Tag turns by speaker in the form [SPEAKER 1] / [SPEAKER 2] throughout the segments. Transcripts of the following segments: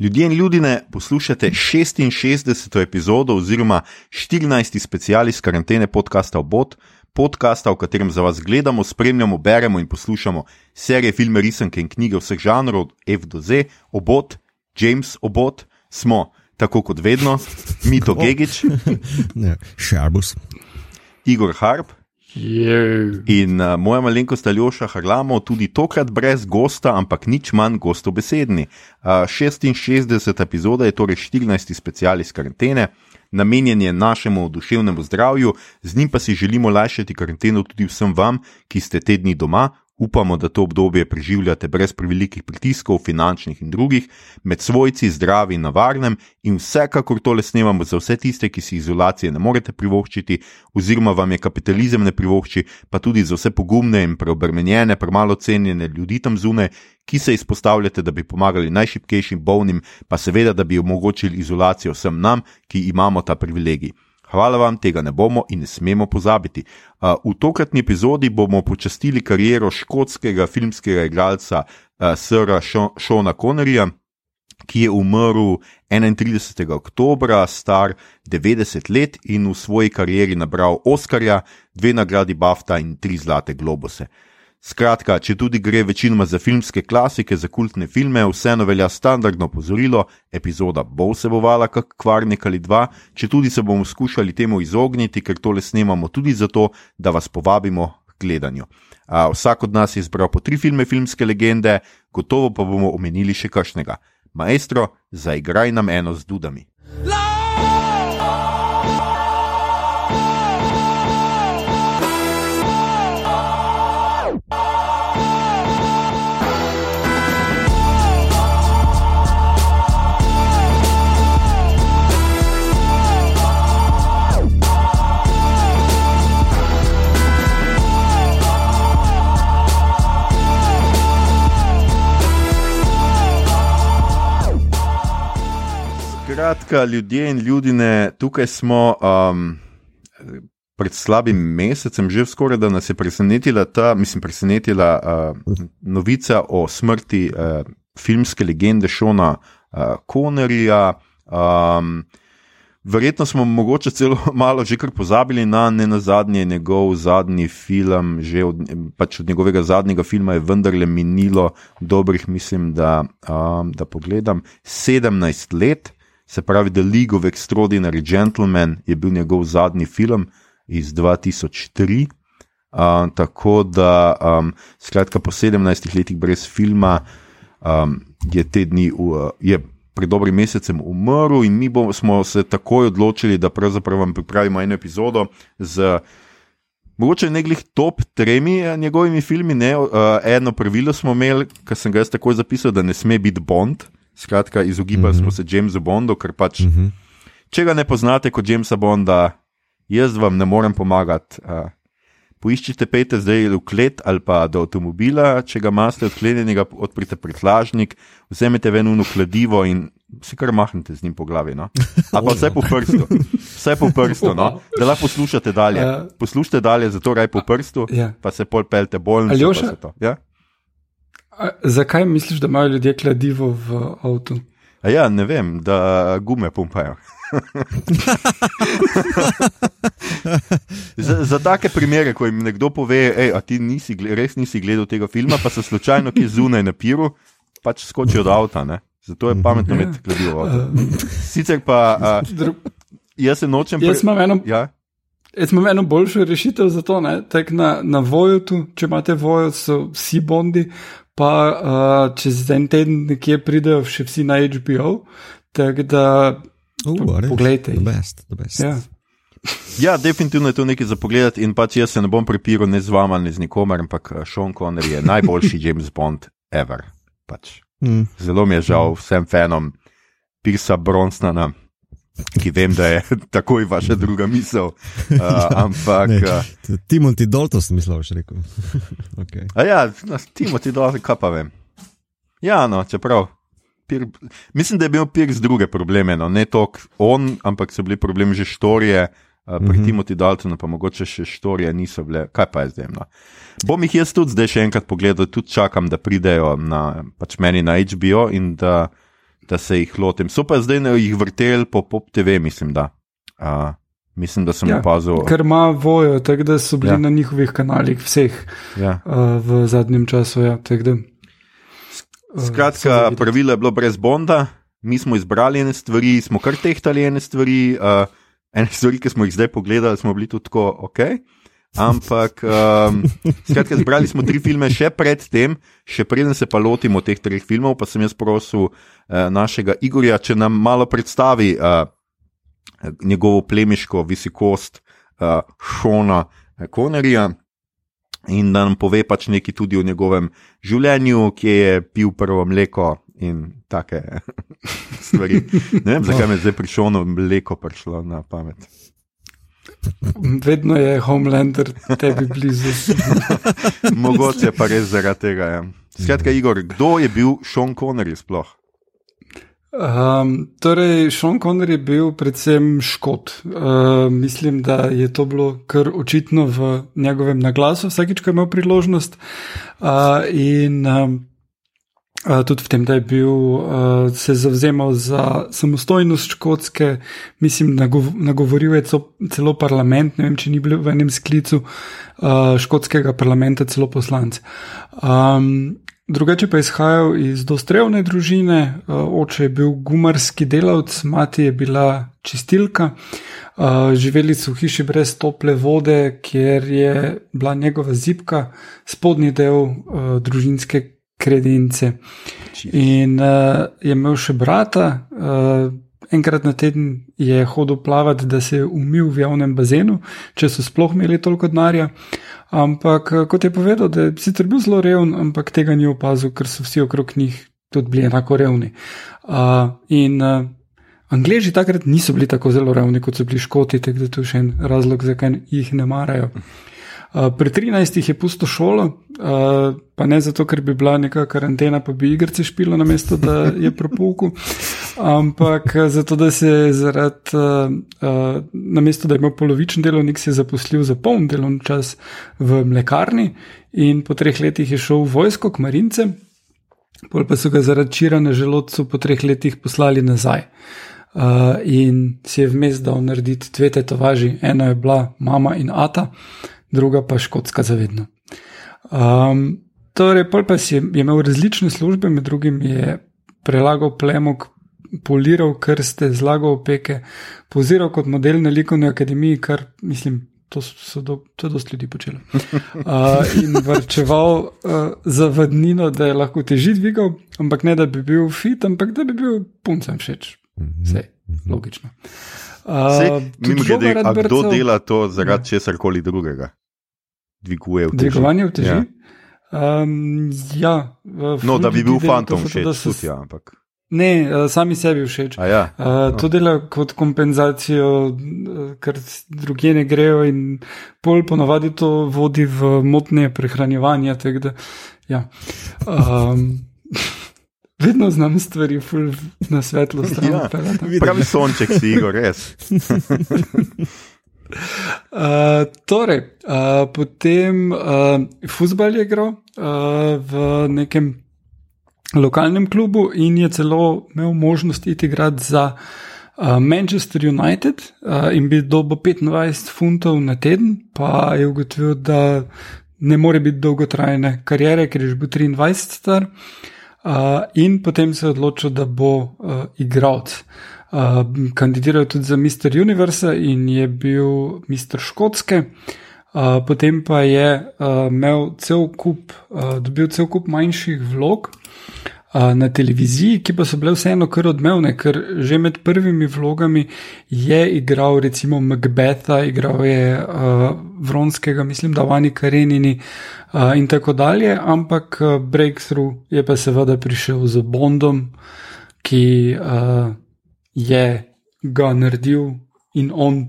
[SPEAKER 1] Ljudje in ljudje, poslušate 66. epizodo oziroma 14. special iz karantene podcasta Obot, podcasta, v katerem za vas gledamo, spremljamo, beremo in poslušamo serije, filme, risanke in knjige vseh žanrov, F do Z, Obot, James Obot, smo tako kot vedno, Mito Gigič,
[SPEAKER 2] Šarbus,
[SPEAKER 1] Igor Harp. In uh, moja malenkost Aljoša Harlamo, tudi tokrat brez gosta, ampak nič manj gostobesedni. Uh, 66. epizoda je torej 14. special iz karantene, namenjen je našemu duševnemu zdravju, z njim pa si želimo lajšati karanteno tudi vsem vam, ki ste te dni doma, Upamo, da to obdobje preživljate brez prevelikih pritiskov, finančnih in drugih, med svojci, zdravi in na varnem, in vsekakor tole snemamo za vse tiste, ki si izolacije ne morete privoščiti, oziroma vam je kapitalizem ne privošči, pa tudi za vse pogumne in preobremenjene, premalo cenjene ljudi tam zunaj, ki se izpostavljate, da bi pomagali najšipkejšim bolnim, pa seveda, da bi omogočili izolacijo vsem nam, ki imamo ta privilegij. Hvala vam, tega ne bomo in ne smemo pozabiti. V tokratni epizodi bomo počastili kariero škotskega filmskega igralca Sra Šona Connerja, ki je umrl 31. oktober, star 90 let in v svoji karieri nabral Oscarja, dve nagradi BAFTA in tri zlate globuse. Skratka, če tudi gre večinoma za filmske klasike, za kultne filme, vseeno velja standardno opozorilo, epizoda bo vsebovala kak kvarnik ali dva, če tudi se bomo skušali temu izogniti, ker tole snemamo tudi zato, da vas povabimo k gledanju. A, vsak od nas je izbral po tri filme filmske legende, gotovo pa bomo omenili še kakšnega. Maestro, zaigraj nam eno z dudami. La! Skratka, ljudje in ljudje, tukaj smo um, pred slabim mesecem, že skoraj da nas je presenetila ta, mislim, presenetila uh, novica o smrti uh, filmske legende Šona uh, Konerja. Um, verjetno smo mogoče celo malo že kar pozabili na ne na zadnji njegov zadnji film, že od, pač od njegovega zadnjega filma je vendarle minilo. Dobrih, mislim, da, um, da pogledam, 17 let se pravi, The League of Extraordinary Gentlemen je bil njegov zadnji film iz 2003. Uh, tako da, um, skratka, po 17 letih brez filma um, je te dni, uh, je pred dobrim mesecem umrl, in mi bomo, smo se takoj odločili, da pravzaprav vam pripravimo eno epizodo z. Mogoče ne glih top tremi njegovimi filmi, ne, uh, eno pravilo smo imeli, ki sem ga jaz takoj zapisal, da ne sme biti Bond, Skratka, izogibali mm -hmm. smo se Jamesu Bondu, ker pač, mm -hmm. če ga ne poznate kot Jamesa Bonda, jaz vam ne morem pomagati. Uh, poiščite pete zdaj v klet ali pa do avtomobila, če ga imate odklenjenega, odprite prtlažnik, vzemite ven unu kladivo in si kar mahnite z njim po glavi. No? Ali pa vse po prstu, vse po prstu, no? da lahko poslušate dalje. Poslušajte dalje, zato raj po prstu, ja. pa se pol pelte bolj.
[SPEAKER 3] Ali još? Ja? Zakaj misliš, da imajo ljudje kladivo v avtu?
[SPEAKER 1] Ja, ne vem, da gume pumpajo. za, za take primere, ko jim nekdo pove, da ti nisi, res nisi gledal tega filma, pa so slučajno ki zunaj na piru, pač skočijo od avta. Ne? Zato je pametno ja. imeti kladivo. Sicer pa uh, jaz se nočem.
[SPEAKER 3] Jaz imam eno. Ja? Jaz imam eno boljšo rešitev za to, na, na voju, če imate vojo, so vsi bondi, pa uh, čez en teden nekje pridejo še vsi na HBO. Tako da, uh, poglejte.
[SPEAKER 2] The best, the best.
[SPEAKER 3] Ja.
[SPEAKER 1] ja, definitivno je to nekaj za pogled. In pač jaz se ne bom prepiral ne z vama, ne z nikomer, ampak Sean Connery je najboljši James Bond ever. Pač. Mm. Zelo mi je žal vsem fanom Pirsa Bronsona ki vem, da je takoj vaša druga misel. Uh, ampak. Uh,
[SPEAKER 2] Timothy Dalton, mislim, že rekel.
[SPEAKER 1] okay. Ja, no, Timothy Dalton, kaj pa vem. Ja, no, čeprav. Pir, mislim, da je bil Pirk z druge probleme, no, ne toliko on, ampak so bili problemi že štorije. Uh, pri mm -hmm. Timothy Daltonu pa mogoče še štorije niso bile, kaj pa je zdaj. No. Bom jih jaz tudi zdaj še enkrat pogledal, tudi čakam, da pridejo na, pač meni na HBO in da da se jih lotim. So pa zdaj na jih vrtel po Pop TV, mislim, da. Uh, mislim, da sem
[SPEAKER 3] Ja,
[SPEAKER 1] opazil.
[SPEAKER 3] Ker ima vojo, tako da so bili
[SPEAKER 1] Ja.
[SPEAKER 3] na njihovih kanalih vseh
[SPEAKER 1] Ja.
[SPEAKER 3] uh, v zadnjem času. Ja, da, uh,
[SPEAKER 1] Skratka, pravilo je bilo brez Bonda, mi smo izbrali ene stvari, smo kar tehtali ene stvari, uh, ene stvari, ki smo jih zdaj pogledali, smo bili tudi tako ok. Ampak, um, skratka, zbrali smo tri filme še pred tem, še preden se pa lotimo teh treh filmov, pa sem jaz prosil uh, našega Igorja, če nam malo predstavi uh, njegovo plemiško visikost uh, Šona Konerija. In da nam pove pač nekaj tudi o njegovem življenju, kje je pil prvo mleko in take stvari. Ne vem, zakaj mi je zdaj prišlo mleko prišlo na pamet.
[SPEAKER 3] Vedno je Homelander tebi blizu.
[SPEAKER 1] Mogoče pa res zaradi tega. Ja. Skratka, Igor, kdo je bil Sean Connery sploh?
[SPEAKER 3] Um, torej, Sean Connery je bil predvsem škot. Uh, mislim, da je to bilo kar očitno v njegovem naglasu, vsakič, ko je imel priložnost. Uh, in um, tudi v tem, da je bil uh, se zavzemal za samostojnost škotske, mislim, nagov nagovoril je celo, parlament, ne vem, če ni bil v enem sklicu uh, škotskega parlamenta, celo poslance. Um, Drugače pa je izhajal iz dostrevne družine, oče je bil gumarski delavc, mati je bila čistilka, živeli so v hiši brez tople vode, kjer je bila njegova zipka, spodnji del družinske kredence. In je imel še brata, enkrat na teden je hodil plavati, da se je umil v javnem bazenu, če so sploh imeli toliko denarja. Ampak, kot je povedal, da je sicer bil zelo reven, ampak tega ni opazil, ker so vsi okrog njih tudi bili enako revni. Uh, in uh, Angleži takrat niso bili tako zelo revni, kot so bili Škoti, tako da to je še en razlog, zakaj jih ne marajo. Uh, pri 13 je pusto šolo, uh, pa ne zato, ker bi bila neka karantena, pa bi igrice špilo na mesto, da je propulku, ampak zato, da se je zaradi, uh, uh, na mesto, da je imel polovičen delovnik, se je zaposlil za poln delovni čas v mlekarni in po treh letih je šel v vojsko k marince, pol pa so ga zaradi čira na želodcu po treh letih poslali nazaj. Uh, in si je vmes dal narediti dve tetovaži, ena je bila mama in ata, druga pa škotska zavedno. Um, torej, pol pa si je, je imel različne službe, med drugim je prelagal plemok, poliral krste, zlagal opeke, poziral kot model na likovni akademiji, kar mislim. To, so do, to je dosti ljudi počelo. Uh, in vrčeval uh, za vadnino, da je lahko teži dvigal, ampak ne da bi bil fit, ampak da bi bil puncem všeč. Vse, logično.
[SPEAKER 1] Uh, Mimo grede, a kdo dela to zaradi česar koli drugega? Dviguje v teži.
[SPEAKER 3] Dvigovanje v teži? Ja. Um, ja,
[SPEAKER 1] no, da bi bil fantom všeč,
[SPEAKER 3] so,
[SPEAKER 1] tudi ja, ampak.
[SPEAKER 3] Ne, uh, sami sebi všeč.
[SPEAKER 1] Ja,
[SPEAKER 3] uh, to dela kot kompenzacijo, uh, ker druge ne grejo, in pol ponovadi to vodi v motnje prehranjevanja. Da, ja. um, vedno znam stvari na svetlo stran.
[SPEAKER 1] ja, pravi sonček si, Igor, res.
[SPEAKER 3] Uh, torej, uh, potem uh, futbal je igral uh, v nekem lokalnem klubu in je celo imel možnost iti igrati za uh, Manchester United uh, in bi dobil 25 funtov na teden, pa je ugotovil, da ne more biti dolgotrajne karijere, ker je že bil 23 star. Uh, in potem se je odločil, da bo uh, igralec. Uh, kandidiral je tudi za Mr. Universe in je bil Mr. Škotske. Uh, potem pa je uh, imel cel kup, uh, dobil cel kup manjših vlog uh, na televiziji, ki pa so bile vseeno kar odmevne, ker že med prvimi vlogami je igral recimo Macbetha, igral je uh, Vronskega, mislim, da Vani Karenini uh, in tako dalje, ampak uh, Breakthrough je pa seveda prišel z Bondom, ki uh, je ga naredil in on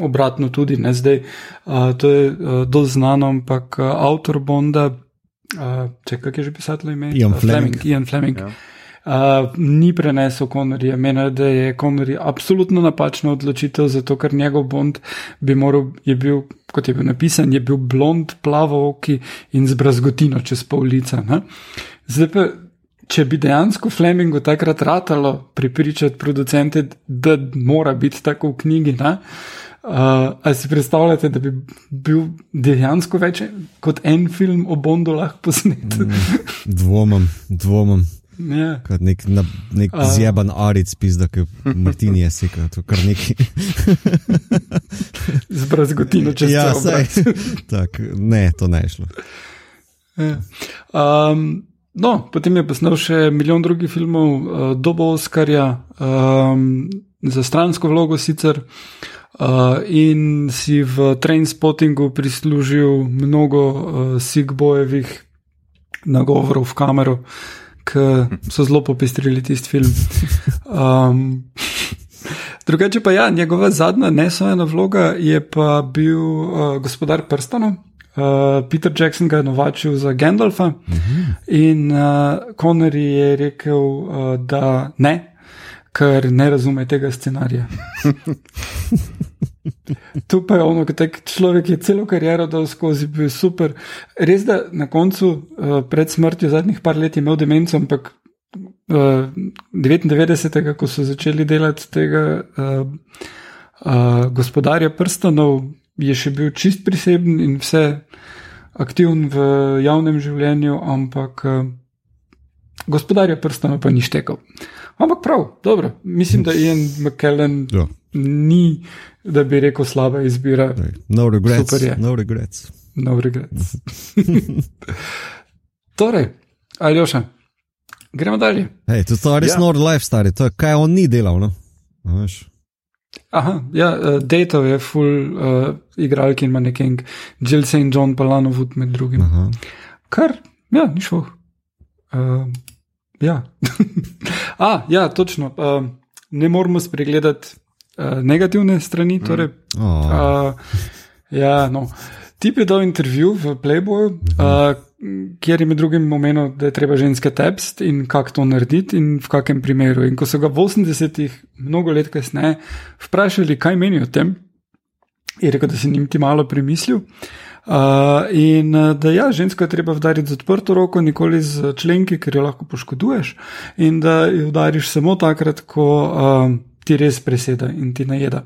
[SPEAKER 3] obratno tudi, ne zdaj. Uh, to je uh, dosti znano, ampak uh, avtor Bonda, uh, če kaj je že pisatelj ime?
[SPEAKER 2] Ian
[SPEAKER 3] uh,
[SPEAKER 2] Fleming.
[SPEAKER 3] Ian Fleming.
[SPEAKER 1] Ja.
[SPEAKER 3] Uh, ni prenesel Connorja, meni, da je Connor absolutno napačna odločitev, zato ker njegov Bond bi moral, je bil, kot je bil napisan, je bil blond, plavo oki in z brazgotino čez pol lica. Ne? Zdaj pa če bi dejansko Flemingu takrat ratalo pripričati producente, da mora biti tako v knjigi, ne? Uh, ali si predstavljate, da bi bil dejansko več kot en film o Bondu lahko posnet? Mm,
[SPEAKER 2] dvomam, dvomam.
[SPEAKER 3] Ja.
[SPEAKER 2] Kot nek, na, nek
[SPEAKER 3] A.
[SPEAKER 2] zjeban aric, pizda, ki Martini je sekal, to kar neki.
[SPEAKER 3] Z brazgotino čez
[SPEAKER 2] ja,
[SPEAKER 3] obraz.
[SPEAKER 2] tak, ne, to ne je šlo.
[SPEAKER 3] Ja. Um, no, potem je posnel še milijon drugih filmov, uh, dobo Oscarja, um, za stransko vlogo sicer, uh, in si v Trainspottingu prislužil mnogo uh, Sigbojevih nagovorov v kamero, ki so zelo popestrili tisti film. Um, Drugače pa ja, njegova zadnja nesojena vloga je pa bil uh, gospodar prstanov. Uh, Peter Jackson ga je novačil za Gandalfa in uh, Connery je rekel, uh, da ne, ker ne razume tega scenarija. Tu pa je ono, tak človek je celo kariero dal skozi, bil super. Res da na koncu, uh, pred smrtjo, zadnjih par let je imel demenco, ampak uh, 99. ko so začeli delati tega uh, uh, gospodarja prstanov, je še bil čist priseben in vse aktiven v javnem življenju, ampak uh, gospodarja prstanov pa ni štekal. Ampak prav, dobro, mislim, da Ian McKellen
[SPEAKER 2] Ja.
[SPEAKER 3] ni, da bi rekel, slaba izbira.
[SPEAKER 2] No regrets.
[SPEAKER 3] Super je.
[SPEAKER 2] No regrets.
[SPEAKER 3] No regrets. torej, Aljoša, gremo dalje.
[SPEAKER 2] Hej, to, to je res
[SPEAKER 1] Ja.
[SPEAKER 2] nor life, stari, to je kaj on ni delal. No? Veš?
[SPEAKER 3] Aha, ja, uh, Dejtov je full uh, igralki in maneken, Jill St. John pa Lano Wood med drugim.
[SPEAKER 2] Aha.
[SPEAKER 3] Kar, ja, ni šlo. Uh, ja. A, ja, točno. Uh, ne moramo spregledati uh, negativne strani. Torej,
[SPEAKER 2] Oh,
[SPEAKER 3] uh, ja, no. Tip je dal intervju v Playboyu, uh, kjer je med drugim omenil, da je treba ženske tepst in kako to narediti in v kakem primeru. In ko so ga v 80-ih, mnogo let kasneje, vprašali, kaj meni o tem, je rekel, da si njim ti malo premislil. Uh, in uh, da ja, žensko je treba udariti z odprto roko, nikoli z členki, ker jo lahko poškoduješ, in da jo udariš samo takrat, ko uh, ti res preseda in ti najeda.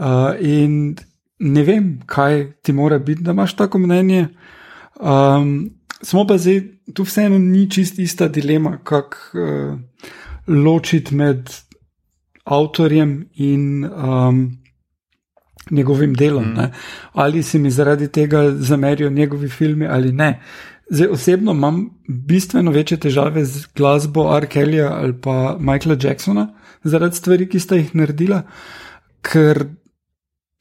[SPEAKER 3] Uh, in ne vem, kaj ti mora biti, da imaš tako mnenje. Um, smo pa zdaj, tu vseeno ni čist ista dilema, kako uh, ločiti med avtorjem in um, njegovim delom. Mm. Ali se mi zaradi tega zamerijo njegovi filmi ali ne. Zdaj, osebno imam bistveno večje težave z glasbo R. Kellyja ali pa Michaela Jacksona zaradi stvari, ki sta jih naredila, ker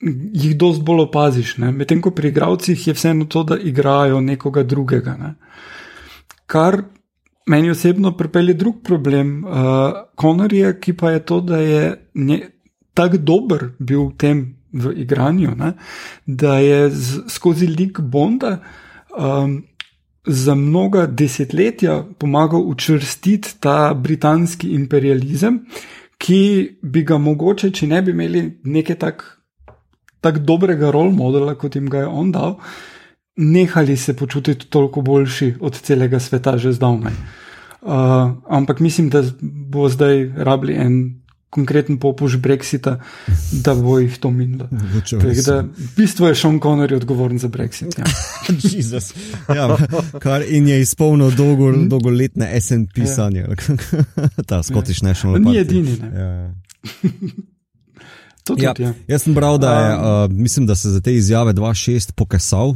[SPEAKER 3] jih dosti bolj opaziš. Medtem ko pri igravcih je vseeno to, da igrajo nekoga drugega. Ne. Kar meni osebno pripelje drug problem uh, Connorja, ki pa je to, da je tako dober bil v tem v igranju, ne, da je z, skozi lik Bonda. Um, Za mnoga desetletja pomagal učvrstiti ta britanski imperializem, ki bi ga mogoče, če ne bi imeli neke tako tak dobrega role modela, kot jim ga je on dal, nehali se počutiti toliko boljši od celega sveta že zdavnaj. Uh, ampak mislim, da bo zdaj rabili en konkreten popuš Brexita, da bo jih to minilo. Tako da, v bistvu je Sean Connery odgovoren za Brexit. Ja.
[SPEAKER 2] Jezus. Ja, kar in je izpolnil dolgo, dolgoletne SNP
[SPEAKER 3] Ja.
[SPEAKER 2] sanje. Ta Scottish National
[SPEAKER 3] Ni
[SPEAKER 2] Party.
[SPEAKER 3] edini, ne.
[SPEAKER 2] Ja, ja.
[SPEAKER 3] tudi,
[SPEAKER 2] Ja,
[SPEAKER 3] ja.
[SPEAKER 2] jaz sem bral, da je,
[SPEAKER 3] Um,
[SPEAKER 2] uh, mislim, da se za te izjave 2.6 pokasal.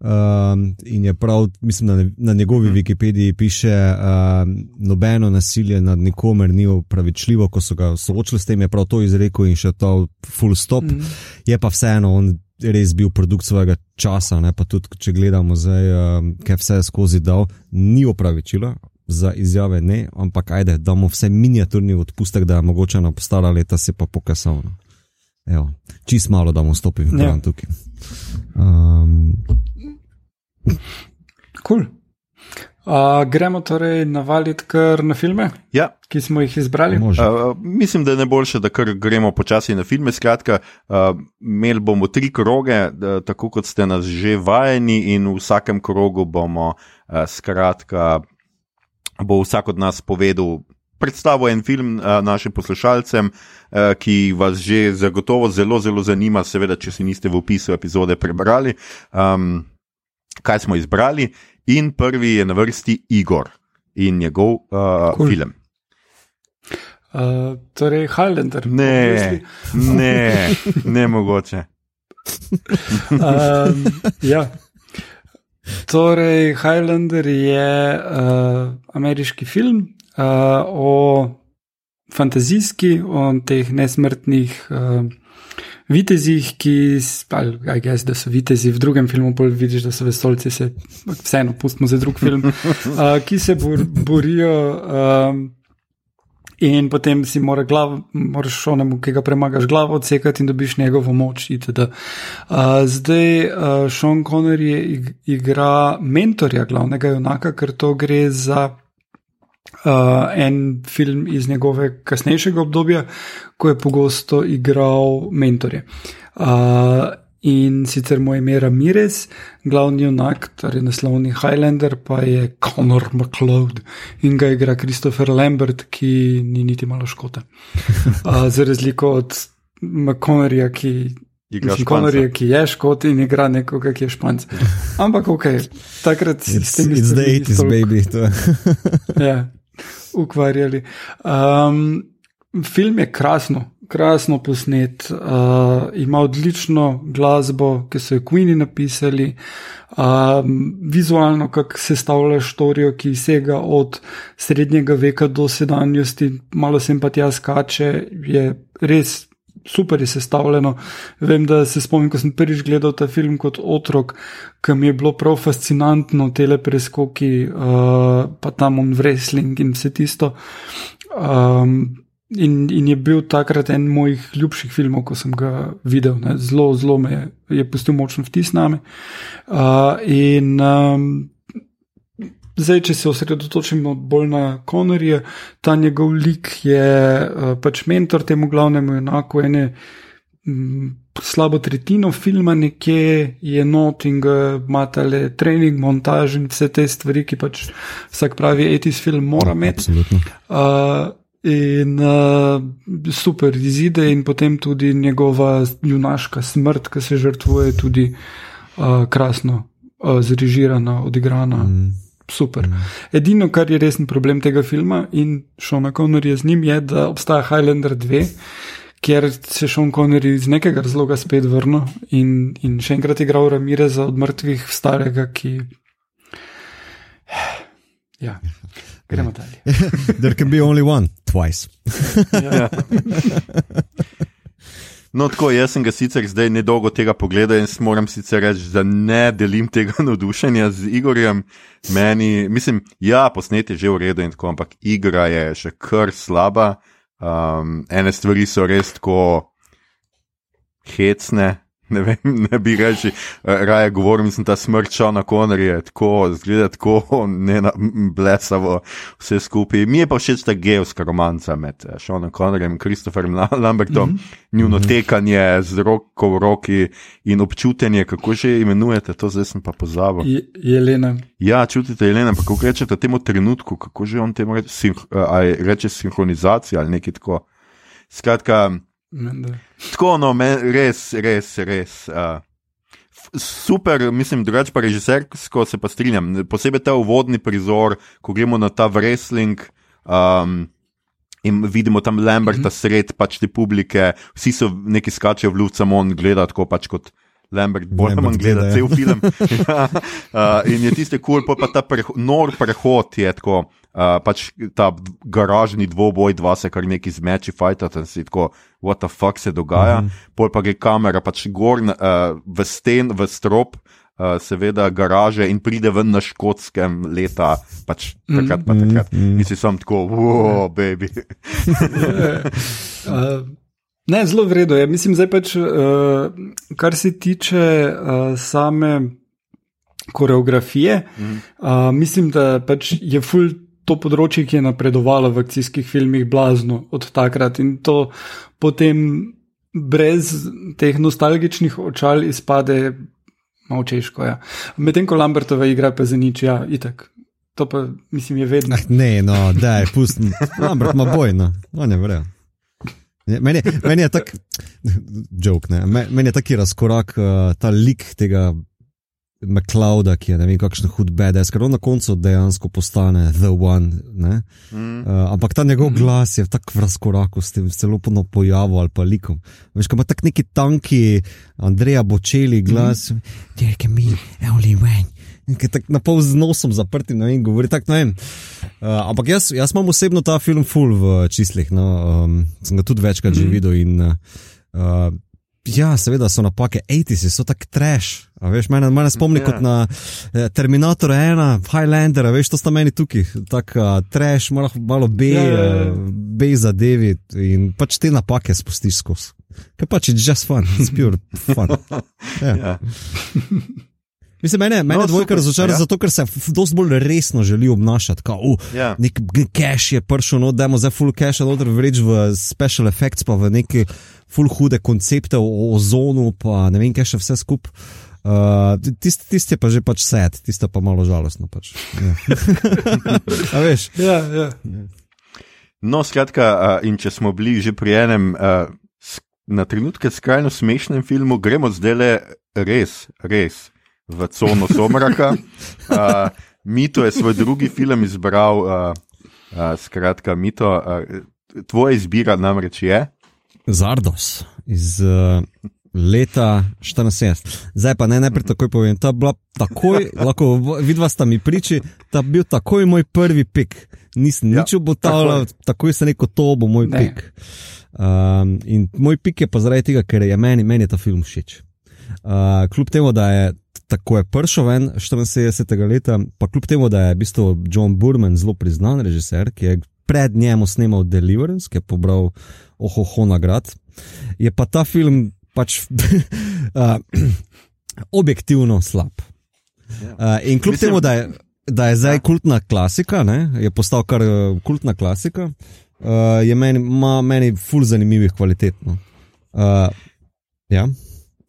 [SPEAKER 2] Um, in je prav, mislim, da na, na njegovi Wikipediji piše, um, nobeno nasilje nad nikomer ni upravičljivo, ko so ga soočili s tem, je prav to izrekel in še to full stop.
[SPEAKER 3] Mhm.
[SPEAKER 2] Je pa vseeno on res bil produkt svojega časa, ne? pa tudi če gledamo zdaj, um, kaj vse je skozi dal, ni upravičilo. Za izjave ne, ampak ajde, damo vse miniaturni odpustek, da je mogoče na stara leta se pa pokasal. no. Evo, čist malo, da bomo stopili v
[SPEAKER 3] Ja.
[SPEAKER 2] plan tukaj. Um,
[SPEAKER 3] Cool. Uh, gremo torej navaliti kar na filme,
[SPEAKER 1] Ja,
[SPEAKER 3] ki smo jih izbrali.
[SPEAKER 2] može.
[SPEAKER 1] Uh, mislim, da je najboljše, da kar gremo počasi na filme. Skratka, uh, imeli bomo tri kroge, da, tako kot ste nas že vajeni, in v vsakem krogu bomo uh, skratka. Bo vsak od nas povedal. Predstavo en film uh, našim poslušalcem, uh, ki vas že zagotovo zelo, zelo zanima, seveda, če si niste v opisu epizode prebrali, um, kaj smo izbrali. In prvi je na vrsti Igor in njegov uh, cool. film.
[SPEAKER 3] Uh, torej, Highlander.
[SPEAKER 1] Ne, ne, ne mogoče.
[SPEAKER 3] um, ja. Torej, Highlander je uh, ameriški film uh, o fantazijski, o teh nesmrtnih uh, vitezih, ki, ali kaj jaz, da so vitezi v drugem filmu, bolj vidiš, da so vesolci, se vseeno pustimo za drug film, uh, ki se bor, borijo. Uh, in potem si mora glavo, moraš šonemu, ki ga premagaš, glavo odsekati in dobiš njegovo moč. Uh, zdaj uh, Sean Connery igra mentorja glavnega junaka, ker to gre za. Uh, en film iz njegove kasnejšega obdobja, ko je pogosto igral mentorje. Uh, In sicer moj ime je Ramirez, glavni junak, torej naslovni Highlander, pa je Conor McLeod in ga igra Christopher Lambert, ki ni niti malo škote. Uh, za razliko od McConorja, ki, ki je škot in igra nekoga, ki je španc. Ampak ok, takrat si s tem
[SPEAKER 2] izdelal. Zdaj ti z baby.
[SPEAKER 3] ja, ukvarjali. Um, film je krasno krasno posnet, uh, ima odlično glasbo, ki so jo Queeni napisali, uh, vizualno, kako se stavlja štorijo, ki sega od srednjega veka do sedanjosti, malo sem pa tja skače, je res. Super je sestavljeno. Vem, da se spomnim, ko sem prvič gledal ta film kot otrok, ki mi je bilo prav fascinantno, te preskoki, uh, pa tam on wrestling in vse tisto. Um, In, in je bil takrat en mojih ljubših filmov, ko sem ga videl. Ne. Zelo, zelo me je, je pustil močno vtis name. Uh, in um, zdaj, če se osredotočimo bolj na Konorje, ta njegov lik je uh, pač mentor temu glavnemu enako ene. Um, slabo tretjino filma, nekje je not in ga imate le trening, montaž in vse te stvari, ki pač vsak pravi, etis film mora imeti. Uh, In uh, super izide, in potem tudi njegova junaška smrt, ki se žrtvuje, tudi uh, krasno uh, zrežirana, odigrana. Mm. Super. Mm. Edino, kar je resen problem tega filma in Šona Connery z njim, je, da obstaja Highlander 2, kjer se Šon Connery iz nekega razloga spet vrnil in, in še enkrat igral Ramireza od mrtvih starega, ki. Ja. Gremo dalje.
[SPEAKER 2] There can be only one, twice.
[SPEAKER 1] ja. No, tako jaz sem ga sicer zdaj nedolgo tega pogledal in moram sicer reči, da ne delim tega navdušenja z Igorjem. Meni, mislim, ja, posnet je že v redu in tako, ampak igra je še kar slaba. Um, ene stvari so res tako hecne, ne, vem, ne bi reči, eh, raje govorim, mislim, ta smrt Šona Konorja je tako, zgleda tako, ne na blesavo, vse skupaj. Mi je pa všeč ta geovska romanca med Šonom Konorjem in Kristoferjem Lambertom, mm -hmm. njuno mhm. tekanje z roko v roki in občutenje, kako že imenujete, to zdaj sem pa pozabil.
[SPEAKER 3] Je, Jelena.
[SPEAKER 1] Ja, čutite Jelena, pa kako rečete temu trenutku, kako že on temu reče, sinh, reče sinhronizacija ali nekaj tako. Skratka, Tako, no, men, res, res, res. Uh, super, mislim, drugače pa režisersko se pa strinjam. Posebej ta uvodni prizor, ko gremo na ta wrestling. Um, In vidimo tam Lamberta mm -hmm. sred pač te publike, vsi so neki skačejo v luft, samo on gleda tako pač kot Lambert, bolj ali manj gleda ja. cel film. ja, uh, in je tiste kul, cool, pa ta preho nor prehod je tako, uh, pač ta garažni dvoboj, dva se kar neki zmeči, fajta, in si tako, what the fuck se dogaja. Mm -hmm. Pol pa gre kamera pač gor uh, v sten, v strop. Uh, seveda, garaže in pride ven na škotskem leta, pač takrat, pa takrat. Mm -hmm. In si sam tako, wow, baby.
[SPEAKER 3] uh, Ne, zelo vredno je. Mislim, da pač, uh, kar se tiče uh, same koreografije, mm. uh, mislim, da pač je ful to področje, ki je napredovalo v akcijskih filmih, blazno od takrat in to potem brez teh nostalgičnih očal izpade malo češko. Ja. Medtem ko Lambertova igra pa za nič, ja, itek. to pa mislim je vedno.
[SPEAKER 2] Ah, ne, no, da je pusti, ampak ima boj, no, ne vrejo. Meni, meni je tako, joke, ne, meni je taki razkorak, uh, ta lik tega McClouda, ki je ne vem, kakšen hud BDS, ker on na koncu dejansko postane The One. Mm. Uh, ampak ta njegov mm. glas je tako v razkoraku s tem celotno pojavo ali pa likom. Veš, ko ima tako neki tanki, Andreja Bočeli glas, ti je mi, only when. Ki je tako na pol z nosom zaprti, ne vem, govori tako, ne vem. Uh, ampak jaz, jaz imam osebno ta film full v čislih, no, um, sem ga tudi večkrat mm. že videl in uh, Ja, seveda so napake, 80-si so tako trash. Veš, mene, mene spomni yeah. kot ja. na eh, Terminator 1, Highlander, veš, to sta meni tukaj, tako uh, trash, malo, malo B, yeah. Ja, ja, uh, B za David in pač te napake spustiš skozi. Kaj pač je just fun, it's pure fun. Yeah. Yeah. Mislim, mene, mene no, dvojka razočara ja. zato, ker se dosti bolj resno želi obnašati. Kao, uh, yeah. Nek cache je prišel, no, da imamo zdaj full cache, da vreč v special effects, pa v neki full hude koncepte o ozonu, pa ne vem, kaj še vse skupaj. Uh, tisti tist je pa že pač sed, tisti pa malo žalostno. Pač. Ja. veš?
[SPEAKER 3] Ja, ja.
[SPEAKER 1] No, skratka, uh, in če smo bili že pri enem uh, na trenutke skrajno smešnem filmu, gremo zdaj le res, res v cono somraka. Uh, Mito je svoj drugi film izbral, uh, uh, skratka, Mito, uh, tvoja izbira namreč je.
[SPEAKER 2] Zardos iz uh, leta 74. Zdaj pa ne najprej takoj povem. Ta bila takoj, lahko vidva sta mi priči, ta bil takoj moj prvi pik. Nisem ja, nič obotavljal, takoj. takoj sem rekel, to bo moj ne. pik. Um, in moj pik je pa zaradi tega, ker je meni, meni je ta film všeč. Uh, kljub temu, da je tako je prišel ven 74. leta, pa kljub temu, da je v bistvu John Burman zelo priznan režiser, ki je pred njemu snimal Deliverance, ki je pobral ohoho nagrad. Je pa ta film pač uh, objektivno slab. Uh, in kljub Mislim, temu, da je, da je zdaj ja. kultna klasika, ne, je postal kar uh, kultna klasika, uh, je meni, ima meni ful zanimivih kvalitet. No. Uh, ja.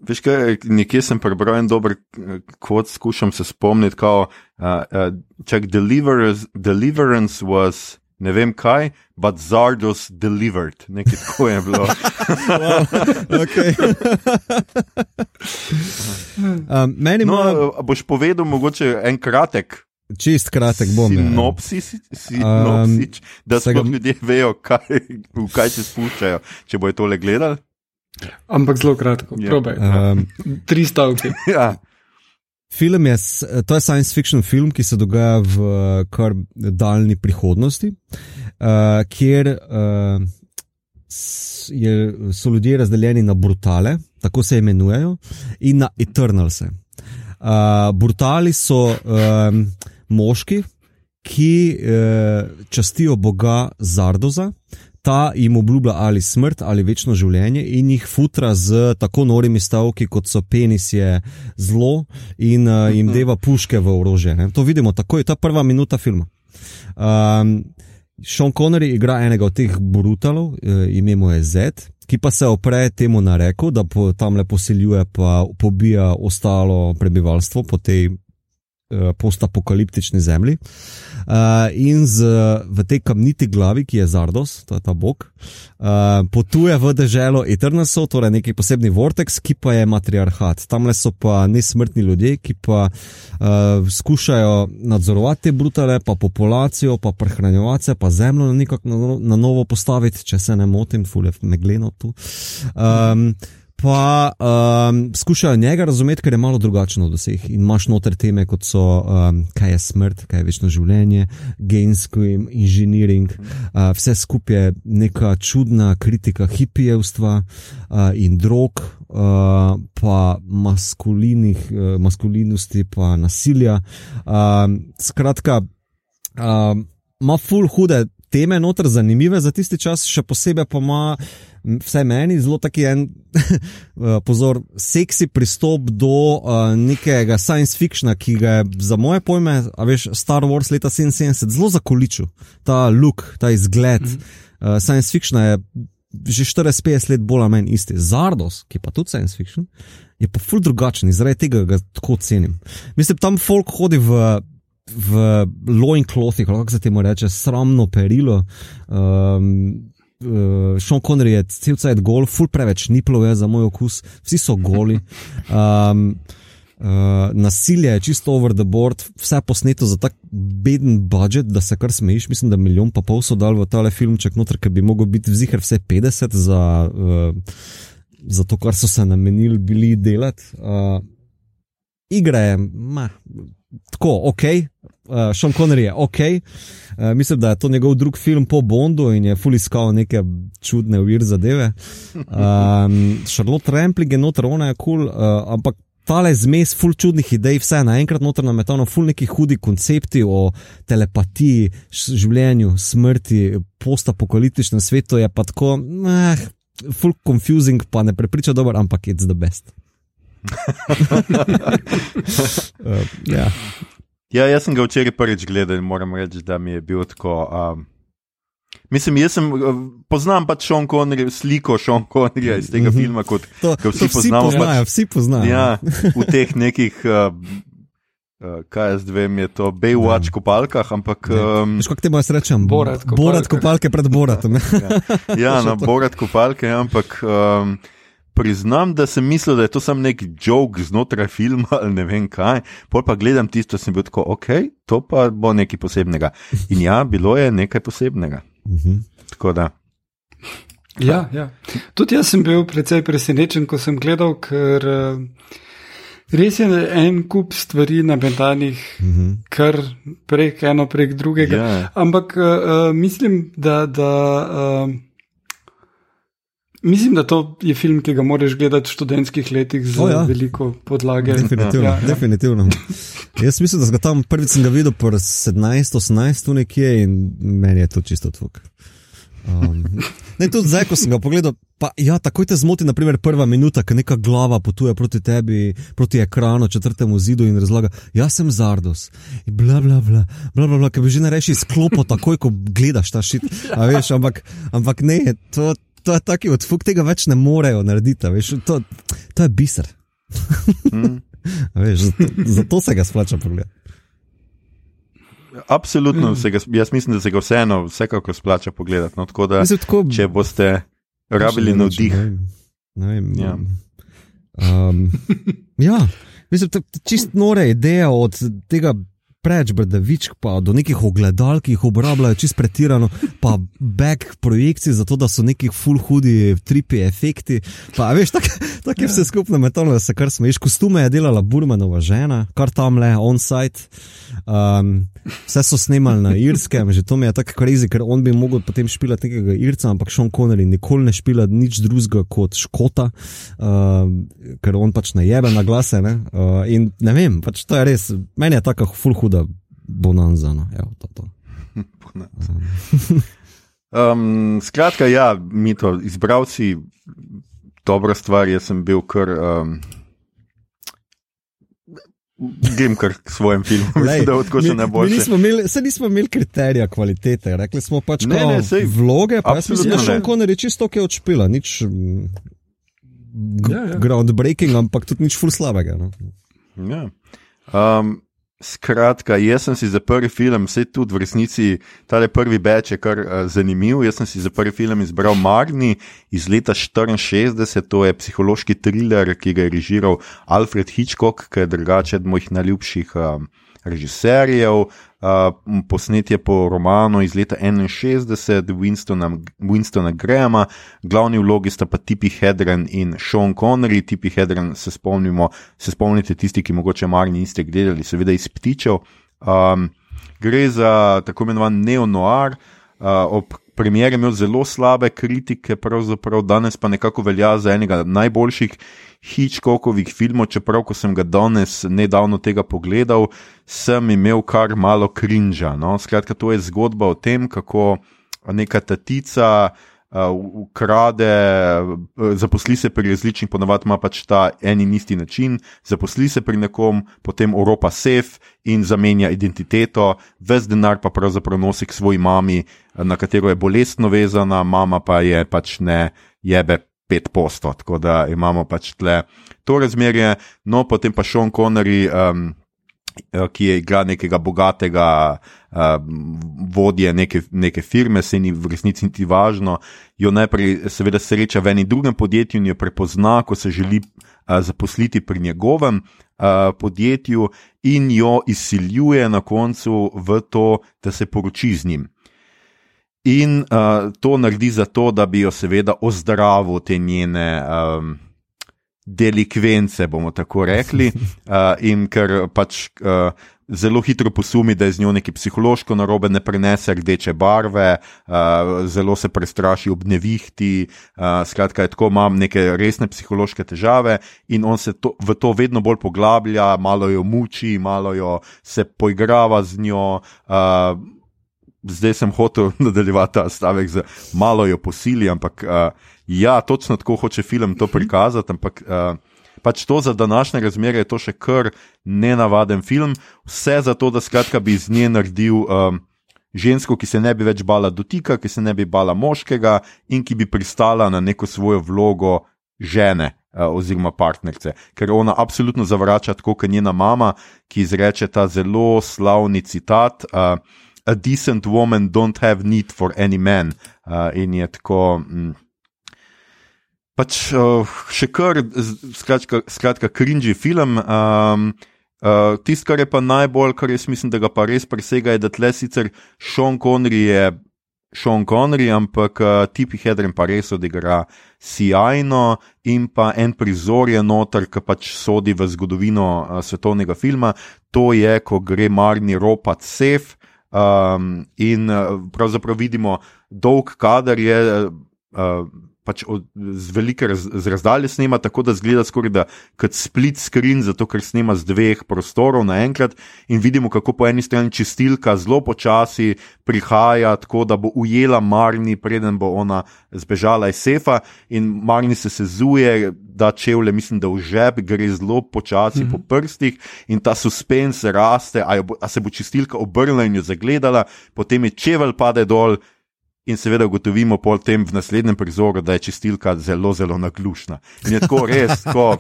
[SPEAKER 1] Veš, kaj, nekje sem prebral en dober kvot, skušam se spomniti, kako uh, uh, deliverance, deliverance was ne vem kaj, but Zardos delivered, nekaj tako je bilo.
[SPEAKER 2] um, meni
[SPEAKER 1] no, mo... boš povedal, mogoče en kratek.
[SPEAKER 2] Čist kratek bom.
[SPEAKER 1] Ja. Sinopsis, sinopsis, um, da se ga... ljudje vejo, kaj, v kaj se spuščajo, če bojo tole gledali.
[SPEAKER 3] Ampak zelo kratko, ja. probaj. Um, Tri stavke.
[SPEAKER 1] ja.
[SPEAKER 2] Film je, to je science fiction film, ki se dogaja v kar daljni prihodnosti, uh, kjer uh, je, so ljudje razdeljeni na brutale, tako se imenujejo, in na eternalse. Uh, brutali so um, moški, ki uh, častijo boga Zardoza, ta jim obljublja ali smrt ali večno življenje in jih futra z tako norimi stavki, kot so penis je zlo in uh, jim mhm. deva puške v orožje. Ne? To vidimo tako, je ta prva minuta filma. Um, Sean Connery igra enega od teh brutalov, uh, ime mu je Zed. Ki pa se opre temu na reko, da po, tam le posiljuje, pa pobija ostalo prebivalstvo po tej uh, postapokaliptični zemlji. Uh, Uh, in z, v tej kamniti glavi, ki je Zardos, to je ta bog, uh, potuje v deželo Eternasov, torej neki posebni vortex, ki pa je matriarhat. Tam le so pa nesmrtni ljudje, ki pa uh, skušajo nadzorovati te brutale, pa populacijo, pa prehranjevati se, pa zemljo na, na, na novo postaviti, če se ne motim, fulje, megleno tu. Um, pa um, skušajo njega razumeti, ker je malo drugačen od vseh. In imaš noter teme, kot so um, kaj je smrt, kaj je večno življenje, genski inženiring, uh, vse skupaj je neka čudna kritika hipijevstva uh, in drog, uh, pa maskulinih, uh, maskulinosti, pa nasilja. Uh, skratka, uh, ima full hude teme noter, zanimive za tisti čas, še posebej pa ima vse meni zelo taki en, eh, pozor, seksi pristop do uh, nekega science fictiona, ki ga je za moje pojme, a veš, Star Wars leta 77 zelo zakoličil. Ta look, ta izgled mm -hmm. uh, science fictiona je že 40-50 let bolj ali manj isti. Zardos, ki pa tudi science fiction, je pa ful drugačen in zaradi tega ga tako cenim. Mislim, tam folk hodi v v loinclothih, kako se temu reče, sramno perilo. Um, Uh, Sean Connery je cel cel cel gol, full preveč niplov je za moj okus, vsi so goli. Um, uh, nasilje je čisto over the board, vse posneto za tak beden budžet, da se kar smejiš. Mislim, da milijon pa pol so dal v tale filmček noter, ki bi mogel biti vzihar vse 50 za, uh, za to, kar so se namenili bili delati. Uh, igre je, ma, tako, ok, uh, Sean Connery je ok. Uh, mislim, da je to njegov drugi film po Bondu in je fully iskal neke čudne, uvir zadeve. Um, Charlotte Rampling je noter, ona je kul, cool, uh, ampak. Tale zmes ful čudnih idej, vse naenkrat noter nametano, ful neki hudi koncepti o telepatiji, življenju, smrti, postapokaliptičnem svetu je pa tako, eh, ful confusing, pa ne prepriča dobro, ampak it's the best.
[SPEAKER 1] Uh, ja. ja, jaz sem ga včeraj prvič gledal in moram reči, da mi je bil tako. Um, mislim, jaz sem, poznam pač Sean Connery, sliko Sean Conneryja iz tega mm -hmm. filma, kot
[SPEAKER 2] to, vsi, to vsi poznamo. Poznajo, pač, vsi poznajo.
[SPEAKER 1] Ja, v teh nekih. Uh, Uh, kaj jaz vem, je to Baywatch ja. kopalkah, ampak.
[SPEAKER 2] Um, Veš, kako te boš rečem?
[SPEAKER 3] Borat kopalke.
[SPEAKER 2] Borat kopalke pred Boratom.
[SPEAKER 1] ja, ja no, Borat kopalke, ampak. Um, priznam, da sem mislil, da je to samo nek jok znotraj filma ali ne vem kaj. Pol pa gledam tisto, sem bil tako, ok, to pa bo nekaj posebnega. In ja, bilo je nekaj posebnega. Mhm. Tako da.
[SPEAKER 3] Ja, ja. Tudi jaz sem bil precej presenečen, ko sem gledal, ker uh, res je en kup stvari na medanih, uh mhm. -huh. kar prek eno prek drugega. Yeah. Ja. Ampak uh, mislim, da. da uh, Mislim, da to je film, ki ga moraš gledati v študentskih letih z ja. veliko podlage.
[SPEAKER 2] Definitivno. Ja, ja. definitivno. Jaz mislim, da sem ga tam prvič videl po 17-18 tu nekje in meni je to čisto tvok. Um, ne, tudi zdaj, ko sem ga pogledal, pa ja, takoj te zmoti, naprimer, prva minuta, ki neka glava potuje proti tebi, proti ekranu, četrtemu zidu in razlaga, jaz sem Zardos. In bla, bla, bla, bla, bla, bla ki bi že ne reši sklopo, takoj, ko gledaš ta šit. Veš, ampak, ampak ne, to to je taki odfuk, tega več ne morejo narediti. Veš, to, to je biser. mm. veš, zato, zato se ga splača pogledati.
[SPEAKER 1] Absolutno, mm. ga, jaz mislim, da se ga vseeno, vsekakor splača pogledati. No, tako da, mislim, tako, če boste rabili navdih.
[SPEAKER 2] Ne vem. Ja. Um, ja, mislim, da je čist nore ideja od tega preveč brdavičk, pa do nekih ogledal, ki jih uporabljajo čist pretirano, pa back projekcij, zato da so neki full hudi, tripi efekti. Pa veš, tako tak je vse skupno metalo, da se kar smeješ. Kostume je delala Burmanova žena, kar tam le on-site. Um, vse so snimali na Irskem, že to mi je tako krizi, ker on bi mogel potem špilati nekega Irca, ampak Sean Connery nikoli ne špila nič drugega kot Škota, uh, ker on pač ne jebe na glase. Ne? Uh, in ne vem, pač to je res, meni je tako full huda bonanza. No? Evo, to, to.
[SPEAKER 1] um, skratka, ja, mi to izbravci, dobra stvar, jaz sem bil kar. Um, Grem kar k svojim filmom, Lej, da odkud se ne bo
[SPEAKER 2] šlo. Se nismo imeli kriterija kvalitete, rekli smo pač ne, ne, sej, vloge, pa jaz mislim, da je Sean Connery čisto ok odšpila, nič mm, ja, ja. groundbreaking, ampak tudi nič full slabega. No.
[SPEAKER 1] Ja. Um, Skratka, jaz sem si za prvi film, vse tudi v resnici, ta prvi beč je kar uh, zanimiv. Jaz sem si za prvi film izbral Magni iz leta 64, to je psihološki thriller, ki ga je režiral Alfred Hitchcock, ki je drugače od mojih najljubših uh, režiserjev. Uh, posnet je po romanu iz leta 61, Winstona, Winstona Grahama, glavni vlogi sta pa Tipi Hedren in Sean Connery. Tipi Hedren se spomnimo, se spomnite tisti, ki mogoče marni niste gledali, seveda iz ptičev. Um, gre za tako imenovan neonoir. Uh, ob premjeri imel zelo slabe kritike, pravzaprav danes pa nekako velja za enega najboljših. Hitchcockovih filmov, čeprav ko sem ga danes nedavno tega pogledal, sem imel kar malo krinža. No? Skratka, to je zgodba o tem, kako neka tatica uh, ukrade, uh, zaposli se pri različnih, ponovadi ima pač ta en in isti način, zaposli se pri nekom, potem oropa sef in zamenja identiteto, ves denar pa pravzaprav nosi k svoji mami, na katero je bolestno vezana, mama pa je pač ne jebe 5 posto, tako da imamo pač tle to razmerje, no potem pa Sean Connery. Um, ki je igra nekega bogatega uh, vodje neke, neke firme, se ni v resnici niti važno, jo najprej seveda sreča v enem drugem podjetju in jo prepozna, ko se želi uh, zaposliti pri njegovem uh, podjetju in jo izsiljuje na koncu v to, da se poroči z njim. In uh, to naredi zato, da bi jo seveda ozdravil te njene. Um, delikvence, bomo tako rekli, uh, in ker pač uh, zelo hitro posumi, da je z njo nekaj psihološko narobe, ne prenese rdeče barve, uh, zelo se prestraši ob nevihti, uh, skratka, tako imam neke resne psihološke težave in on se to, v to vedno bolj poglablja, malo jo muči, malo jo se poigrava z njo. Uh, Zdaj sem hotel nadaljevati ta stavek z malo jo posili, ampak uh, Ja, točno tako hoče film to prikazati, ampak uh, pač to za današnje razmere je to še kar nenavaden film. Vse zato, da skratka bi iz nje naredil um, žensko, ki se ne bi več bala dotika, ki se ne bi bala moškega in ki bi pristala na neko svojo vlogo žene. Oziroma, partnerice, ker ona absolutno zavrača, tako kot njena mama, ki izreče ta zelo slavni citat: uh, A decent woman don't have need for any man. Uh, in je tako. Mm, pač uh, še kar, skratka, skratka cringy film. Um, uh, Tisto, kar je pa najbolj, kar jaz mislim, da ga pa res presega, je, da tle sicer Sean Connery je Sean Connery, ampak uh, Tipi Hedren pa res odigra sjajno in pa en prizor je noter, ki pač sodi v zgodovino uh, svetovnega filma. To je, ko gre Marni ropat sef. Um, in uh, pravzaprav vidimo dolg kader je. Uh, pač od, z velike raz, z razdalje snema, tako da zgleda skoraj da kot split screen, zato ker snema z dveh prostorov naenkrat in vidimo, kako po eni strani čistilka zelo počasi prihaja, tako da bo ujela Marni, preden bo ona zbežala iz sefa in Marni se sezuje, da čevlje, mislim, da v žep gre zelo počasi mm -hmm. po prstih in ta suspens raste, a, bo, a se bo čistilka obrnila in jo zagledala, potem je čevelj pade dol. In seveda ugotovimo pol tem v naslednjem prizoru, da je čistilka zelo, zelo naglušna. In je tako res, tako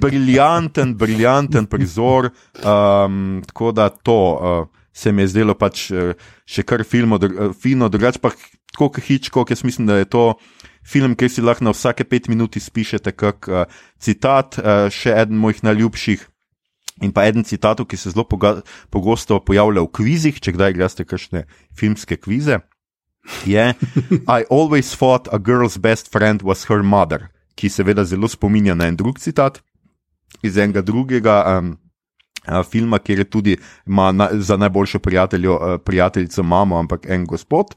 [SPEAKER 1] briljanten, briljanten prizor. Um, tako da to uh, se mi je zdelo pač uh, še kar filmo, uh, fino, drugače pa tako kot Hitchko, jaz mislim, da je to film, ki si lahko na vsake pet minut pišete kak uh, citat, uh, še eden mojih najljubših. In pa eden citat, ki se zelo pogosto pojavlja v kvizih, če kdaj greste kakšne filmske kvize je: I always thought a girl's best friend was her mother, ki seveda zelo spominja na en drug citat iz enega drugega. Um, Filma, kjer je tudi na, za najboljšo prijateljico mamo, ampak en gospod,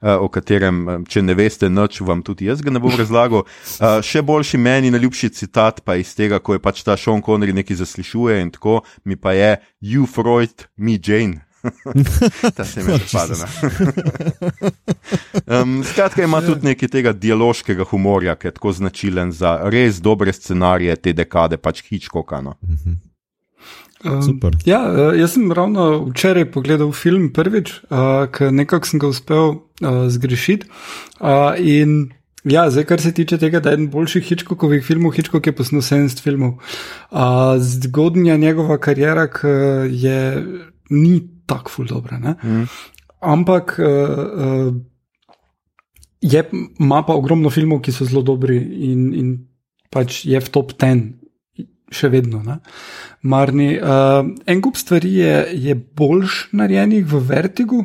[SPEAKER 1] o katerem, če ne veste, noč vam tudi jaz ga ne bom razlagal. Še boljši meni, najljubši citat pa iz tega, ko je pač ta Sean Connery nekaj zaslišuje in tako mi pa je: You Freud, me Jane. Ta se mi odpada. um, skratka, ima tudi nekaj tega dialoškega humorja, ki je tako značilen za res dobre scenarije te dekade, pač Hitchcockano.
[SPEAKER 3] Um, ja, eh, jaz sem ravno včeraj pogledal film prvič, uh, ker nekako sem ga uspel uh, zgrešiti. Uh, in ja, zdaj, kar se tiče tega, da je eden boljših Hitchcockovih filmov, Hitchcock je posnel 70 filmov. Uh, zgodnja njegova karijera je ni tako ful dobro. Mm. Ampak uh, je, ima pa ogromno filmov, ki so zelo dobri in, in pač je v top ten. Še vedno. Marni, uh, en kup stvari je, je boljš narejenih v vertigu,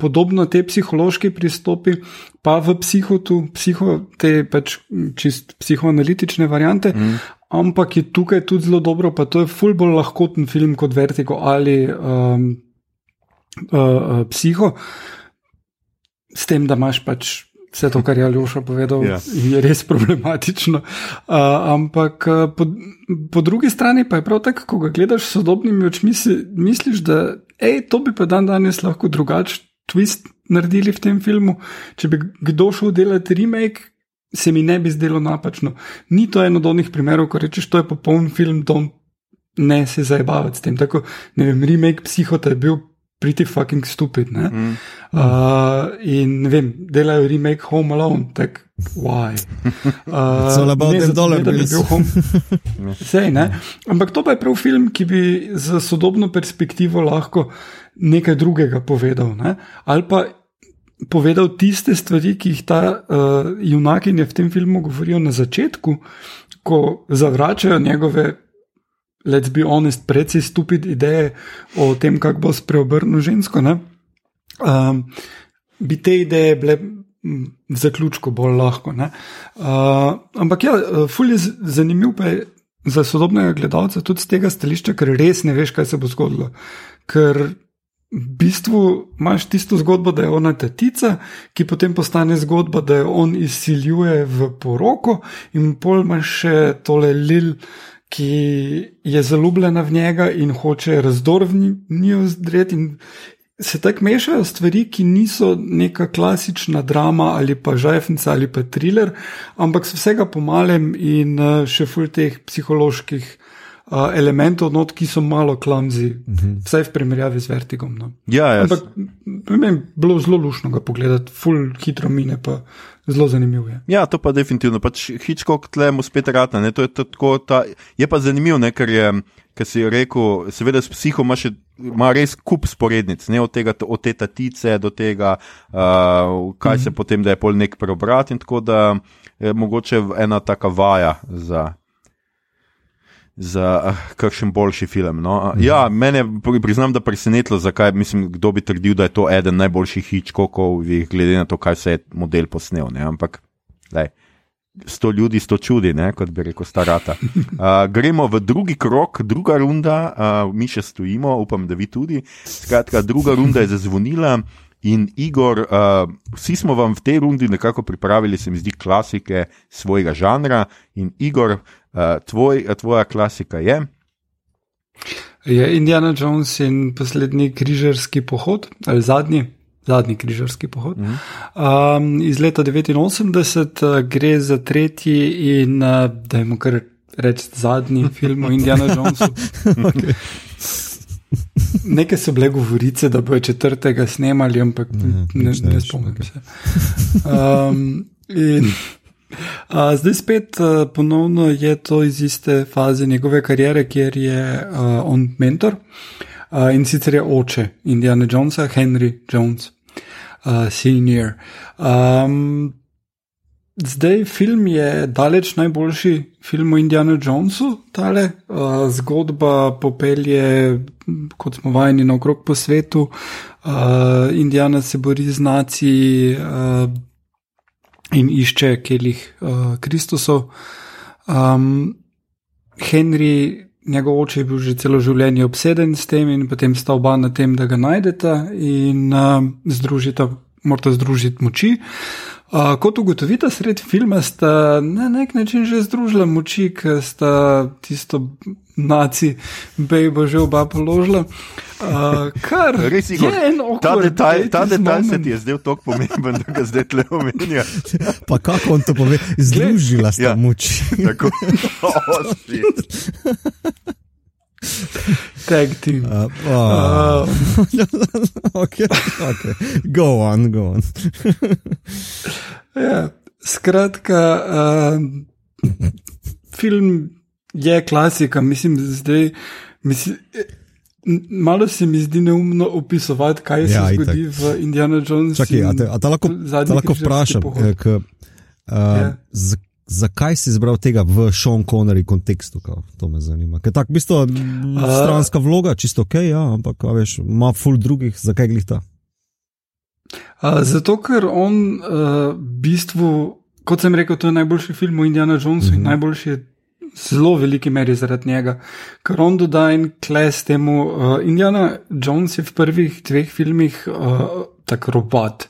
[SPEAKER 3] podobno te psihološke pristopi, pa v psihotu, psiho, te pač čist psihoanalitične variante, mm. ampak je tukaj tudi zelo dobro, pa to je ful bolj lahkoten film kot vertigo ali um, uh, psiho, s tem, da imaš pač vse to, kar je Aljoša povedal, yeah. Ja. je res problematično. Uh, ampak po, po drugi strani pa je prav tako, ko ga gledaš s sodobnimi očmi, misliš, da ej, to bi pa dan danes lahko drugačen twist naredili v tem filmu. Če bi kdo šel delati remake. Se mi ne bi zdelo napačno. Ni to eno od onih primerov, ko rečeš, to je popoln film, to ne se zabavati s tem. Tako, ne vem, remake psihota je bil pretty fucking stupid. Mm. Uh, in ne vem, delajo remake Home Alone, tako why.
[SPEAKER 2] Uh, Zelo about ne, dollar, da bi bil home.
[SPEAKER 3] Sej, ne? Ampak to pa je prav film, ki bi za sodobno perspektivo lahko nekaj drugega povedal. Ne? Ali pa povedal tiste stvari, ki jih ta uh, junakinja v tem filmu govorijo na začetku, ko zavračajo njegove let's be honest, precej stupid ideje o tem, kako bo spreobrnil žensko. Um, bi te ideje bile v zaključku bolj lahko. Uh, ampak ja, fulj je zanimiv pa je za sodobnega gledalca tudi z tega stališča, ker res ne veš, kaj se bo zgodilo. Ker v bistvu imaš tisto zgodbo, da je ona tatica, ki potem postane zgodba, da jo on izsiljuje v poroko, in pol imaš še tole lil ki je zaljubljena v njega in hoče razdor v njo zdreti. Se tako mešajo stvari, ki niso neka klasična drama ali pa žajfnica ali pa thriller, ampak so vsega pomalem in uh, še ful teh psiholoških uh, elementov, not, ki so malo klamzi, uh. -huh. vsaj v primerjavi z vertigom. No.
[SPEAKER 1] Ja, ja.
[SPEAKER 3] Ampak meni bilo zelo lušno ga pogledati, ful hitro mine, pa zelo zanimivo je.
[SPEAKER 1] Ja, to pa definitivno, pač Hitchcock tle mu spet rata. To je, tako, ta, je pa zanimivo, ne, ker je. Ker si rekel, seveda, s psiho ima, še, ima res kup sporednic, ne, od, tega, od te tatice do tega, uh, kaj mm -hmm. se potem da je pol nek preobrat. In tako da je mogoče ena taka vaja za za uh, kakšen boljši film. No? Mhm. Ja, mene priznam, da presenetilo, zakaj mislim, kdo bi trdil, da je to eden najboljših hitchkokov, glede na to, kaj se je model posnel. Ne? Ampak, lej. Sto ljudi, sto čudi, ne, kot bi rekel, starata. Uh, gremo v drugi krok, druga runda, uh, mi še stojimo, upam, da vi tudi. Skratka, druga runda je zazvonila in Igor, uh, vsi smo vam v tej rundi nekako pripravili, se mi zdi, klasike svojega žanra. In Igor, tvoj, tvoja klasika je?
[SPEAKER 3] Je Indiana Jones in poslednji križarski pohod, ali zadnji, zadnji križarski pohod. Mm um, iz leta 89 uh, gre za tretji in, uh, da jim kar rečem, zadnji film o Indiana Jonesu. okay. Nekaj so bile govorice, da bojo četrtega snemali, ampak ne, ne, ne, ne spomnim se. Um, in, Uh, zdaj spet uh, ponovno je to iz iste faze njegove kariere, kjer je uh, on mentor uh, in sicer je oče Indiana Jonesa, Henry Jones, uh, senior. Um, zdaj film je daleč najboljši film o Indiana Jonesu, tale uh, zgodba popelje, kot smo vajeni naokrog po svetu. Uh, Indiana se bori z naci. Uh, in išče kelih uh, Kristusov. Um, Henry, njegov oče, je bil že celo življenje obseden s tem, in potem sta oba na tem, da ga najdeta in uh, združita, morata združiti moči. Uh, kot ugotovite, sred filma sta na nek način že združila moči, ker sta tisto naci, bejbo že oba položila. Uh, kar
[SPEAKER 1] res je, ta detajl, ta detajl se ti je zdel tako pomemben, da ga zdaj le omenja.
[SPEAKER 2] Pa kako on to pove, združila sta ja. moči.
[SPEAKER 1] Tako, oh,
[SPEAKER 3] Tag team. Uh,
[SPEAKER 2] oh. uh. okay, okay. Go on, go on.
[SPEAKER 3] ja, skratka, uh, film je klasika, mislim, zdaj. Mislim, Malo se mi zdi neumno opisovati, kaj ja, se zgodi itak. v Indiana Jonesu.
[SPEAKER 2] Čakaj, a te, a te lahko, te lahko vprašam, eh, k, uh, ja. z, zakaj si izbral tega v Sean Connery kontekstu? Kao, to me zanima. Ker tako, v bistvu, stranska vloga, čisto ok, ja, ampak veš, ima full drugih, zakaj glih ta?
[SPEAKER 3] Uh, zato, ker on uh, v bistvu, kot sem rekel, to je najboljši film o Indiana Jonesu mm -hmm. in mhm. najboljši je zelo veliki meri zaradi njega, ker on doda en kles temu. Uh, Indiana Jones je v prvih dveh filmih uh, tako robot.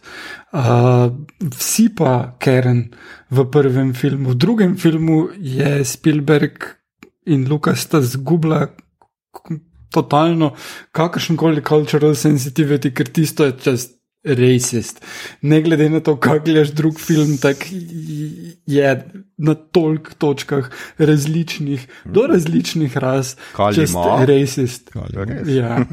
[SPEAKER 3] Uh, vsi pa Karen v prvem filmu, v drugem filmu je Spielberg in Lukas sta zgubila totalno kakršen koli cultural sensitivity, ker tisto je čest racist. Ne glede na to, kako gledaš drug film, tako je na toliko točkah različnih, do različnih ras, just
[SPEAKER 1] ima.
[SPEAKER 3] racist. Ja.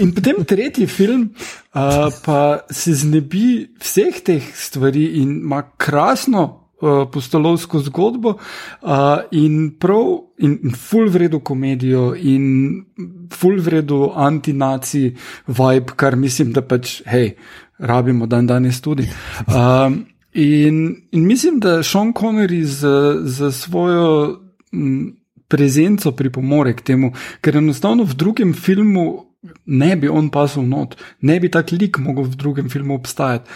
[SPEAKER 3] In potem tretji film, uh, pa se znebi vseh teh stvari in ima krasno. Uh, Postolovsko zgodbo uh, in prav, in, in full vredu komedijo, in full vredu antinaci vibe, kar mislim, da pač, hej, rabimo dan danes tudi. Um, in, in mislim, da Sean Connery za, za svojo m, prezenco pripomore k temu, ker enostavno v drugem filmu ne bi on pasal not, ne bi tak lik mogel v drugem filmu obstajati.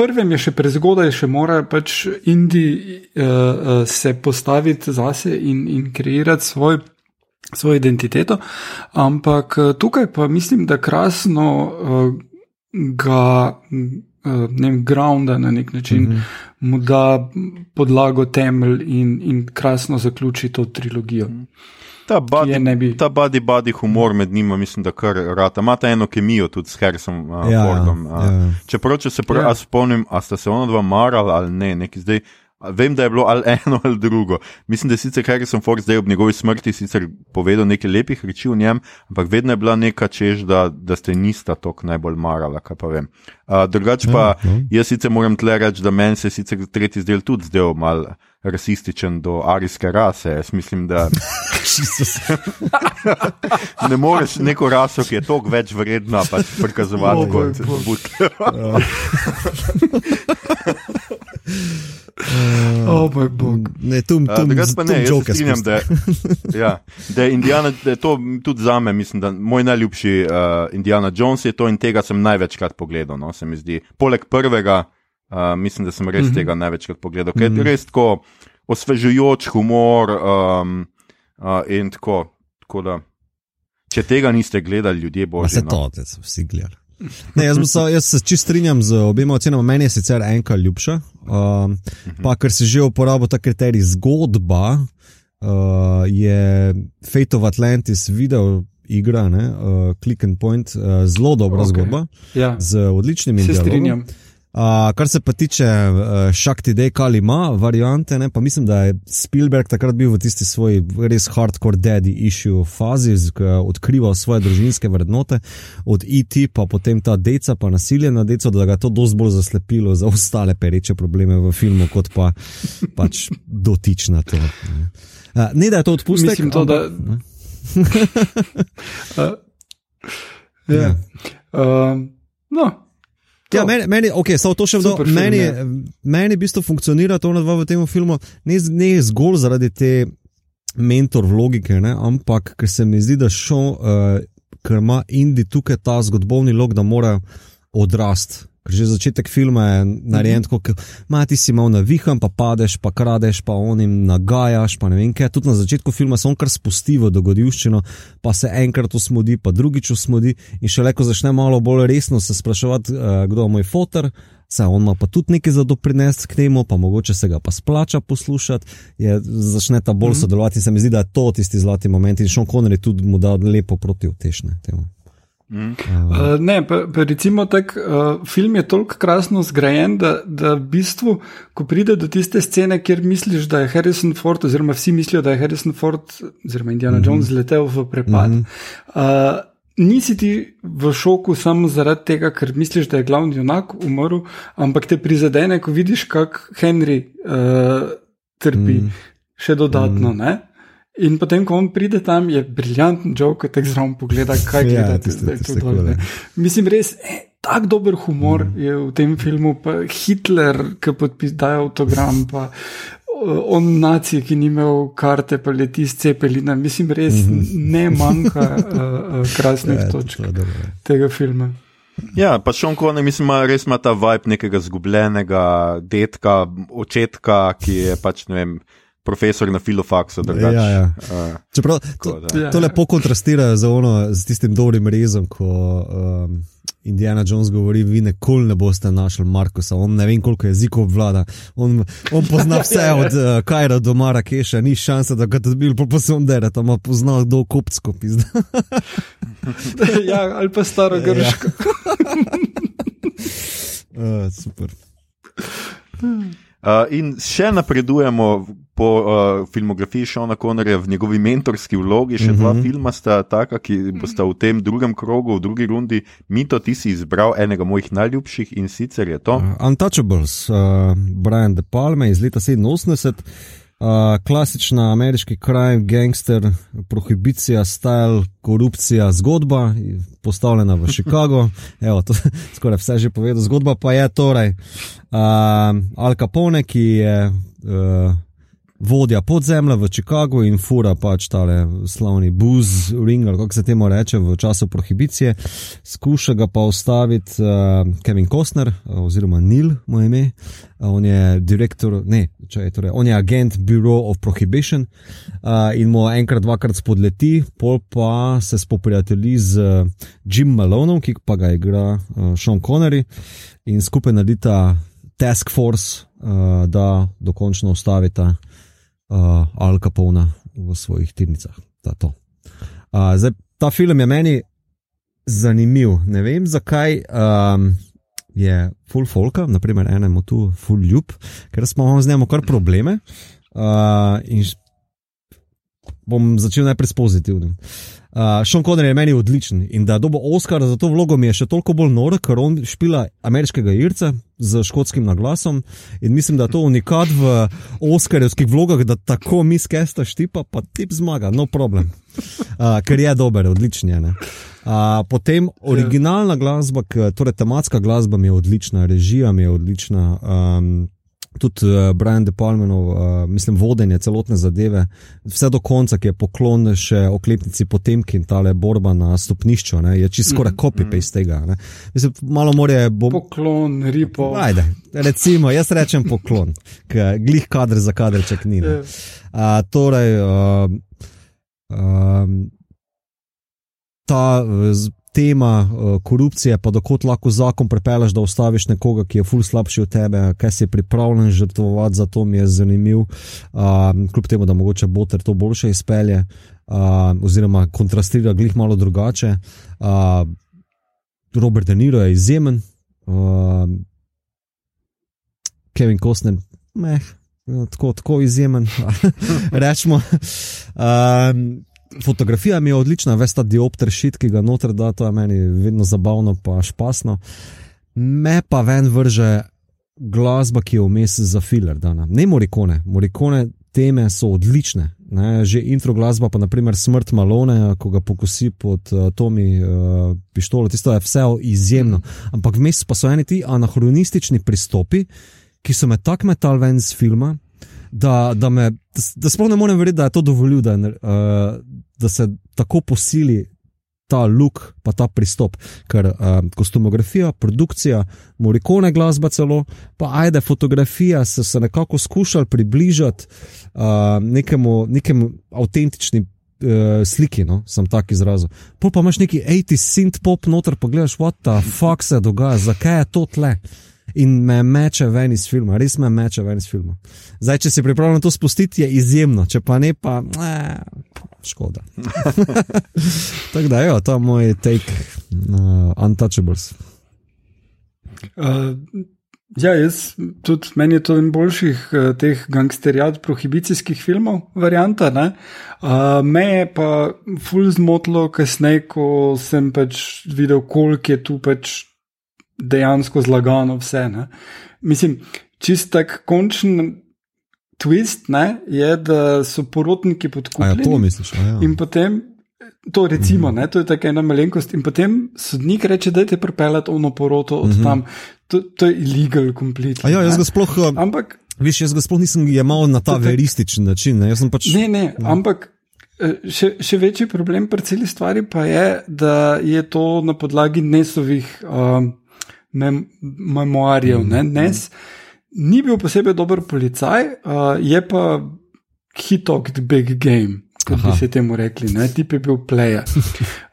[SPEAKER 3] Prvem je še prezgodaj, še mora pač Indi uh, se postaviti zase in, in kreirati svoj, svojo identiteto, ampak uh, tukaj pa mislim, da krasno uh, ga, uh, ne vem, grounda na nek način, mm -hmm. mu da podlago, temelj in, in krasno zaključi to trilogijo. Mm -hmm.
[SPEAKER 1] Ta body, bi... ta body, body humor med njima, mislim, da kar rata. Imata eno kemijo tudi s Harrisom uh,
[SPEAKER 2] Ja,
[SPEAKER 1] Fordom. Uh,
[SPEAKER 2] ja.
[SPEAKER 1] Čeprav, če se prav
[SPEAKER 3] Ja.
[SPEAKER 1] ja. spomnim, a sta se ona dva marala ali ne, neki zdaj. Vem, da je bilo ali eno ali drugo. Mislim, da je sicer Harrison Ford zdaj ob njegovi smrti sicer povedal nekaj lepih reči o njem, ampak vedno je bila neka čež, da, da ste nista tok najbolj marala, kaj pa vem. Uh, drugač pa,
[SPEAKER 2] Ja, no.
[SPEAKER 1] jaz sicer moram tle reči, da meni se je sicer tretji zdel tudi zdel mal rasističen do arijske rase. Jaz mislim, da ne moreš neko raso, ki je toliko več vredna, pač prikazovati
[SPEAKER 3] O, moj
[SPEAKER 1] kot
[SPEAKER 3] bog.
[SPEAKER 1] but.
[SPEAKER 3] O moj bog.
[SPEAKER 2] Ne, tu
[SPEAKER 1] Uh, Drugač pa ne, jaz se strinjam, da, ja, da je Indiana, da je to tudi za me, mislim, da moj najljubši uh, Indiana Jones je to in tega sem največkrat pogledal, no, se mi zdi. Poleg prvega, uh, mislim, da sem res mm
[SPEAKER 3] Mhm.
[SPEAKER 1] -hmm. tega največkrat pogledal, ker je res tako osvežujoč humor um, uh, in tako, tako da. Če tega niste gledali, ljudje božji.
[SPEAKER 2] se
[SPEAKER 1] no.
[SPEAKER 2] to, da so vsi gledali. Ne, jaz, sa- jaz se čist strinjam z obema ocenama, meni je sicer enka ljubša. Um, pa ker si že uporabil ta kriterij zgodba, uh, je Fate of Atlantis video igra, ne, uh, Click and Point, uh, zelo dobra
[SPEAKER 3] Ok.
[SPEAKER 2] okay. zgodba
[SPEAKER 3] Ja,
[SPEAKER 2] z odličnimi
[SPEAKER 3] se
[SPEAKER 2] dialogi.
[SPEAKER 3] strinjam.
[SPEAKER 2] Uh, kar se pa tiče uh, Shakti Day Kalima variante, ne, pa mislim, da je Spielberg takrat bil v tisti svoj res hardcore daddy issue fazi, ko je odkrival svoje družinske vrednote, od IT pa potem ta deca, pa nasilje na deco, da ga je to dosti bolj zaslepilo za ostale pereče probleme v filmu, kot pa pač dotična to. Ne, uh, ne da je to odpustek,
[SPEAKER 3] Mislim to, da-
[SPEAKER 2] ampak, ne.
[SPEAKER 3] Uh, ja. Uh, no,
[SPEAKER 2] Ja, meni, meni, okay, to še vdo,
[SPEAKER 3] film,
[SPEAKER 2] meni,
[SPEAKER 3] ja.
[SPEAKER 2] meni v bistvu funkcionira to na dva v tem filmu, ne, ne zgolj zaradi te mentor logike, ne, ampak ker se mi zdi, da šel, uh, ker ima Indi tukaj ta zgodovni log, da mora odrasti. Ker že začetek filma je narejen tako, kot ti si malo navihan, pa padeš, pa kradeš, pa onim nagajaš, pa ne vem kaj. Tudi na začetku filma se on kar spusti v dogodivščino, pa se enkrat usmodi, pa drugič usmodi in šele ko začne malo bolj resno se spraševati, uh, kdo je moj fotor. Saj on ima pa tudi nekaj za doprinesti k temu, pa mogoče se ga pa splača poslušati, je, začne ta bolj mm -hmm. sodelovati in se mi zdi, da je to tisti zlati moment in Sean Connery tudi mu da lepo proti utešne temu.
[SPEAKER 1] Mm.
[SPEAKER 3] Uh, ne, pa, pa recimo tak, uh, film je toliko krasno zgrajen, da, da v bistvu, ko pride do tiste scene, kjer misliš, da je Harrison Ford, oziroma vsi mislijo, da je Harrison Ford, oziroma Indiana mm -hmm. Jones, letel v prepad. Mm -hmm. uh, Nisi ti v šoku samo zaradi tega, ker misliš, da je glavni junak umrl, ampak te prizadene, ko vidiš, kako Henry uh, trpi mm. še dodatno. Mm. In potem, ko on pride tam, je briljanten joke, ki te zraven pogleda, kaj
[SPEAKER 2] Ja,
[SPEAKER 3] gledate
[SPEAKER 2] tisto
[SPEAKER 3] tu dol. Mislim, res, eh, tako dober humor mm. je v tem filmu, pa Hitler, ki podpisuje avtogram, pa on nacije, ki ni imel karte, pa leti z cepelina. Mislim, res mm -hmm. ne manjka uh, uh, krasnih
[SPEAKER 2] Ja, to-
[SPEAKER 3] točk
[SPEAKER 2] to
[SPEAKER 3] tega filma.
[SPEAKER 1] Ja, pa Sean Connery, mislim, ima res ima ta vibe nekega zgubljenega detka, očetka, ki je pač ne vem. Profesor na filofaksu, da
[SPEAKER 2] Ja, ja.
[SPEAKER 1] Uh,
[SPEAKER 2] Čeprav to,
[SPEAKER 1] da.
[SPEAKER 3] Ja.
[SPEAKER 2] to lepo kontrastira z, ono, z tistim dobrim rezom, ko um, Indiana Jones govori: Vi nikoli ne boste našli Markusa, on ne vem koliko jezikov obvlada, on, on pozna vse od uh, Kajra do Marakeša, ni šanse, da ga dobil, pa pa se on dere, tam pozna do kopsko pizda.
[SPEAKER 3] ja, ali pa staro grško.
[SPEAKER 2] Uh, super.
[SPEAKER 1] Uh, in še napredujemo po uh, filmografiji Šona Konorja v njegovi mentorski vlogi. Še uh -huh. dva
[SPEAKER 2] Mhm.
[SPEAKER 1] filma sta taka, ki bosta v tem drugem krogu, v drugi rundi. Mito, ti si izbral enega mojih najljubših in sicer je to.
[SPEAKER 2] Uh, Untouchables, uh, Brian De Palme iz leta 87. Uh, klasična ameriški kraj, gangster, prohibicija, style, korupcija, zgodba, postavljena v Chicago. Evo, to skoraj vse že povedal. Zgodba pa je torej uh, Al Capone, ki je uh, vodja podzemlja v Chicagu in fura pač tale slavni booze ring, ali kako se temu reče, v času prohibicije. Skuša ga pa ustaviti uh, Kevin Costner, uh, oziroma Neil, mu je ime. Uh, on je direktor, ne, če je torej, on je agent Bureau of Prohibition uh, in mu enkrat, dvakrat spodleti, pol pa se spoprijatelji z uh, Jim Malonom, ki pa ga igra uh, Sean Connery in skupaj naredita task force, uh, da dokončno ustavita uh, Al Capona v svojih tirnicah. Ta, uh, zdaj, ta film je meni zanimiv. Ne vem, zakaj um, je full folka, naprimer enemu tu full ljub, ker smo imeli z njim kar probleme. Uh, in bom začel najprej s pozitivnim. Uh, Sean Connery je meni odličen in da dobo Oscar za to vlogo mi je še toliko bolj nor, ker on špila ameriškega irca z škotskim naglasom in mislim, da je to unikat v Oscarjevskih vlogah, da tako miskesta štipa, pa tip zmaga, no problem. Uh, ker je dober, odličen je. ne. Uh, potem originalna glasba, torej tematska glasba mi je odlična, režija mi je odlična. Um, Tudi uh, Brian De Palmenov, uh, mislim, vodenje celotne zadeve, vse do konca, ki je poklon še oklepnici Potemkin, tale borba na stopnišču, ne, je čisto skoraj copy-paste tega. Ne. Mislim, malo more bo.
[SPEAKER 3] Poklon, ripo.
[SPEAKER 2] Ajde, recimo, jaz rečem poklon, ker glih kader za kaderček ni. ne. A, torej, uh, um, ta eh, z- tema uh, korupcije, pa dokot lahko zakon prepelaš, da ustaviš nekoga, ki je ful slabši od tebe, kaj si pripravljen žrtvovati, zato mi je zanimiv. Uh, kljub temu, da mogoče Boter to boljše izpelje, uh, oziroma kontrastira glih malo drugače. Uh, Robert De Niro je izjemen. Uh, Kevin Costner, meh, tako, tako izjemen. Rečemo. Um, fotografija mi je odlična, veš ta diopter šit, ki ga noter da, to je meni vedno zabavno, pa špasno. Me pa ven vrže glasba, ki je vmes za filer. Dana. Ne morikone, morikone teme so odlične. Ne, že intro glasba, pa naprimer Smrt Malone, ko ga pokusi pod uh, Tomi uh, pištolo, tisto je vse izjemno. Ampak vmes pa so eni ti anahronistični pristopi, ki so me tako metal ven iz filma, da, da, me, da, da sploh ne morem verjeti, da je to dovolil, da, uh, da se tako posili ta luk, pa ta pristop. Ker uh, kostumografija, produkcija, morikone glasba celo, pa ajde fotografija, so se nekako skušali približati uh, nekemu, nekemu avtentični. Uh, sliki, no, sem tak izrazil. Pol pa imaš neki 80 synth pop noter, pa gledaš, what the fuck se dogaja, zakaj je to tle. In me meče ven iz filma, res me meče ven iz filma. Zdaj, če si pripravljen to spustiti, je izjemno, če pa ne, pa eh, škoda. Tako da, jo, to je moj take uh, Untouchables.
[SPEAKER 3] Uh, ja, jaz tudi meni je to en boljših uh, teh gangsterjad, prohibicijskih filmov, varianta. ne. Uh, me je pa ful zmotilo kasneje, ko sem pač videl, koliko je tu pač dejansko zlagano vse. Ne. Mislim, čist tak končen twist ne, je, da so porotniki
[SPEAKER 2] A ja, to misliš? Ja.
[SPEAKER 3] In potem, to recimo, ne, to je tako ena malenkost, in potem sodnik reče, da je te pripeljati ono poroto od tam. To, to je illegal, kompletno.
[SPEAKER 2] Ja, jaz
[SPEAKER 3] ne.
[SPEAKER 2] ga sploh, uh,
[SPEAKER 3] Ampak,
[SPEAKER 2] viš, jaz ga sploh nisem jemal na ta
[SPEAKER 3] to-
[SPEAKER 2] verističen način. Ne, pač,
[SPEAKER 3] ne, ne, ampak. eh, Še, še večji problem pri celi stvari pa je, da je to na podlagi Nesovih um, mem memoarjev. Ne? Nes ni bil posebej dober policaj, uh, je pa hitok the big game, kot bi
[SPEAKER 2] Aha.
[SPEAKER 3] se temu rekli, ne? tip je bil player.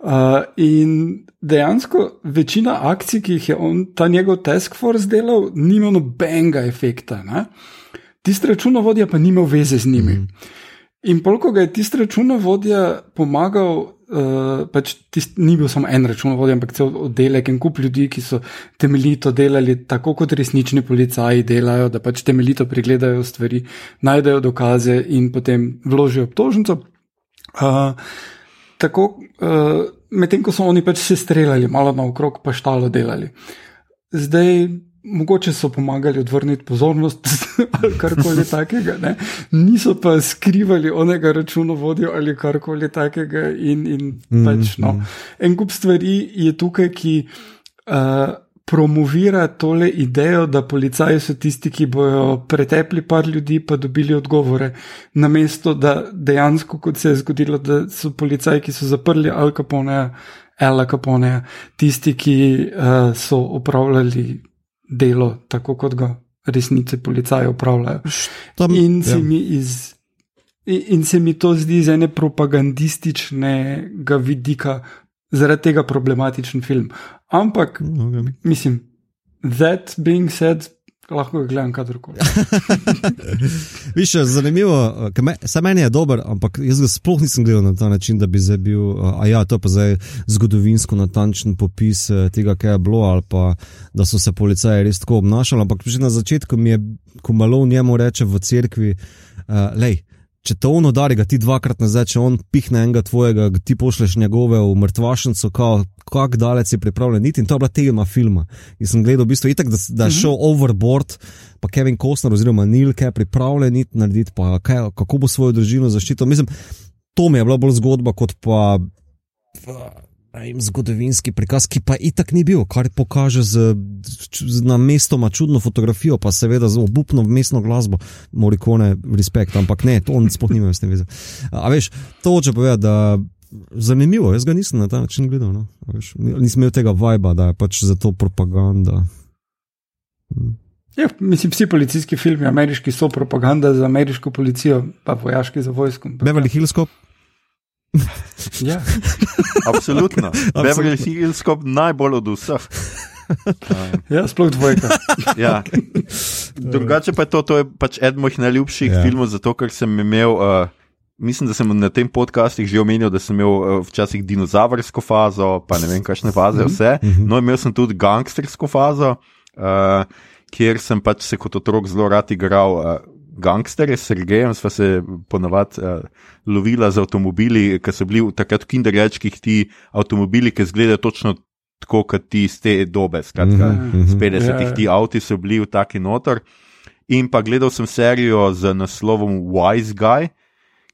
[SPEAKER 3] Uh, in dejansko večina akcij, ki jih je on, ta njegov task force delal, nima nobenega efekta. Ne? Tisti računovodja pa nima veze z njimi. Mm. In polko ga je tisti računovodja pomagal, uh, pač tist, ni bil samo en računovodja, ampak cel oddelek in kup ljudi, ki so temeljito delali, tako kot resnični policaji delajo, da pač temeljito pregledajo stvari, najdejo dokaze in potem vložijo obtožnico. Uh, tako, uh, medtem ko so oni pač se streljali, malo naokrog, pa štalo delali. Zdaj mogoče so pomagali odvrniti pozornost ali karkoli takega, ne? niso pa skrivali onega računovodja ali karkoli takega. In, in mm, pač, no. En kup stvari je tukaj, ki uh, promovira tole idejo, da policaji so tisti, ki bojo pretepli par ljudi, pa dobili odgovore, namesto da dejansko, kot se je zgodilo, da so policaji, ki so zaprli Al Capone. Ela Capone, tisti, ki uh, so upravljali delo, tako kot ga resnice policaji upravljajo. Tam, in, se ja. iz, in, in se mi to zdi iz ene propagandističnega vidika, zaradi tega problematičen film. Ampak, okay. mislim, that being said, lahko ga gledam kadarkoli.
[SPEAKER 2] Viš, zanimivo, se meni je dober, ampak jaz ga sploh nisem gledal na ta način, da bi zdaj bil, a ja, to pa zdaj zgodovinsko natančen popis eh, tega, kaj je bilo, ali pa da so se policaji res tako obnašali. Ampak že na začetku mi je, ko malo v njemu reče v cerkvi, uh, lej če te on udari, ga ti dvakrat nazaj, če on pihne enega tvojega, ti pošleš njegove v mrtvašnico, kako daleč si pripravljen. Niti in to je bila tema filma. In sem gledal, v bistvu, itak, da, da je mhm. šel overboard, pa Kevin Costner oziroma Neil, kaj je pripravljen narediti, pa kaj, kako bo svojo družino zaščitil. Mislim, to mi je bila bolj zgodba kot pa vem, zgodovinski prikaz, ki pa itak ni bil, kar pokaže z, z na mestoma čudno fotografijo, pa seveda z obupno mestno glasbo, morikone, respekt, ampak ne, to sploh nima s tem veze. A veš, to hoče povedati, da. Zanimivo, jaz ga nisem na ta način gledal. No? Veš, nisem imel tega viba, da je pač za to propaganda.
[SPEAKER 3] Hm. Ja, mislim, vsi policijski filmi, ameriški, so propaganda za ameriško policijo, pa vojaški za vojsko.
[SPEAKER 2] Beverly Hills Cop.
[SPEAKER 3] Ja.
[SPEAKER 1] Absolutno. Beverly Hills je najbolj od vseh.
[SPEAKER 3] Ja, sploh dvojka.
[SPEAKER 1] Ja. Drugače pa je to, to je pač eden mojih najljubših ja. filmov, zato ker sem imel. Uh, Mislim, da sem na tem podkastu že omenil, da sem imel uh, včasih dinozavrsko fazo, pa ne vem, kakšne faze, mhm. vse. Mhm. No, imel sem tudi gangstersko fazo, uh, kjer sem pač se kot otrok zelo rad igral. Uh, gangsterje, s Sergejem smo se ponovadi uh, lovili z avtomobili, ki so bili takrat v Kinderječkih ti avtomobili, ki izgledajo točno tako, kot ti iz te dobe. Skratka, mm -hmm. z 50-ih yeah. Ja, ja. ti avti so bili v taki notor. In pa gledal sem serijo z naslovom Wise Guy,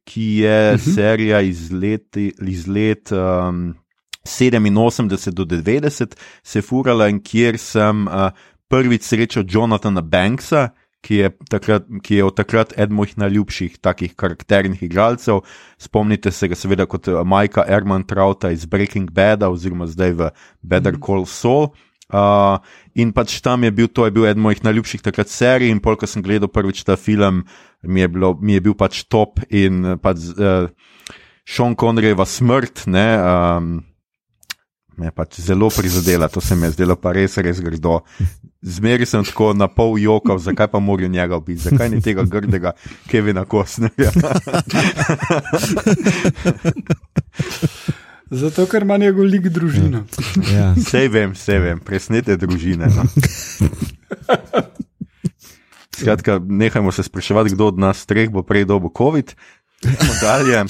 [SPEAKER 1] ki je mm -hmm. serija iz let. Iz let um, 87 do 90 se furala in kjer sem uh, prvič srečal Jonathana Banksa, ki je, takrat, ki je od takrat eden mojih najljubših takih karakternih igralcev. Spomnite se ga seveda kot eh, Majka Erman Trauta iz Breaking Bad, oziroma zdaj v Better mhm. Call Saul. Uh, in pač tam je bil, to je bil eden mojih najljubših takrat serij, in polk sem gledal prvič ta film, mi je, bilo, mi je bil pač top in eh, pač uh, Sean Conneryjeva smrt. Ne, um, me pač zelo prizadela, to se mi je zdelo pa res, res grdo. Zmeri sem tako na pol jokal, zakaj pa morajo njega biti, zakaj ni tega grdega Kevina Kosnerja.
[SPEAKER 3] Zato, ker ima njegov lik družino.
[SPEAKER 1] Ja. Vse vem, vse vem, presnete družine. No. Skratka, nehajmo se spraševati, kdo od nas treh bo prej dobil COVID. Dalje.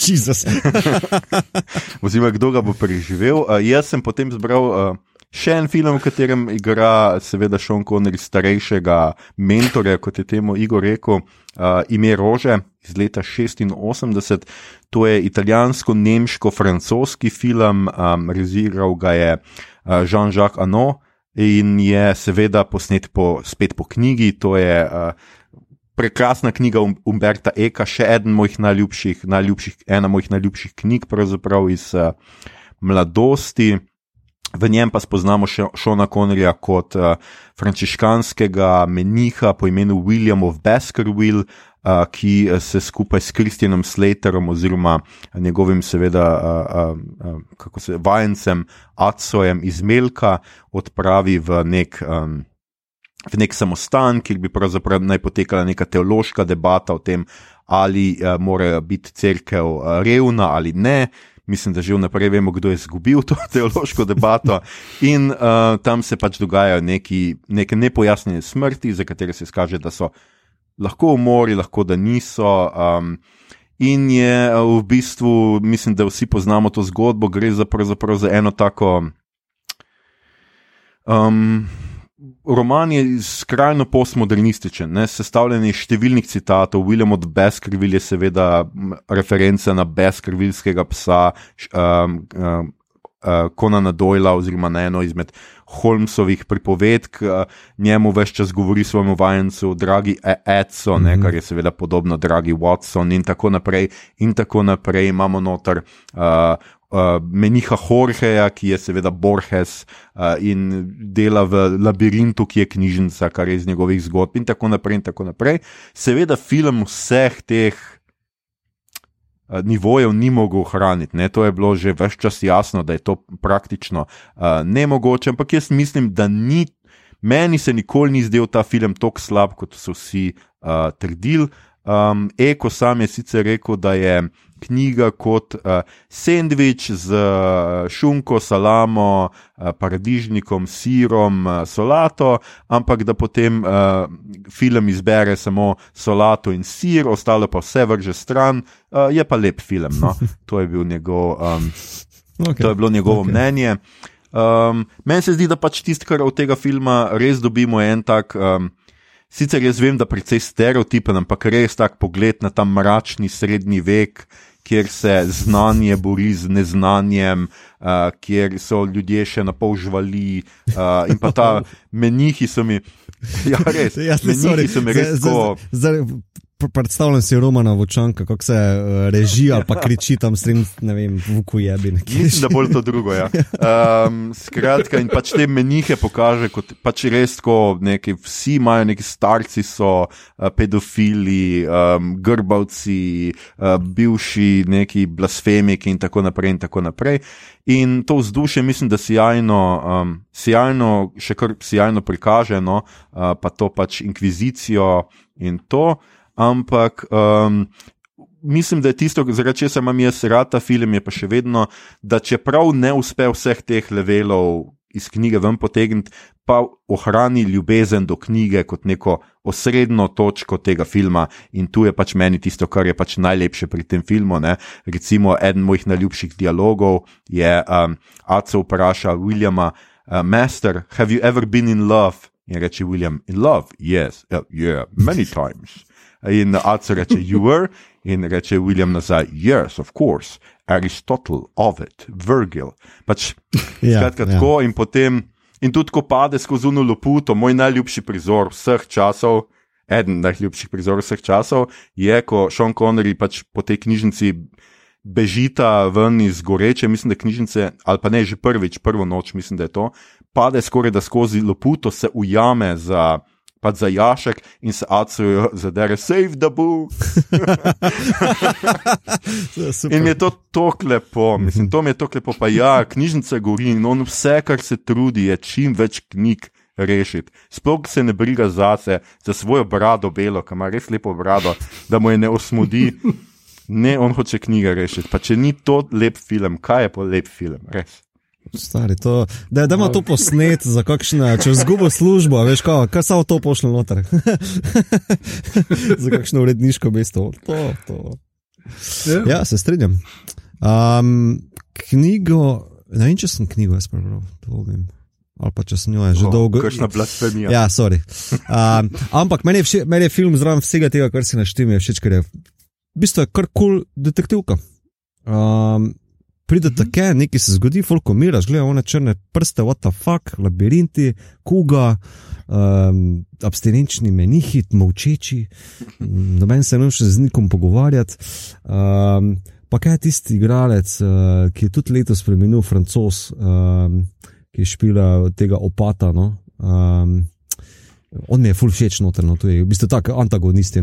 [SPEAKER 1] Oziroma, kdo ga bo preživel. Uh, jaz sem potem zbral uh, še en film, v katerem igra, seveda, Sean Connery, starejšega mentorja, kot je temu Igor rekel, uh, ime Rože iz leta 86. To je italijansko-nemško-francoski film, um, režiral ga je uh, Jean-Jacques Anno. In je seveda posnet po, spet po knjigi, to je uh, prekrasna knjiga um-, Umberta Eka, še eden mojih najljubših, najljubših, ena mojih najljubših knjig, pravzaprav iz uh, mladosti. V njem pa spoznamo še Šona Connerja kot uh, frančiškanskega meniha po imenu William of Baskerville, uh, ki se skupaj s Kristjanom Slaterom oziroma njegovim, seveda, uh, uh, kako se vajencem Atsojem iz Melka odpravi v nek. Um, v nek samostan, kjer bi pravzaprav naj potekala neka teološka debata o tem, ali uh, mora biti crkva uh, revna ali ne. Mislim, da že vnaprej vemo, kdo je izgubil to teološko debato. In uh, tam se pač dogajajo neki, neke nepojasnjene smrti, za katere se kaže, da so lahko umori, lahko da niso. Um, in je v bistvu, mislim, da vsi poznamo to zgodbo, gre za, za eno tako. Um, roman je skrajno postmodernističen, ne? sestavljen iz številnih citatov. William od Beskrvil je seveda referenca na Beskrvilskega psa. Um, um, Konana uh, Doyla, oziroma na eno izmed Holmesovih pripovedk, uh, njemu več čas govori svojemu vajencu, dragi e-, Edson, mm -hmm. kar je seveda podobno, dragi Watson, in tako naprej. In tako naprej imamo noter uh, uh, meniha Jorgeja, ki je seveda Borges uh, in dela v labirintu, ki je knjižnica, kar je iz njegovih zgodb, in tako naprej. In tako naprej. Seveda film vseh teh uh, nivojev ni mogel ohraniti, ne? to je bilo že več čas jasno, da je to praktično uh, nemogoče, ampak jaz mislim, da ni. Meni se nikoli ni zdel ta film tako slab, kot so vsi uh, trdili. Um, Eko sam je sicer rekel, da je knjiga kot uh, sendvič z uh, šunko, salamo, uh, paradižnikom, sirom, uh, solato, ampak da potem uh, film izbere samo solato in sir, ostalo pa vse vrže stran, uh, je pa lep film. No? To je, bil njegov, um, okay. to je bilo njegovo okay. mnenje. Um, Meni se zdi, da pač tisto, kar od tega filma res dobimo, je en tak. Um, Sicer jaz vem, da je precej stereotipen, ampak res tak pogled na ta mračni srednji vek, kjer se znanje bori z neznanjem, uh, kjer so ljudje še na pol živali. Uh, in pa ta menihi so mi. Ja, res.
[SPEAKER 2] Ja, menihi so mi res. Predstavljam si Romana Vočanka, kako se uh, reži ali pa kriči tam s tem, ne vem, vuku jebi.
[SPEAKER 1] Mislim, da bolj to drugo. Ja. Um, skratka, in pač te menihe pokaže, kot pač res, ko neki, vsi imajo neki starci, so uh, pedofili, um, grbavci, uh, bivši neki blasfemiki in tako naprej. In tako naprej. In to vzdušje, mislim, da sjajno, um, sjajno, še kar sjajno prikaže, no, uh, pa to pač inkvizicijo in to ampak um, mislim, da je tisto, zaradi česa imam jaz rad ta film, je pa še vedno, da čeprav ne uspe vseh teh levelov iz knjige ven potegniti, pa ohrani ljubezen do knjige kot neko osrednjo točko tega filma. In tu je pač meni tisto, kar je pač najlepše pri tem filmu. Ne? Recimo, eden mojih najljubših dialogov je um, Aco vpraša Williama, uh, Master, have you ever been in love? In reče William, in love? Yes, uh, yeah, many times. In Acer reče, you were, in reče William nazaj, yes, of course, Aristotle, Ovid, Virgil. Pač, ja, skratka, ja. tako in potem, in tudi ko pade skozi unu loputo, moj najljubši prizor vseh časov, eden najljubših prizorov vseh časov, je, ko Sean Connery pač po tej knjižnici bežita ven iz goreče, mislim, da knjižnice, ali pa ne že prvič, prvo noč, mislim, da je to, pade skoraj da skozi loputo, se ujame za pač za jašek in se acujo, zadere, save the book. in mi je to tako lepo, mislim, to mi je tako lepo, pa ja, knjižnica gori in on vse, kar se trudi, je čim več knjig. Rešiti. Sploh se ne briga za se, za svojo brado belo, ki ima res lepo brado, da mu je ne osmodi. Ne, on hoče knjige rešiti. Pa če ni to lep film, kaj je pa lep film, res.
[SPEAKER 2] Stari, to, da, da ima to posnet za kakšne, če izgubo službo, veš, kaj, kaj samo to pošle noter. za kakšno uredniško mesto. To, to. Ja. ja, se strinjam. Um, knjigo, ne vem, če sem knjigo jaz prebral, to vem. Ali pa če sem jo že oh, dolgo.
[SPEAKER 1] Kakšna blasfemija.
[SPEAKER 2] Ja, sorry. Um, ampak meni je, vše, meni je film zraven vsega tega, kar si naštel, je všeč, ker je v bistvu kar kul cool detektivka. Um, pride mm -hmm. tako, nekaj se zgodi, fulko miraš, gledaj, one črne prste, what the fuck, labirinti, kuga, um, abstinenčni menihi, molčeči, noben se ne more z nikom pogovarjati. Um, pa kaj je tisti igralec, uh, ki je tudi letos spremenil, francos, um, ki je špila tega opata. No? Um, On mi je full všeč noter, to je v bistvu tako antagonist, eh,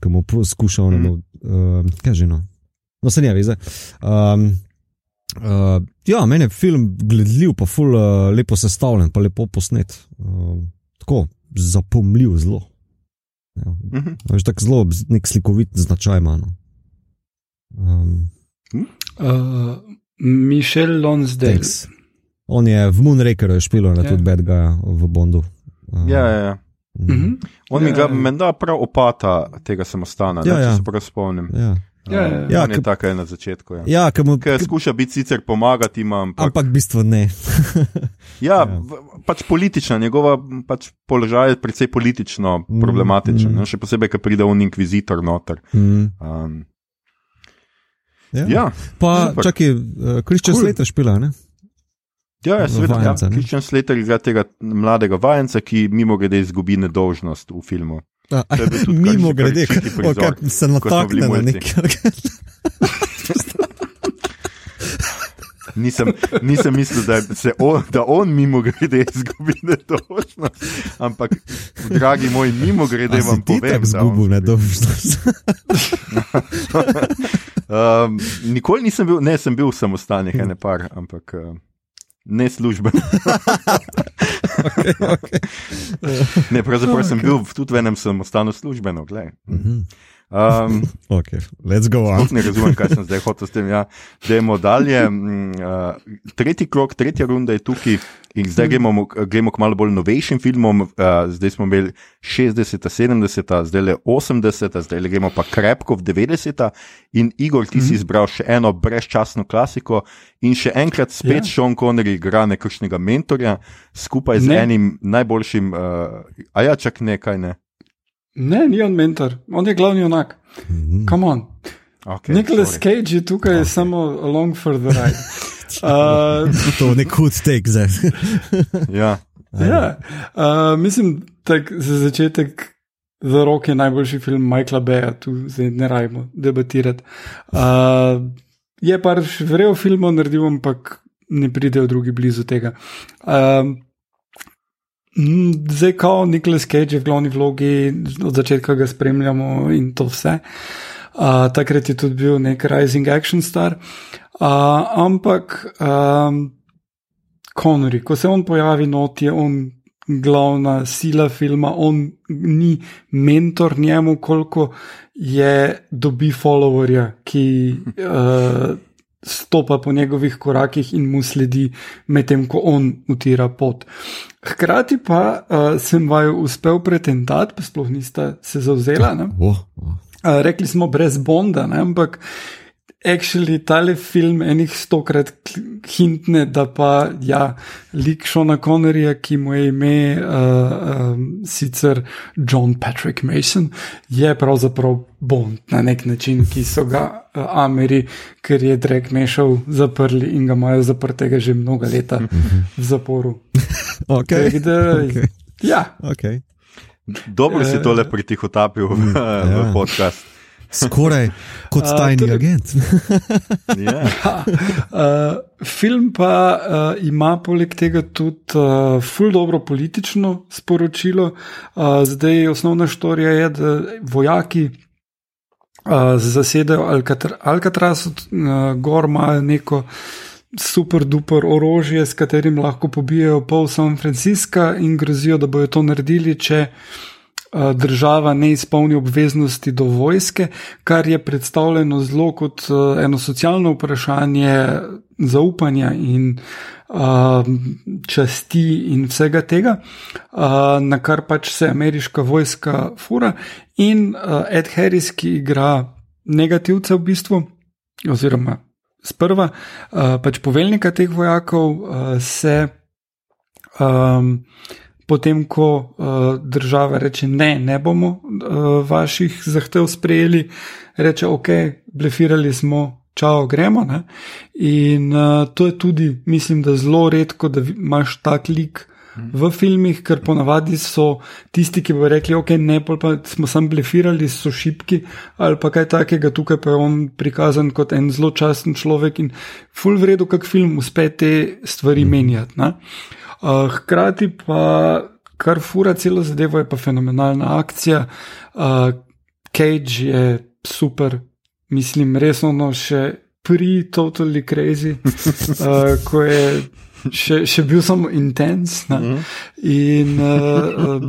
[SPEAKER 2] ki mu poskuša, mm. uh, kaj že no. No, se ne ve, um, Uh, ja, meni je film gledljiv, pa ful uh, lepo sestavljen, pa lepo posnet. Uh, tako, zapomljiv zelo. Ja. Uh
[SPEAKER 1] Mhm.
[SPEAKER 2] -huh. Tako zelo nek slikovit značaj ima. No. Um,
[SPEAKER 3] Uh, Mišel Lonsdale.
[SPEAKER 2] thanks. On je v Moonrakeru špil, ne
[SPEAKER 3] Ja.
[SPEAKER 2] tudi Bedga v Bondu. Um,
[SPEAKER 1] Ja, ja, ja.
[SPEAKER 2] mm,
[SPEAKER 3] Mhm.
[SPEAKER 1] On mi
[SPEAKER 3] Ja,
[SPEAKER 1] ga
[SPEAKER 3] ja.
[SPEAKER 1] menda prav opata tega samostana,
[SPEAKER 2] Ja,
[SPEAKER 1] ne, če
[SPEAKER 2] ja.
[SPEAKER 1] se prav spomnim.
[SPEAKER 2] ja.
[SPEAKER 3] Ja, ja, ja.
[SPEAKER 2] Ja,
[SPEAKER 1] On je
[SPEAKER 2] ke-
[SPEAKER 1] tako je na začetku. Ja.
[SPEAKER 2] ja ker mu,
[SPEAKER 1] Ker skuša biti sicer pomagati, ima, ampak,
[SPEAKER 2] ampak v bistvu ne.
[SPEAKER 1] ja,
[SPEAKER 2] ja.
[SPEAKER 1] v- pač politična, njegova pač položaj je precej politično
[SPEAKER 2] Mm,
[SPEAKER 1] problematičen,
[SPEAKER 2] mm.
[SPEAKER 1] mm. še posebej, ker pride on inkvizitor noter.
[SPEAKER 2] Mm,
[SPEAKER 1] Um,
[SPEAKER 2] ja.
[SPEAKER 1] ja,
[SPEAKER 2] Pa
[SPEAKER 1] super.
[SPEAKER 2] čakaj, uh, Christian
[SPEAKER 1] Cool.
[SPEAKER 2] cool. Slater špila, ne?
[SPEAKER 1] ja, ja seveda. Ja. Christian Slater igra tega mladega vajenca, ki mimo grede izgubi nedolžnost v filmu.
[SPEAKER 2] A,
[SPEAKER 1] To je bil tudi kar
[SPEAKER 2] mimo grede,
[SPEAKER 1] prizor,
[SPEAKER 2] okay, se natakne na
[SPEAKER 1] mulci.
[SPEAKER 2] nek.
[SPEAKER 1] Nisem, nisem mislil, da, se on, da on mimo grede izgubi nedolžnost, ampak, dragi moj, mimo grede vam povem,
[SPEAKER 2] tako
[SPEAKER 1] da on-
[SPEAKER 2] zgubil nedolžnost.
[SPEAKER 1] Um, nikoli nisem bil, ne, sem bil v samostanih, ene par, ampak uh, ne služben.
[SPEAKER 2] okay, okay.
[SPEAKER 1] Ne, pravzaprav sem bil tudi v enem samostanu službeno. glej.
[SPEAKER 2] Mhm.
[SPEAKER 1] Um,
[SPEAKER 2] okay, let's go on.
[SPEAKER 1] Ne razumem, kaj sem zdaj hotel s tem. Ja. Dajmo dalje. Mm, Uh, tretji krok, tretja runda je tukaj. In zdaj gremo, mo- gremo k malo bolj novejšim filmom. Uh, zdaj smo imeli 60, 70, zdaj le 80, zdaj le gremo pa krepko v 90. In Igor, ti si izbral še eno brezčasno klasiko in še enkrat spet
[SPEAKER 3] Ja.
[SPEAKER 1] Sean Connery igra nekakšnega mentorja skupaj z
[SPEAKER 3] Ne.
[SPEAKER 1] enim najboljšim. Uh, a ja, čak nekaj ne.
[SPEAKER 3] Ne, ni on mentor, on je glavni junak.
[SPEAKER 2] Mhm.
[SPEAKER 3] Come on.
[SPEAKER 1] Okay,
[SPEAKER 3] Nicholas
[SPEAKER 1] sorry.
[SPEAKER 3] Cage je tukaj okay. samo along for the ride. Uh,
[SPEAKER 2] To je nek hud tek zdaj.
[SPEAKER 1] Ja.
[SPEAKER 3] ja, uh, mislim, da za začetek za roke je najboljši film Michaela Beja, tu zdaj ne rajmo debatirati. Uh, je pa vrel filmov naredil, ampak ne pridejo drugi blizu tega. Mm, zdaj, ko Nicholas Cage je v glavni vlogi, od začetka ga spremljamo in to vse. Uh, takrat je tudi bil nek rising action star. Uh, ampak um, Connery, ko se on pojavi, not je on glavna sila filma, on ni mentor njemu, koliko je dobi followerja, ki uh, stopa po njegovih korakih in mu sledi, medtem ko on utira pot. Hkrati pa uh, sem vaju uspel pretendati, pa sploh nista se zauzela. Ne? Uh, rekli smo brez Bonda, ne? ampak actually tale film enih stokrat hintne, da pa ja, lik Šona Connerja, ki mu je ime uh, um, sicer John Patrick Mason, je pravzaprav Bond na nek način, ki so ga uh, Ameri, ker je Drake mešal, zaprli in ga imajo zaprtega že mnoga leta v zaporu.
[SPEAKER 2] Okay.
[SPEAKER 3] Tako da,
[SPEAKER 2] Okay.
[SPEAKER 3] Ja,
[SPEAKER 2] Okay.
[SPEAKER 1] Dobro si
[SPEAKER 3] Eh,
[SPEAKER 1] tole pretihotapil v, v
[SPEAKER 2] ja.
[SPEAKER 1] podcast.
[SPEAKER 2] Skoraj kot tajni
[SPEAKER 3] torej-
[SPEAKER 2] agent.
[SPEAKER 1] Ja.
[SPEAKER 3] Uh, film pa uh, ima poleg tega tudi uh, ful dobro politično sporočilo. Uh, zdaj osnovna štorija je, da vojaki uh, zasedajo Alcatr Alcatraz, od uh, gor imajo neko super duper orožje, s katerim lahko pobijajo pol San Francisca in grozijo, da bojo to naredili, če uh, država ne izpolni obveznosti do vojske, kar je predstavljeno zelo kot uh, eno socialno vprašanje zaupanja in uh, časti in vsega tega, uh, na kar pač se ameriška vojska fura. In uh, Ed Harris, ki igra negativca v bistvu, oziroma sprva, uh, pač poveljnika teh vojakov, uh, se um, potem, ko uh, država reče: Ne, ne bomo uh, vaših zahtev sprejeli, reče: Ok, blefirali smo. Čau, gremo. Ne? In uh, to je tudi, mislim, da zelo redko, da imaš tak lik v filmih, ker ponavadi so tisti, ki bo rekli, ok, ne, pa smo sam blefirali, so šipki ali pa kaj takega, tukaj pa je on prikazan kot en zelo časten človek in full vredu, kak film uspe te stvari menjati. ne. Uh, hkrati pa, kar fura celo zadevo, je pa fenomenalna akcija. Uh, Cage je super, mislim, resno no, še pri Totally Crazy, uh, ko je še, še bil samo intens. ne. In uh,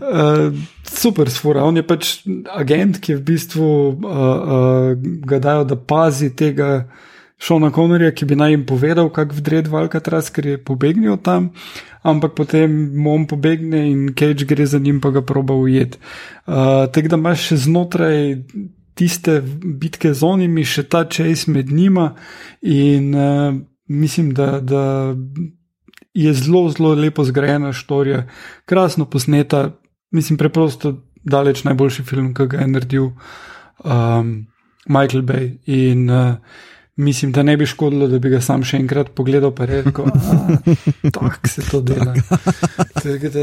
[SPEAKER 3] uh, super sfura. On je pač agent, ki je v bistvu uh, uh, ga dajo, da pazi tega Šona Konorja, ki bi naj jim povedal, kako vdred valka tras, ker je pobegnil tam, ampak potem Mom pobegne in Cage gre za njim, pa ga proba ujet. Uh, Tako da imaš še znotraj tiste bitke z onimi, še ta čas med njima in uh, mislim, da. da Je zelo, zelo lepo zgrajena štorija, krasno posneta, mislim, preprosto daleč najboljši film, ki ga je naredil um, Michael Bay. In uh, Mislim, da ne bi škodilo, da bi ga sam še enkrat pogledal, pa rekel, kako se to dela. Da,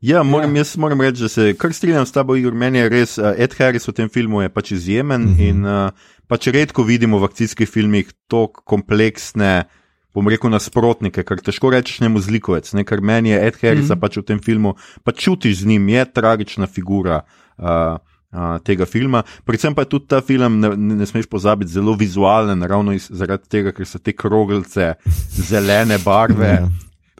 [SPEAKER 1] ja, moram, ja. Jaz moram reči, da se kar strinjam s tabo, Igor. Meni je res, uh, Ed Harris v tem filmu je pač izjemen uh -huh. in uh, pač redko vidimo v akcijskih filmih tako kompleksne, bom rekel, nasprotnike, kar težko rečeš njemu zlikovec. Ne? Ker meni je Ed Harris uh -huh. pač v tem filmu, pa čutiš z njim, je tragična figura. Uh, tega filma. Predvsem pa tudi ta film, ne, ne smeš pozabiti, zelo vizualen, ravno iz, zaradi tega, ker so te kroglice zelene barve. Ja.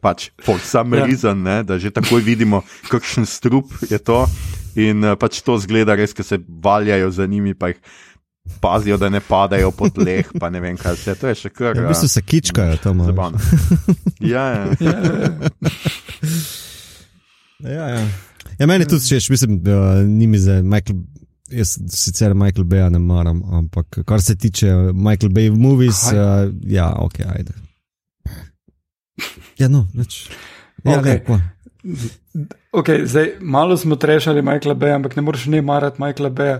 [SPEAKER 1] Pač, for some ja. reason, ne, da že takoj vidimo, kakšen strup je to. In pač to zgleda res, ker se valjajo za njimi, pa jih pazijo, da ne padajo po tleh. Pa ne vem, kaj se to je še kar.
[SPEAKER 2] Ja, v bistvu se kičkajo tam.
[SPEAKER 1] Zabavno. Ja, ja. ja,
[SPEAKER 2] ja. ja, ja. Ja, meni tudi všeč, mislim, da ni mi za Michael. Jaz sicer Michael Bay ne maram, ampak kar se tiče Michael Bay movies, uh, ja, ok, ajde. Ja, no, več. Ja,
[SPEAKER 3] okay. okay, zdaj, malo smo trešali Michaela Bay, ampak ne moreš ne marati Michaela Bay.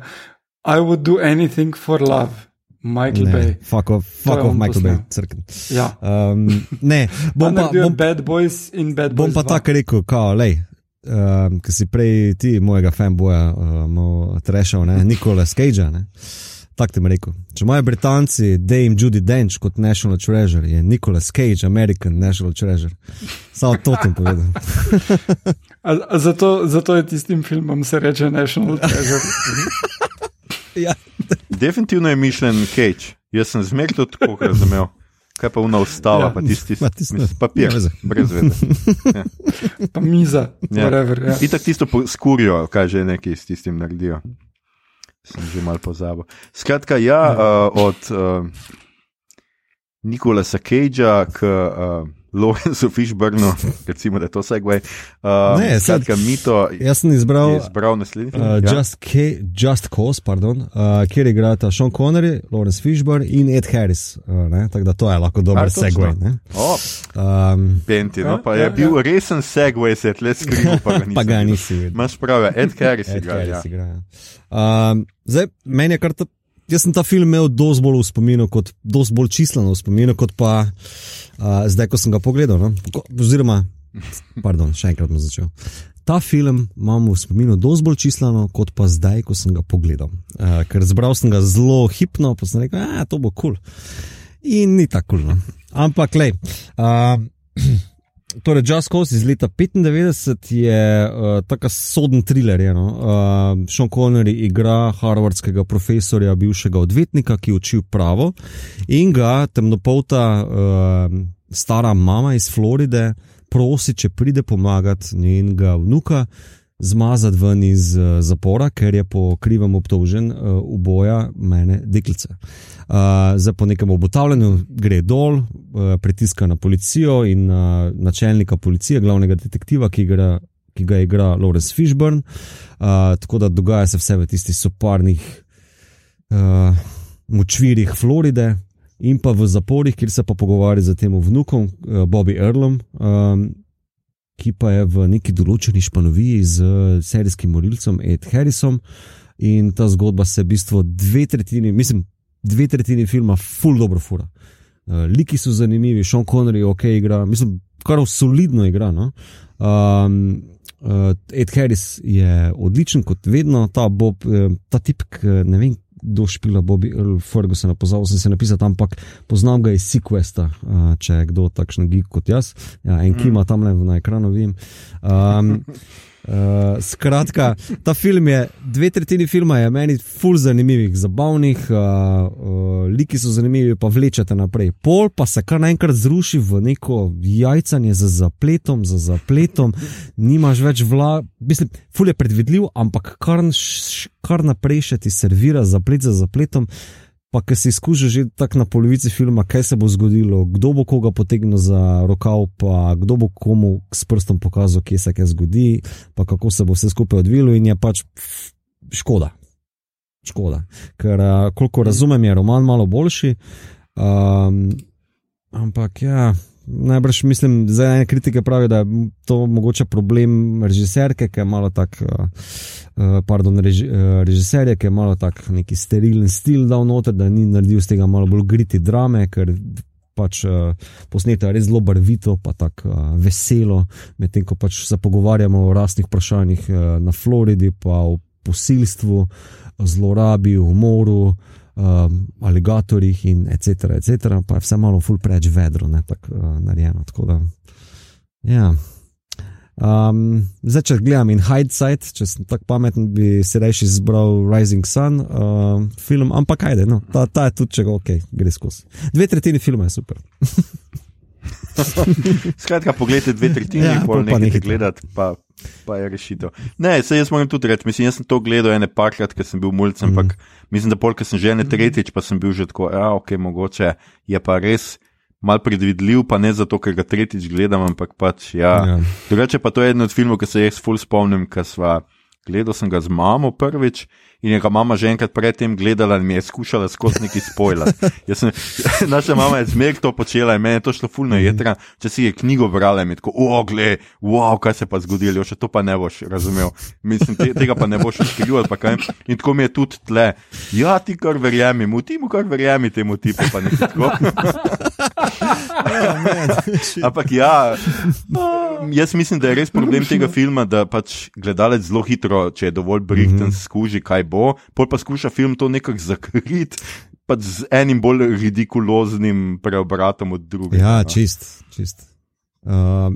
[SPEAKER 3] I would do anything for love. Michael ne, Bay.
[SPEAKER 2] Fuck off, fuck off Michael Bay, crkven.
[SPEAKER 3] Ja.
[SPEAKER 2] Um, ne,
[SPEAKER 3] bom pa, bom, bad boys in bad
[SPEAKER 2] boys. Bom pa tako rekel, kao, lej, uh, ki si prej ti, mojega fanboja, uh, trešal, Nikola Skage. Tako ti je rekel. Če imajo Britanci Dame Judy Dench kot National Treasure, je Nikola Skage American National Treasure. Samo to ti povedal.
[SPEAKER 3] a, a zato, zato je tistim filmom se reče National Treasure.
[SPEAKER 2] ja.
[SPEAKER 1] Definitivno je mišljen Cage. Jaz sem zmerno tako razumel. Kaj pa vna ustava, ja. pa tisti, ki je papir, ja, brez veze. Ja.
[SPEAKER 3] Pa miza, ja. whatever. Ja.
[SPEAKER 1] In tako tisto skurijo, kaj že neki s tistim naredijo. Sem že mal pozabil. Skratka, ja, ja. Uh, od uh, Nikola Sakejča k. Uh, Lorenzo Fishburnu, recimo, da je to segway. Uh, ne, skratka, mito.
[SPEAKER 2] Jaz sem izbral,
[SPEAKER 1] izbral naslednji. Uh,
[SPEAKER 2] ja. Just, Just Cause, pardon, uh, kjer igrata Sean Connery, Lawrence Fishburne in Ed Harris. Uh, tako da to je lahko dober segway.
[SPEAKER 1] Oh, um, Penti, no, pa je ja, bil ja. resen segway, se je tle skril, pa ga nisi.
[SPEAKER 2] pa ga nisi.
[SPEAKER 1] Imaš prav, Ed Harris Ed igra.
[SPEAKER 2] Harris ja. igra ja. um, zdaj, meni je kar. Jaz sem ta film imel dosti bolj v spominu, kot, dosti bolj čisleno v spominu, kot pa uh, zdaj, ko sem ga pogledal. No? Oziroma, pardon, še enkrat bom začel. Ta film imam v spominu dosti bolj čisleno, kot pa zdaj, ko sem ga pogledal. Uh, ker zbral sem ga zelo hipno, pa sem rekel, da to bo kul. Cool. In ni tako kul. Cool, no? Ampak, le. Uh, Torej, Just Cause iz leta 95 je uh, tako soden thriller. Je, no? uh, Sean Connery igra harvardskega profesorja, bivšega odvetnika, ki uči pravo in ga temnopolta uh, stara mama iz Floride prosi, če pride pomagati njenega vnuka zmazati ven iz uh, zapora, ker je po krivem obtožen uh, uboja mene deklice. Uh, zdaj po nekem obotavljanju gre dol, uh, pritiska na policijo in na uh, načelnika policije, glavnega detektiva, ki, igra, ki ga igra Lawrence Fishburne. Uh, tako da dogaja se vse v tistih soparnih uh, močvirih Floride. In pa v zaporih, kjer se pa pogovarja z tem vnukom, Bobby Earlom, um, ki pa je v neki določeni španoviji z serijskim morilcem Ed Harrisom. In ta zgodba se v bistvu dve tretjini, mislim, dve tretjini filma, full dobro fura. Uh, liki so zanimivi, Sean Connery je ok, igra, mislim, kar solidno igra. No? Um, uh, Ed Harris je odličen, kot vedno, ta, Bob, uh, ta tip, ne vem, kdo špila Bobby Earl Ferguson, pozval sem se napisati, ampak poznam ga iz Sequesta, uh, če je kdo takšen geek kot jaz. Ja, en, ki ima mm. tam le na ekranu, vim. Um, Uh, skratka, ta film je, dve tretjini filma je meni ful zanimivih, zabavnih, uh, uh, liki so zanimivi, pa vlečete naprej. Pol pa se kar naenkrat zruši v neko jajcanje za zapletom, za zapletom, nimaš več vla, mislim, ful je predvidljiv, ampak kar, kar naprej še ti servira zaplet za zapletom. Pa, ki si izkušal že tako na polovici filma, kaj se bo zgodilo, kdo bo koga potegnil za rokav, pa kdo bo komu s prstom pokazal, kje se kaj zgodi, pa kako se bo vse skupaj odvilo, in je pač škoda. Škoda. Ker, koliko razumem, je roman malo boljši. Um, ampak ja. Najbrž mislim, da ene kritike pravijo, da je to mogoče problem režiserke, ki je malo tak, uh, pardon, reži, uh, režiserje, ki je malo tak neki sterilen stil dal noter, da ni naredil z tega malo bolj griti drame, ker pač uh, posneto je res zelo barvito, pa tako uh, veselo, medtem ko pač se pogovarjamo o rasnih vprašanjih uh, na Floridi, pa o posilstvu, o zlorabi, umoru um, aligatorjih in etc., etc., pa je vse malo ful preveč vedro, ne tako uh, narejeno. Tako da, ja. Um, zdaj, če gledam in hindsight, če sem tako pameten, bi se reči izbral Rising Sun uh, film, ampak ajde, no, ta, ta je tudi, če ga ok, gre skozi. Dve tretjini filma je super.
[SPEAKER 1] Skratka, pogledajte dve tretjini, ja, pol pol nekaj gledati, pa, pa je rešitev. Ne, se jaz moram tudi reči, mislim, jaz sem to gledal ene parkrat, ker sem bil mulcem, mm. ampak mislim, da polk sem že ene tretjič, pa sem bil že tako, ja, ok, mogoče je pa res. Mal predvidljiv, pa ne zato, ker ga tretjič gledam, ampak pač ja. ja. Drugače pa to je eden od filmov, ki se jih ful spomnim, ker sva gledal sem ga z mamo prvič in je ga mama že enkrat predtem gledala in mi je skušala skozi neki spoiler. Naša mama je zmeraj to počela in meni je to šlo fulno mhm. jedra. Če si je knjigo brala in tako, o, gle, wow, kaj se pa zgodilo, še to pa ne boš razumel. Mislim, te, tega pa ne boš skrival. In tako mi je tudi tle. Ja, ti kar verjemi, mu ti mu kar verjemi temu tipu, pa ne tako. Oh, Ampak ja, jaz mislim, da je res problem tega filma, da pač gledalec zelo hitro, če je dovolj brihten, mhm. skuži, kaj bo, pol pa skuša film to nekako zakriti. Pa z enim bolj ridikuloznim preobratom od drugega.
[SPEAKER 2] Ja, no. čist, čist. Uh,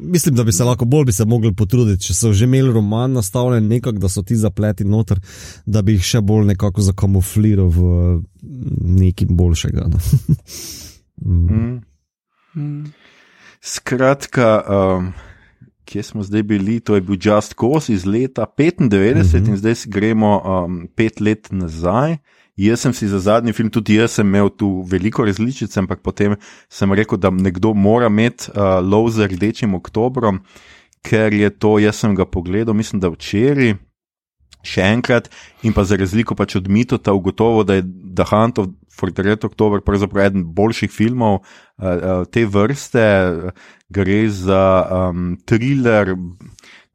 [SPEAKER 2] mislim, da bi se lahko bolj bi se mogli potruditi, če so že imeli roman nastavljen, nekako, da so ti zapleti noter, da bi jih še bolj nekako zakamufliral v nekaj boljšega. No.
[SPEAKER 1] mm. Mm. Skratka. Um, kje smo zdaj bili, to je bil Just Cause iz leta 95 mm -hmm. in zdaj gremo um, pet let nazaj. Jaz sem si za zadnji film, tudi jaz sem imel tu veliko različic, ampak potem sem rekel, da nekdo mora imeti uh, lov za rdečim oktobrom, ker je to, jaz sem ga pogledal, mislim, da včeraj še enkrat, in pa za razliko pač od mitota, ugotovo, da je The Hunt of Fortnite October pravzaprav eden boljših filmov uh, uh, te vrste. Gre za um, thriller,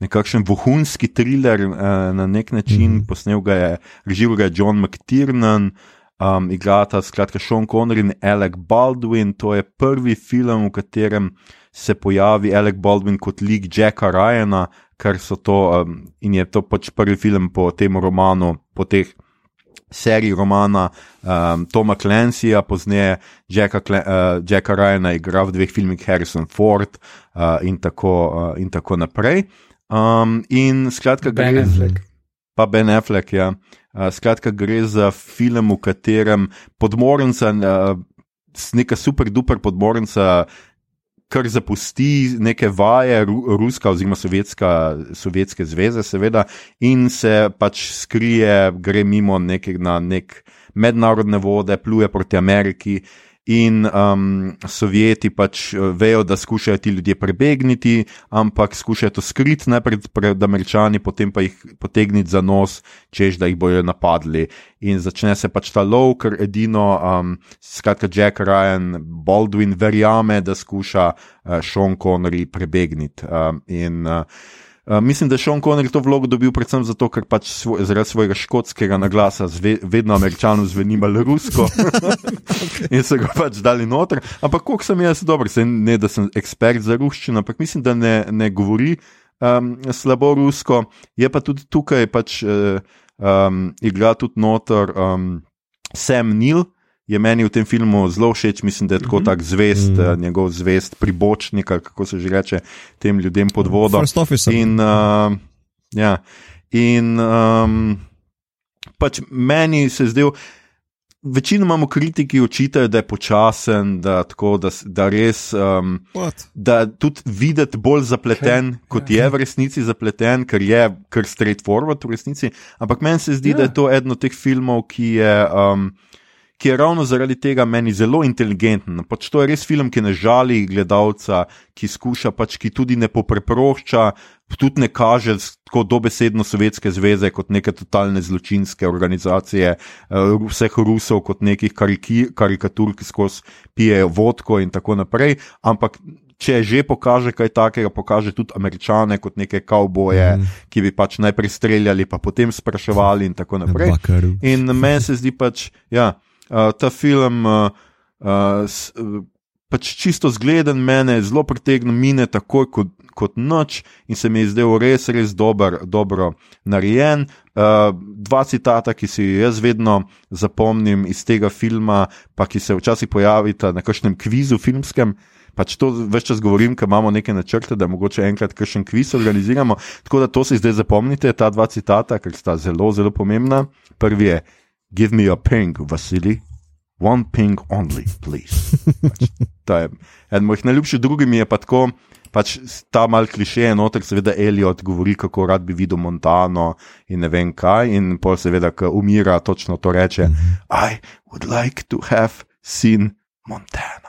[SPEAKER 1] nekakšen vohunski thriller uh, na nek način, mm -hmm. posnel ga je režiser John McTiernan. Um, igrata skratka Sean Connery in Alec Baldwin. To je prvi film, v katerem se pojavi Alec Baldwin kot lik Jacka Ryana, ker so to um, in je to pač prvi film po tem romanu, po teh seriji romana um, Toma Clancyja, pozneje Jacka, uh, Jacka Ryana, igra v dveh filmih Harrison Ford uh, in, tako, uh, in tako naprej. Um, in skratka,
[SPEAKER 3] Ben gre za.
[SPEAKER 1] Pa Ben Affleck, ja. Uh, skratka, gre za film, v katerem podmornica, uh, neka super duper podmornica, kar zapusti neke vaje, ruska oziroma sovjetska, sovjetske zveze, seveda, in se pač skrije, gre mimo neke, na nek mednarodne vode, pluje proti Ameriki in um, Sovjeti pač uh, vejo, da skušajo ti ljudje prebegniti, ampak skušajo to skriti najprej pred Američani, potem pa jih potegniti za nos, čež da jih bojo napadli. In začne se pač ta lov, ker edino, um, skratka, Jack Ryan, Baldwin verjame, da skuša uh, Sean Connery prebegniti. Um, in, uh, Uh, mislim, da je Sean Connery to vlogo dobil predvsem zato, ker pač svoj, zaradi svojega škotskega naglasa zve, vedno američanom zveni malo rusko okay. in so ga pač dali noter. Ampak koliko sem jaz dober, se ne da sem ekspert za ruščino, ampak mislim, da ne, ne govori um, slabo rusko. Je pa tudi tukaj pač uh, um, igra tudi noter um, Sam Neil. Je meni v tem filmu zelo všeč, mislim, da je tako mm -hmm. tak zvest, mm -hmm. njegov zvest pribočnik, kako se že reče tem ljudem pod vodo. In, uh, ja, in um, pač meni se je zdel. Večino imamo kritiki, očitajo, da je počasen, da, tako, da, da res. Um, da tudi videti bolj zapleten, okay. kot je v resnici zapleten, ker je kar straightforward v resnici. Ampak meni se zdi, yeah. da je ja. to eden od teh filmov, ki je. Um, ki je ravno zaradi tega meni zelo inteligenten. Pač to je res film, ki ne žali gledalca, ki skuša, pač, ki tudi ne popreprošča, tudi ne kaže tako dobesedno Sovjetske zveze kot neke totalne zločinske organizacije, uh, vseh Rusov kot nekih karikatur, ki skozi pijejo vodko in tako naprej. Ampak. Če že pokaže kaj takega, pokaže tudi američane kot neke kavboje, mm. ki bi pač najprej streljali, pa potem spraševali, in tako naprej. In meni se zdi pač, ja, uh, ta film uh, uh, pač čisto zgleden, mene zelo pritegne, mine takoj kot, kot noč in se mi je zdel res, res dober, dobro narejen. Uh, dva citata, ki si jaz vedno zapomnim iz tega filma, pa ki se včasih pojavita na kakšnem kvizu filmskem. Pač to več čas govorim, ker imamo neke načrte, da mogoče enkrat kakšen kviz organiziramo. Tako da to si zdaj zapomnite, ta dva citata, ker sta zelo, zelo pomembna. Prvi je: Give me a ping, Vasili. One ping only, please. pač, je en mojih najljubših, drugi mi je pa tako. Pač ta mal kliše, noter seveda Eliot govori, kako rad bi videl Montano in ne vem kaj, in pol seveda, ko umira, točno to reče: I would like to have seen Montana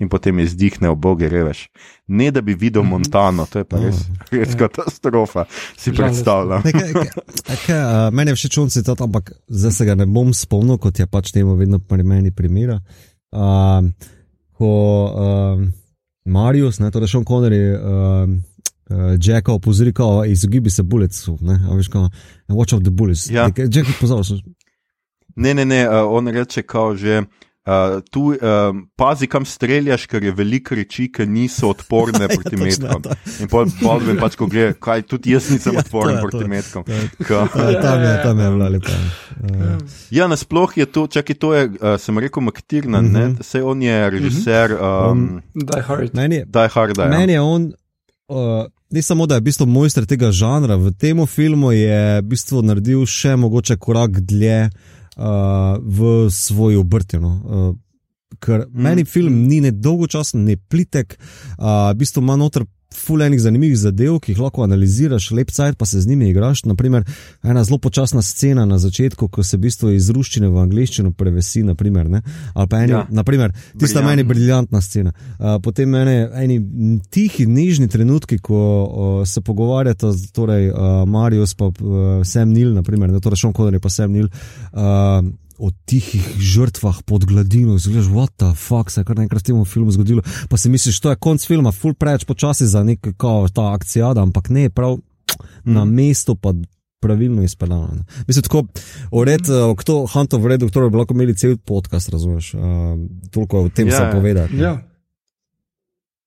[SPEAKER 1] in potem je zdihne, boge, reveš. Ne da bi videl mhm. Montano, to je pa res, oh, res ja. katastrofa, si predstavljam.
[SPEAKER 2] Mene je všeč on citat, ampak zdaj se ga ne bom spomnil, kot je pač temu vedno pri meni primera. Uh, ko uh, Marius, ne, torej Sean Connery, uh, uh, Jacka opozori, da izogibi se bullets, ne, veš, ko watch out the bullets. Ja. Jack, pozval,
[SPEAKER 1] ne, ne, ne, uh, on reče, kao že. Uh, tu uh, pazi, kam streljaš, ker je veliko reči, ki niso odporne proti metkom. In pol, pol vem, pač, ko gre, kaj tudi jaz nisem ja, odporen proti metkom.
[SPEAKER 2] Tam je, tam je, bila lepa.
[SPEAKER 1] Uh. Ja, nasploh je to, čakaj, to je, uh, sem rekel, Maktirna, uh -huh. vse on je režiser. Um, um,
[SPEAKER 3] Die Hard.
[SPEAKER 2] Meni je,
[SPEAKER 1] Die Hard, ja.
[SPEAKER 2] meni je on. Uh, Ni samo, da je v bistvu mojster tega žanra, v tem filmu je v bistvu naredil še mogoče korak dlje uh, uh, v svojo obrtino. Uh, ker mm. meni film ni ne dolgočasen, ne plitek, uh, v bistvu ima noter fulejnih zanimivih zadev, ki jih lahko analiziraš, lep cajt pa se z njimi igraš. Naprimer, ena zelo počasna scena na začetku, ko se v bistvu iz ruščine v angliščino prevesi, naprimer, ali pa eni, ja. naprimer, tista meni briljantna scena. Uh, potem meni eni tihi, nižni trenutki, ko uh, se pogovarjata, torej uh, Marius pa uh, Sam Nil, naprimer, ne, torej Sean Connery pa Sam Nil. Uh, o tihih žrtvah pod gladino, zgledaš, what the fuck se je kar naenkrat v tem filmu zgodilo. Pa si misliš, to je konc filma, full preveč počasi za nek kao ta akcija, ampak ne, prav mm. na mestu pa. Pravilno izpeljano. Mislim, tako, ured, mm. kdo, Huntov, v redu, bi lahko imeli cel podcast, razumeš? Uh, toliko o tem yeah. se povedati.
[SPEAKER 3] Ja.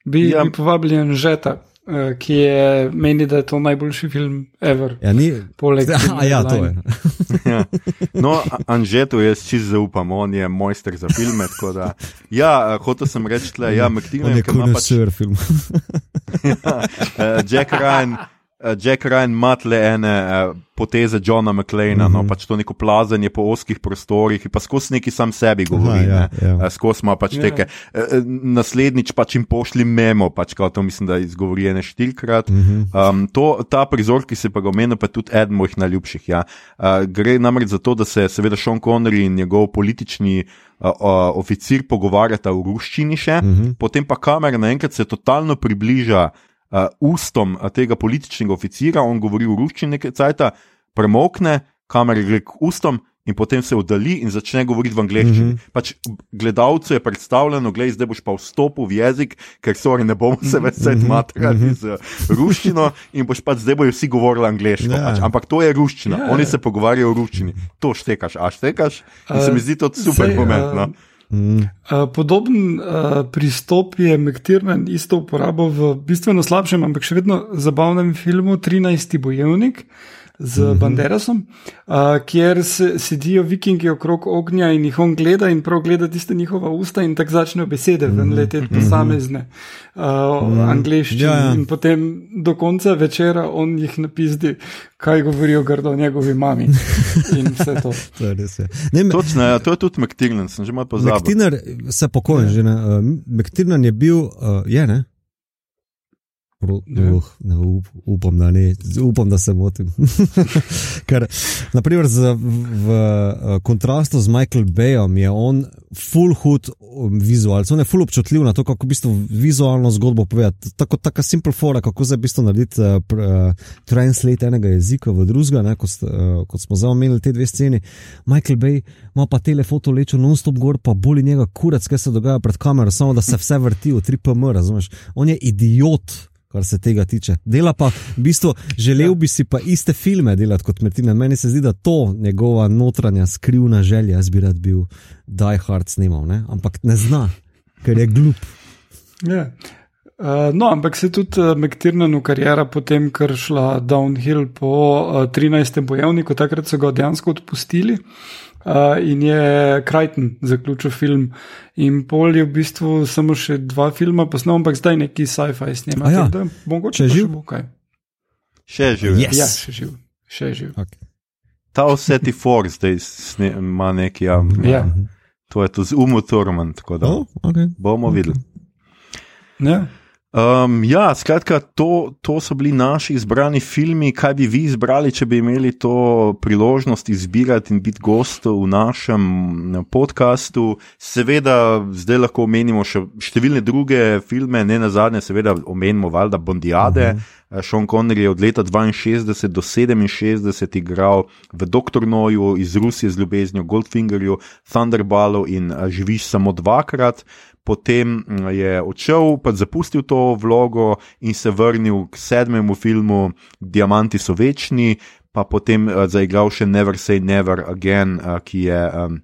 [SPEAKER 3] Bi, ja. bi povabljen že tako. Eh, ki je meni, da je to najboljši film ever.
[SPEAKER 2] Ja, ni.
[SPEAKER 3] Poleg
[SPEAKER 2] tega, ja, to je.
[SPEAKER 1] ja. No, Anžetu jaz čist zaupam, on je mojster za filme. Da, ja, eh, hotel sem reči, da ja,
[SPEAKER 2] je McTigan pač... film.
[SPEAKER 1] ja, uh, Jack Ryan. Eh, Jack Ryan ima le ene uh, poteze Johna McLeana, mm -hmm. no, mhm. pač to neko plazenje po oskih prostorih, pa skozi neki sam sebi govori. Aha, ja, ja. uh, skozi ima pač ja. teke. Uh, naslednjič pač jim pošli memo, pač kao to mislim, da izgovori ene štirikrat. Mm -hmm. um, to, ta prizor, ki se pa ga omenil, pa je tudi eden mojih najljubših. Ja. Uh, gre namreč za to, da se seveda Sean Connery in njegov politični. Uh, uh, oficir pogovarjata v ruščini, še, uh mhm. -huh. potem pa kamera naenkrat se totalno približa uh, ustom tega političnega oficira, on govori v ruščini nekaj časa, premokne, kamera gre k ustom. In potem se oddali in začne govoriti v angleščini. Mm -hmm. pač gledalcu je predstavljeno, da zdaj boš pa vstopil v jezik, ker so oni ne bomo se več sedeti mm -hmm. matrati mhm. z ruščino in boš pač zdaj bojo vsi govorili angliško. Yeah. Ja. Pač. Ampak to je ruščina, yeah. Ja. oni se pogovarjajo v ruščini. To štekaš, a štekaš. In uh, se mi zdi to super pomembno. Uh,
[SPEAKER 3] Mm. Podoben uh, pristop je McTiernan isto uporabil v bistveno slabšem, ampak še vedno zabavnem filmu 13. bojevnik z mm -hmm. Banderasom, uh, kjer se, sedijo vikingi okrog ognja in jih on gleda in prav gleda tiste njihova usta in tako začnejo besede, mm -hmm. ven lete posamezne, uh, mm -hmm. angliščine. Ja, ja. In potem do konca večera on jih napizdi, kaj govorijo grdo njegovi mami. In vse to.
[SPEAKER 2] to je res. Ja.
[SPEAKER 1] Točno, ja, to je tudi McTiernan, sem že malo pozabil.
[SPEAKER 2] McTiernan se pokojen, ja. že ne. Uh, McTiernan je bil, uh, je ne. Pro, uh, ne, up, upam, da ne, upam, da se motim. Ker, naprimer, z, v, v kontrastu z Michael Bayom je on full hood um, vizualc, on je full občutljiv na to, kako v bistvu vizualno zgodbo povedati. Tako, tako simple fora, kako zdaj v bistvu narediti uh, uh, translate enega jezika v drugega, kot, uh, kot smo zdaj omenili te dve sceni. Michael Bay ima pa telefoto lečo non-stop gor, pa boli njega kurac, kaj se dogaja pred kamero, samo da se vse vrti v 3PM, razumeš? On je idiot kar se tega tiče. Dela pa, v bistvu, želel bi si pa iste filme delati kot Metina. Meni se zdi, da to njegova notranja skrivna želja, jaz bi rad bil Die Hard snimal, ne? ampak ne zna, ker je glup.
[SPEAKER 3] Ja. Uh, no, ampak se tudi uh, McTiernanu karijera potem, ker šla downhill po uh, 13. bojevniku, takrat so ga dejansko odpustili. Uh, Uh, in je Krajten zaključil film. In pol je v bistvu samo še dva filma posnel, ampak zdaj neki sci-fi snema. Ja. Mogoče
[SPEAKER 2] še živ.
[SPEAKER 1] Še živ.
[SPEAKER 3] Yes. Ja, še živ. Še živ. Okay.
[SPEAKER 1] Ta vse ti for zdaj ima neki. Ja,
[SPEAKER 3] ja.
[SPEAKER 1] To je to z umotorman, tako da
[SPEAKER 2] oh, okay.
[SPEAKER 1] bomo
[SPEAKER 2] okay.
[SPEAKER 1] videli.
[SPEAKER 3] Ja.
[SPEAKER 1] Um, ja, skratka, to, to so bili naši izbrani filmi. Kaj bi vi izbrali, če bi imeli to priložnost izbirati in biti gostov v našem podkastu? Seveda, zdaj lahko omenimo še številne druge filme, ne na zadnje, seveda, omenimo valjda Bondiade. Uh -huh. Sean Connery je od leta 62 do 67 igral v Dr. Noju iz Rusije z ljubeznijo, Goldfingerju, Thunderballu in živiš samo dvakrat potem mm, je odšel, pa zapustil to vlogo in se vrnil k sedmemu filmu Diamanti so večni, pa potem uh, zaigral še Never Say Never Again, uh, ki je um,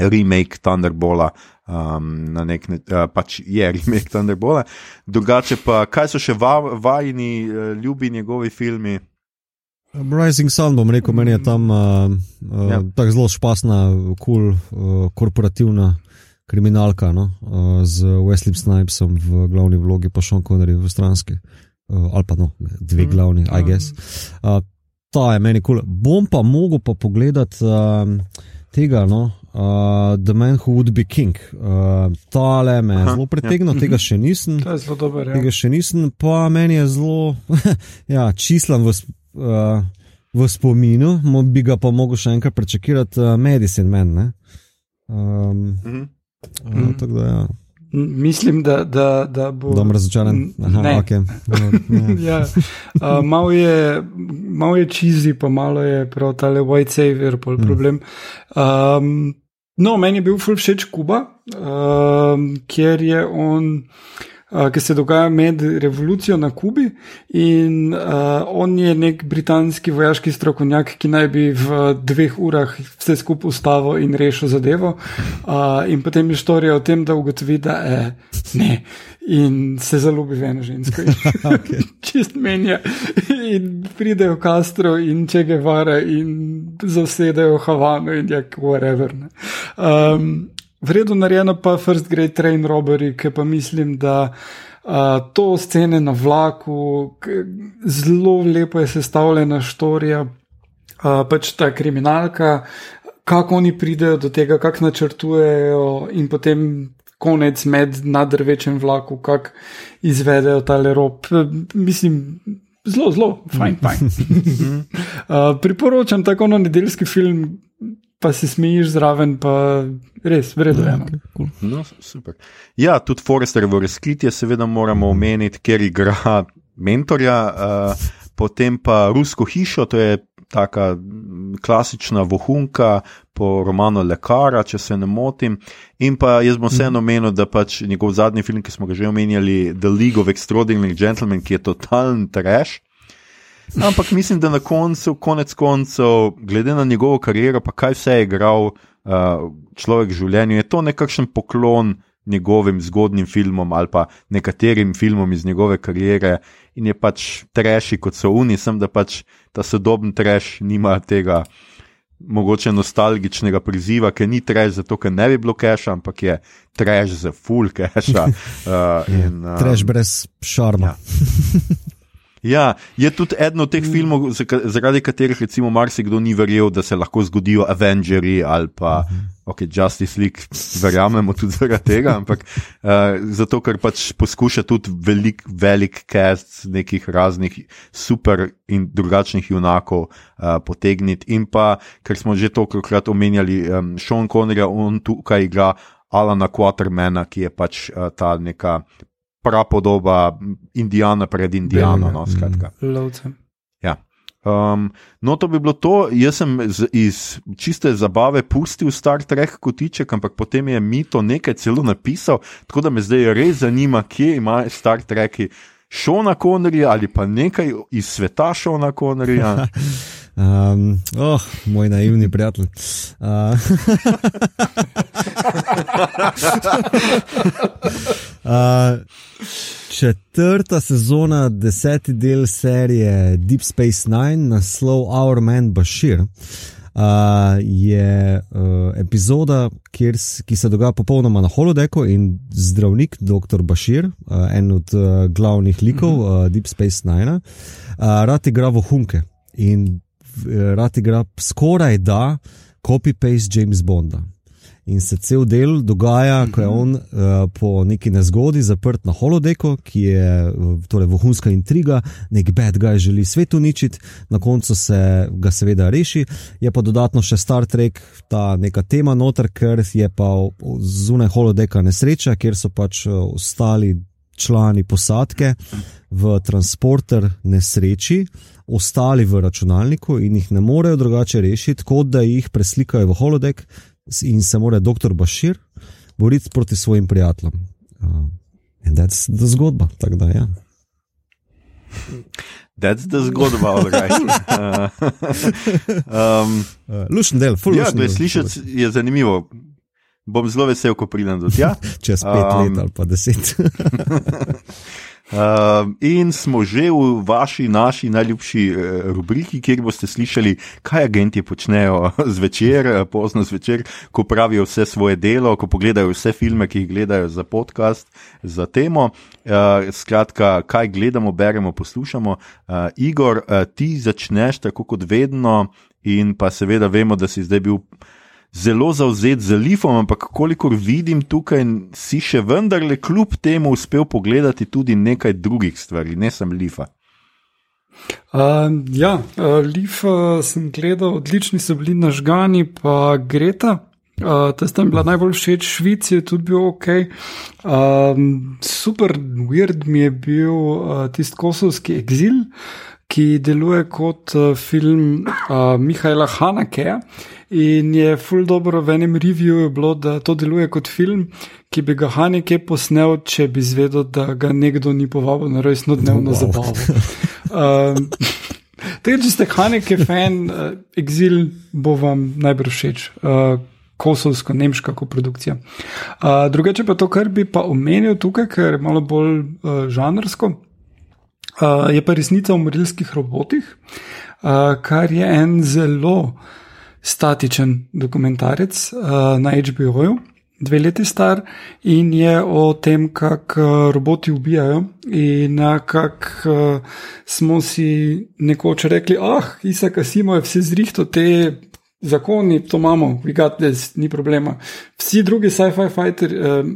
[SPEAKER 1] remake Thunderbola. Um, na nek način uh, pač je remake Thunderbola. Drugače pa, kaj so še va, vajni, uh, ljubi njegovi filmi?
[SPEAKER 2] Rising Sun, bom rekel, meni je tam uh, uh, ja. tako zelo špasna, kul, cool, uh, korporativna kriminalka no? uh, z Wesleyem Snipesom v glavni vlogi, pa Sean Connery v stranski, uh, ali pa no, dve mm, glavni, I mm. guess. Uh, ta je meni kul. Cool. Bom pa mogel pa pogledati uh, tega, no, uh, The Man Who Would Be King. Uh, tale me je zelo pritegnil, ja. tega še nisem.
[SPEAKER 3] To je zelo dober.
[SPEAKER 2] Ja. Tega še nisem, pa meni je zelo, ja, čislam v. Uh, V spominu, bi ga pa mogel še enkrat prečekirati, uh, Medicine Man. Um, mm -hmm. Mm. Da, ja.
[SPEAKER 3] Mislim, da, da, da bo.
[SPEAKER 2] Da bom razočaran. Aha,
[SPEAKER 3] ne.
[SPEAKER 2] Okay.
[SPEAKER 3] Ja. uh, malo je, mal je čizi, pa malo je prav tale white savior, pol mm. problem. Um, no, meni je bil ful všeč Kuba, um, kjer je on ki se dogaja med revolucijo na Kubi. In uh, on je nek britanski vojaški strokovnjak, ki naj bi v dveh urah vse skupaj ustavil in rešil zadevo. Uh, in potem je storija o tem, da ugotovi, da eh, ne. In se zaljubi v eno žensko, okay. čist menja. In pridejo Castro in Če Guevara in zasedajo Havano in jak whatever. Um, Vredno narejeno pa First Grade Train Robbery, ki pa mislim, da uh, to scene na vlaku, zelo lepo je sestavljena štorija, uh, pač ta kriminalka, kako oni pridejo do tega, kako načrtujejo in potem konec med nadrvečem vlaku, kako izvedejo tale rob. Mislim. Zelo, zelo, fajn, fajn. uh, priporočam tako na nedeljski film, pa si smejiš zraven, pa res, vredno je. Okay,
[SPEAKER 1] cool. no, ja, tudi Forester v razkritju, seveda, moramo omeniti, ker igra mentorja, uh, potem pa Rusko hišo, to je taka klasična vohunka po romanu Lekara, če se ne motim. In pa jaz bom vseeno omenil, da pač njegov zadnji film, ki smo ga že omenjali, The League of Extraordinary Gentlemen, ki je totalen trash. Ampak mislim, da na koncu, konec koncev, glede na njegovo kariero, pa kaj vse je igral uh, človek v življenju, je to nekakšen poklon njegovim zgodnim filmom ali pa nekaterim filmom iz njegove kariere. in je pač treši kot so oni, sem da pač ta sodoben treš nima tega mogoče nostalgičnega priziva, ker ni treš zato, ker ne bi bilo keša, ampak je treš za full keša. Uh, in,
[SPEAKER 2] um, treš brez šarma.
[SPEAKER 1] Ja. Ja, je tudi eden od teh mm. filmov, zaradi katerih recimo marsikdo ni verjel, da se lahko zgodijo Avengers ali pa -hmm. okay, Justice League, verjamemo tudi zaradi tega, ampak uh, zato, ker pač poskuša tudi velik, velik cast nekih raznih super in drugačnih junakov uh, potegniti. In pa, ker smo že tokrat omenjali um, Sean Connerja, on tukaj igra. Alana Quatermana, ki je pač uh, ta neka prapodoba Indijana pred Indijano. No,
[SPEAKER 3] mm.
[SPEAKER 1] ja. um, no, to bi bilo to. Jaz sem z, iz čiste zabave pustil Star Trek kotiček, ampak potem je mi to nekaj celo napisal, tako da me zdaj res zanima, kje ima Star Trek. Šona Konorja ali pa nekaj iz sveta Šona Konorja.
[SPEAKER 2] Um, oh, moj naivni prijatelj. Uh, uh, četrta sezona, deseti del serije Deep Space Nine, naslov Our Man Bashir. Uh, je uh, epizoda, kjer, ki se dogaja popolnoma na holodeku in zdravnik, dr. Bashir, uh, en od uh, glavnih likov uh, Deep Space Nine, uh, rad igra v Hunke. In rad igra skoraj da copy-paste James Bonda. In se cel del dogaja, ko je mhm. on uh, po neki nezgodi zaprt na holodeku, ki je torej vohunska intriga, nek bad guy želi svet uničiti, na koncu se ga seveda reši. Je pa dodatno še Star Trek, ta neka tema noter, ker je pa zunaj holodeka nesreča, kjer so pač eh, ostali člani posadke v transporter nesreči ostali v računalniku in jih ne morejo drugače rešiti, kot da jih preslikajo v holodek in se mora dr. Bashir boriti proti svojim prijateljem. Uh, in to je zgodba. Da, ja.
[SPEAKER 1] That's the zgodba, ali kaj.
[SPEAKER 2] Lušen del, full
[SPEAKER 1] ja, del. Slišati je zanimivo. Bom zelo vesel, ko pridem do tja.
[SPEAKER 2] Čez pet um, let ali pa deset.
[SPEAKER 1] Uh, in smo že v vaši, naši najljubši uh, rubriki, kjer boste slišali, kaj agenti počnejo zvečer, uh, pozno zvečer, ko pravijo vse svoje delo, ko pogledajo vse filme, ki jih gledajo za podcast, za temo. Uh, skratka, kaj gledamo, beremo, poslušamo. Uh, Igor, uh, ti začneš tako kot vedno, in pa seveda vemo, da si zdaj bil zelo zauzet za Lifom, ampak kolikor vidim tukaj, si še vendarle kljub temu uspel pogledati tudi nekaj drugih stvari, ne samo Lifa.
[SPEAKER 3] Uh, ja, uh, Lif uh, sem gledal, odlični so bili nažgani, pa Greta. Uh, to je bila najbolj všeč, Švici je tudi bil ok. Uh, super, weird mi je bil uh, tisti kosovski exil, ki deluje kot uh, film uh, Mihajla Hanake. In je full dobro v enem reviewju bilo, da to deluje kot film, ki bi ga Haneke posnel, če bi zvedel, da ga nekdo ni povabil na rojstno dnevno wow. zabavo. Um, Tega, če ste Haneke fan, uh, Exil bo vam najbolj všeč. Uh, Kosovsko-nemška koprodukcija. Uh, drugače pa to, kar bi pa omenil tukaj, ker je malo bolj uh, žanrsko, uh, je pa resnica o morilskih robotih, kar je en zelo statičen dokumentarec na HBO-ju, dve leti star in je o tem, kako roboti ubijajo in kako smo si nekoč rekli, ah, Isaac Asimov je vse zrihto te. Zakoni, to imamo, this, ni problema. Vsi drugi sci-fi fighter, uh,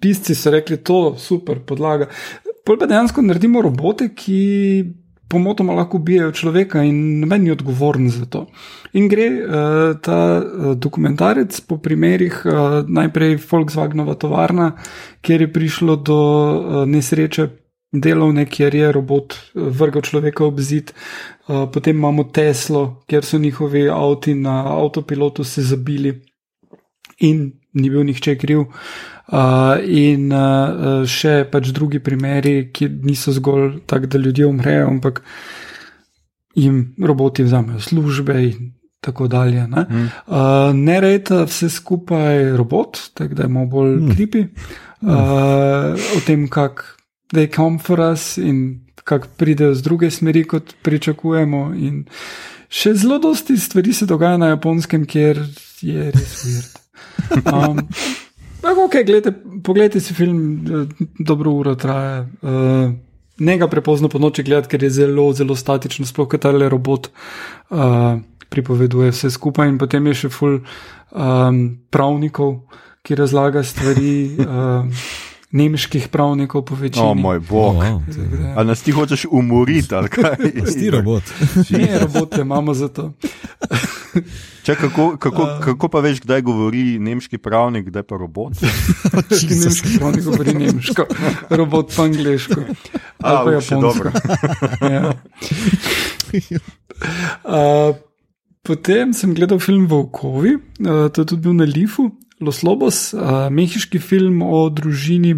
[SPEAKER 3] pisci so rekli, to super podlaga. Pol pa dejansko naredimo robote, ki pomotoma lahko ubijajo človeka in noben ni odgovoren za to. In gre uh, ta uh, dokumentarec po primerih uh, najprej Volkswagenova tovarna, kjer je prišlo do uh, nesreče delovne, kjer je robot vrgal človeka ob zid, uh, potem imamo Teslo, kjer so njihovi avti na avtopilotu se zabili in ni bil nihče kriv. Uh, in uh, še pač drugi primeri, ki niso zgolj tako, da ljudje umrejo, ampak jim roboti vzamejo službe in tako dalje. Ne, mm. uh, ne rejta vse skupaj robot, tako da imamo bolj mm. kripi uh, mm. o tem, kako they come for us in kako pridejo z druge smeri, kot pričakujemo. In še zelo dosti stvari se dogaja na japonskem, kjer je res uvirt. Um, okay, Poglejte si film, dobro uro traja. Uh, ne ga prepozno po noči gledati, ker je zelo, zelo statično, sploh kaj tale robot uh, pripoveduje vse skupaj. In potem je še ful um, pravnikov, ki razlaga stvari. Uh, Nemških pravnikov po večini.
[SPEAKER 1] O moj bog. Oh, wow. Ali nas ti hočeš umoriti, ali kaj?
[SPEAKER 2] Ti robot.
[SPEAKER 3] Ne, robote imamo za to.
[SPEAKER 1] Če, kako, kako, kako pa veš, kdaj govori nemški pravnik, kdaj pa robot?
[SPEAKER 3] nemški pravnik govori nemško, robot pa angliško. Ali pa japonsko. ja. uh, potem sem gledal film Volkovi, uh, to je tudi bil na Lifu, Los Lobos, uh, mehiški film o družini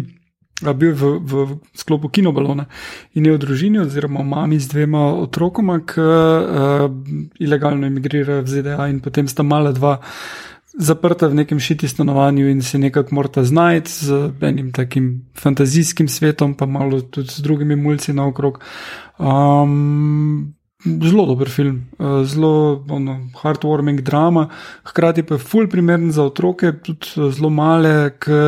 [SPEAKER 3] bil v, v sklopu kinobalona in je v družini, oziroma mami z dvema otrokoma, ki uh, ilegalno emigrirajo v ZDA in potem sta mala dva. Zaprta v nekem šiti stanovanju in se nekako morata znajti z enim takim fantazijskim svetom, pa malo tudi z drugimi mulci naokrog. Um, zelo dober film, uh, zelo ono, heartwarming drama, hkrati pa je full primeren za otroke, tudi zelo male, ki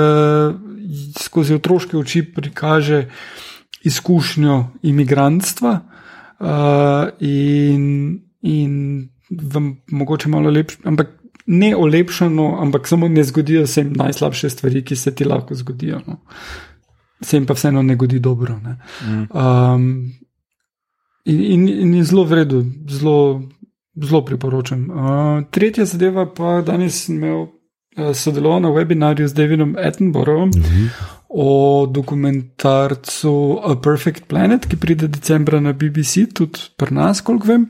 [SPEAKER 3] skozi otroške oči prikaže izkušnjo imigrantstva uh, in, in vam mogoče malo lepše, ampak ne olepšano, ampak samo ne zgodijo se jim najslabše stvari, ki se ti lahko zgodijo. No. Se jim pa vseeno ne godi dobro. Ne. Um, in, in, in je zelo vredno, zelo, zelo priporočam. Uh, tretja zadeva pa danes imel. Eh, sodeloval na webinarju z Davidom Attenboroughom uh mhm. -huh. o dokumentarcu A Perfect Planet, ki pride decembra na BBC, tudi pri nas, koliko vem.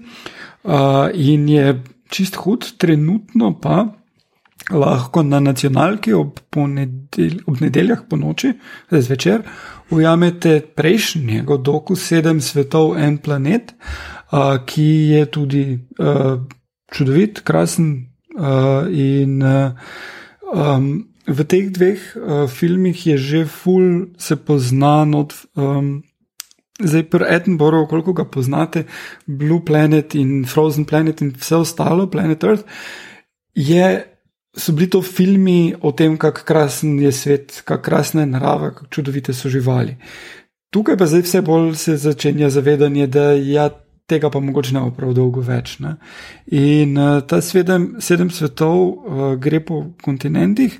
[SPEAKER 3] Uh, in je čist hud, trenutno pa lahko na nacionalki ob, ponedel, ob nedeljah po noči, zdaj zvečer, ujamete prejšnjega doku Sedem svetov, en planet, uh, ki je tudi uh, čudovit, krasen uh, in uh, Um, v teh dveh uh, filmih je že full se poznan od. Um, Zdaj, pri Edinburghu, koliko ga poznate, Blue Planet in Frozen Planet in vse ostalo, Planet Earth, je, so bili to filmi o tem, kako krasen je svet, kako krasna je narava, kako čudovite so živali. Tukaj pa zdaj vse bolj se začenja zavedanje, da ja, tega pa mogoče ne bo prav dolgo več. Ne? In uh, ta sedem, sedem svetov uh, gre po kontinentih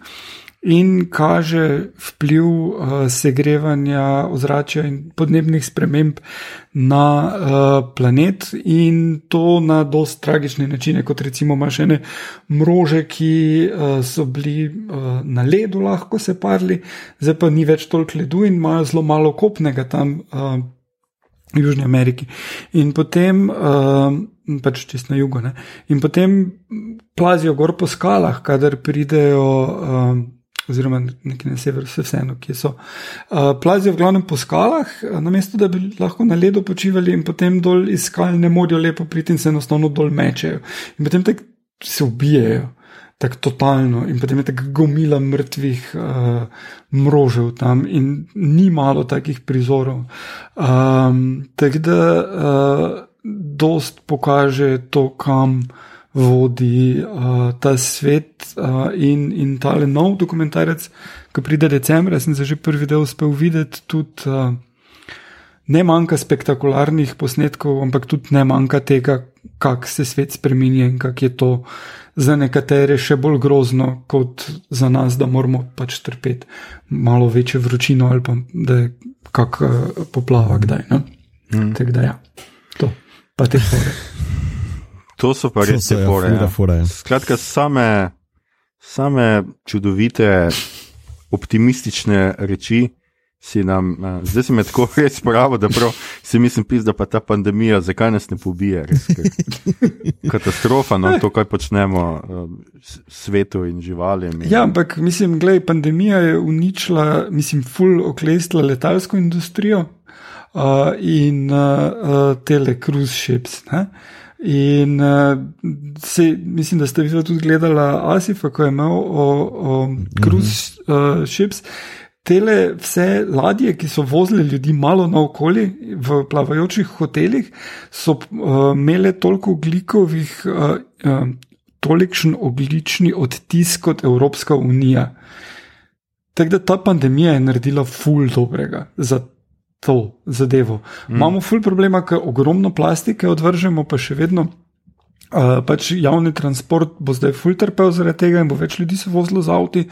[SPEAKER 3] in kaže vpliv uh, segrevanja ozračja in podnebnih sprememb na uh, planet in to na dost tragične načine, kot recimo imaš ene mrože, ki uh, so bili uh, na ledu, lahko se parli, zdaj pa ni več toliko ledu in imajo zelo malo kopnega tam. Uh, Južni Ameriki. In potem, uh, pač čez na jugu, ne? in potem plazijo gor po skalah, kadar pridejo. Uh, Oziroma, nekje na severu, vse vseeno, ki so. Uh, plazijo v glavnem po skalah, namesto da bi lahko na ledu počivali, in potem dol iz skal ne morejo lepo priti in se enostavno dol mečejo. In potem se ubijajo tako totalno, in potem je tako gomila mrtvih uh, mrožev tam, in ni malo takih prizorov. Um, tako da uh, dost pokaže to, kam vodi uh, ta svet uh, in, in tale nov dokumentarec, ki pride decembra, sem se že prvi del uspel videti tudi. Uh, Ne manjka spektakularnih posnetkov, ampak tudi ne manjka tega, kako se svet spremenja in kako je to za nekatere še bolj grozno kot za nas, da moramo pač trpeti malo večjo vročino ali pa da je kak uh, poplava kdaj. Mm. Tako da ja, to pa te fore.
[SPEAKER 1] To so pa res te ja, fore. Ja. fore ja. Skratka, same, same čudovite, optimistične reči si nam, uh, zdaj si me tako res pravo, da prav, si mislim, pis, da pa ta pandemija, zakaj nas ne pobije, res katastrofa, no, to, kaj počnemo uh, svetu in živalim. In...
[SPEAKER 3] Ja, ampak mislim, gledaj, pandemija je uničila, mislim, full oklestila letalsko industrijo uh, in uh, uh, tele cruise ships. Ne? In uh, se, mislim, da ste vi tudi gledali Asifa, ko je imel o, o cruise uh, ships tele vse ladje, ki so vozile ljudi malo naokoli v plavajočih hotelih, so uh, imele toliko oglikovih, uh, uh, tolikšen oglični odtis kot Evropska unija. Tako da ta pandemija je naredila ful dobrega za to zadevo. Mm. Imamo ful problema, ker ogromno plastike odvržemo, pa še vedno. Uh, pač javni transport bo zdaj fulterpel zaradi tega, in bo več ljudi se vozilo z avti,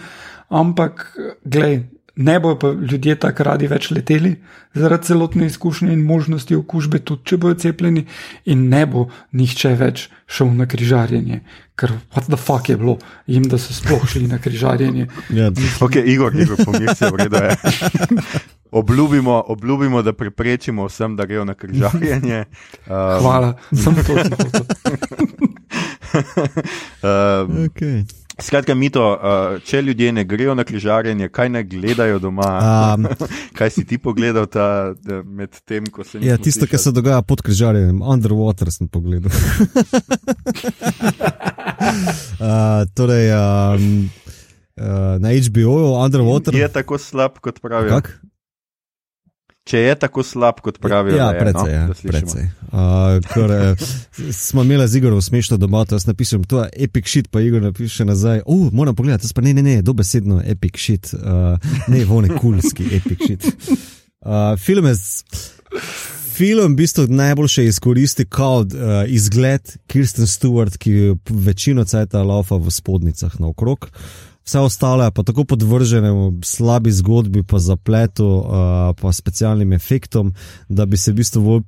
[SPEAKER 3] ampak, glej, ne bojo pa ljudje tako radi več leteli zaradi celotne izkušnje in možnosti okužbe, tudi če bojo cepljeni, in ne bo nihče več šel na križarjenje. Ker what the fuck je bilo jim, da so sploh šli na križarjenje.
[SPEAKER 1] ja, ok, Igor, Igor, pomirite, vredo je. Obljubimo, obljubimo, da preprečimo vsem, da grejo na križarjenje.
[SPEAKER 3] Um, Hvala, samo to.
[SPEAKER 2] um, okay.
[SPEAKER 1] Skratka, mito, uh, če ljudje ne grejo na križarjenje, kaj ne gledajo doma? Um, kaj si ti pogledal ta, med tem, ko se
[SPEAKER 2] je. Ja, tisto, kar se dogaja pod križarjenjem, underwater sem pogledal. uh, torej, um, uh, na HBO-ju, underwater.
[SPEAKER 1] Je tako slab, kot pravijo. Kak? Če je tako slab, kot pravijo,
[SPEAKER 2] ja, precej, je, no, ja, precej. Uh, kar, uh, smo imeli z Igorom smešno doma, to jaz napišem, to je epic shit, pa Igor napiše nazaj. Uh, moram pogledati, to pa ne, ne, ne, dobesedno epic shit, uh, ne, vone kulski epic shit. Uh, film je. Film v bistvu najboljše izkoristi kot uh, izgled Kirsten Stewart, ki večino cajta laufa v spodnicah naokrog. Uh, vse ostalo je pa tako podvrženo slabi zgodbi, pa zapletu, uh, pa specialnim efektom, da bi se v bistvu bolj,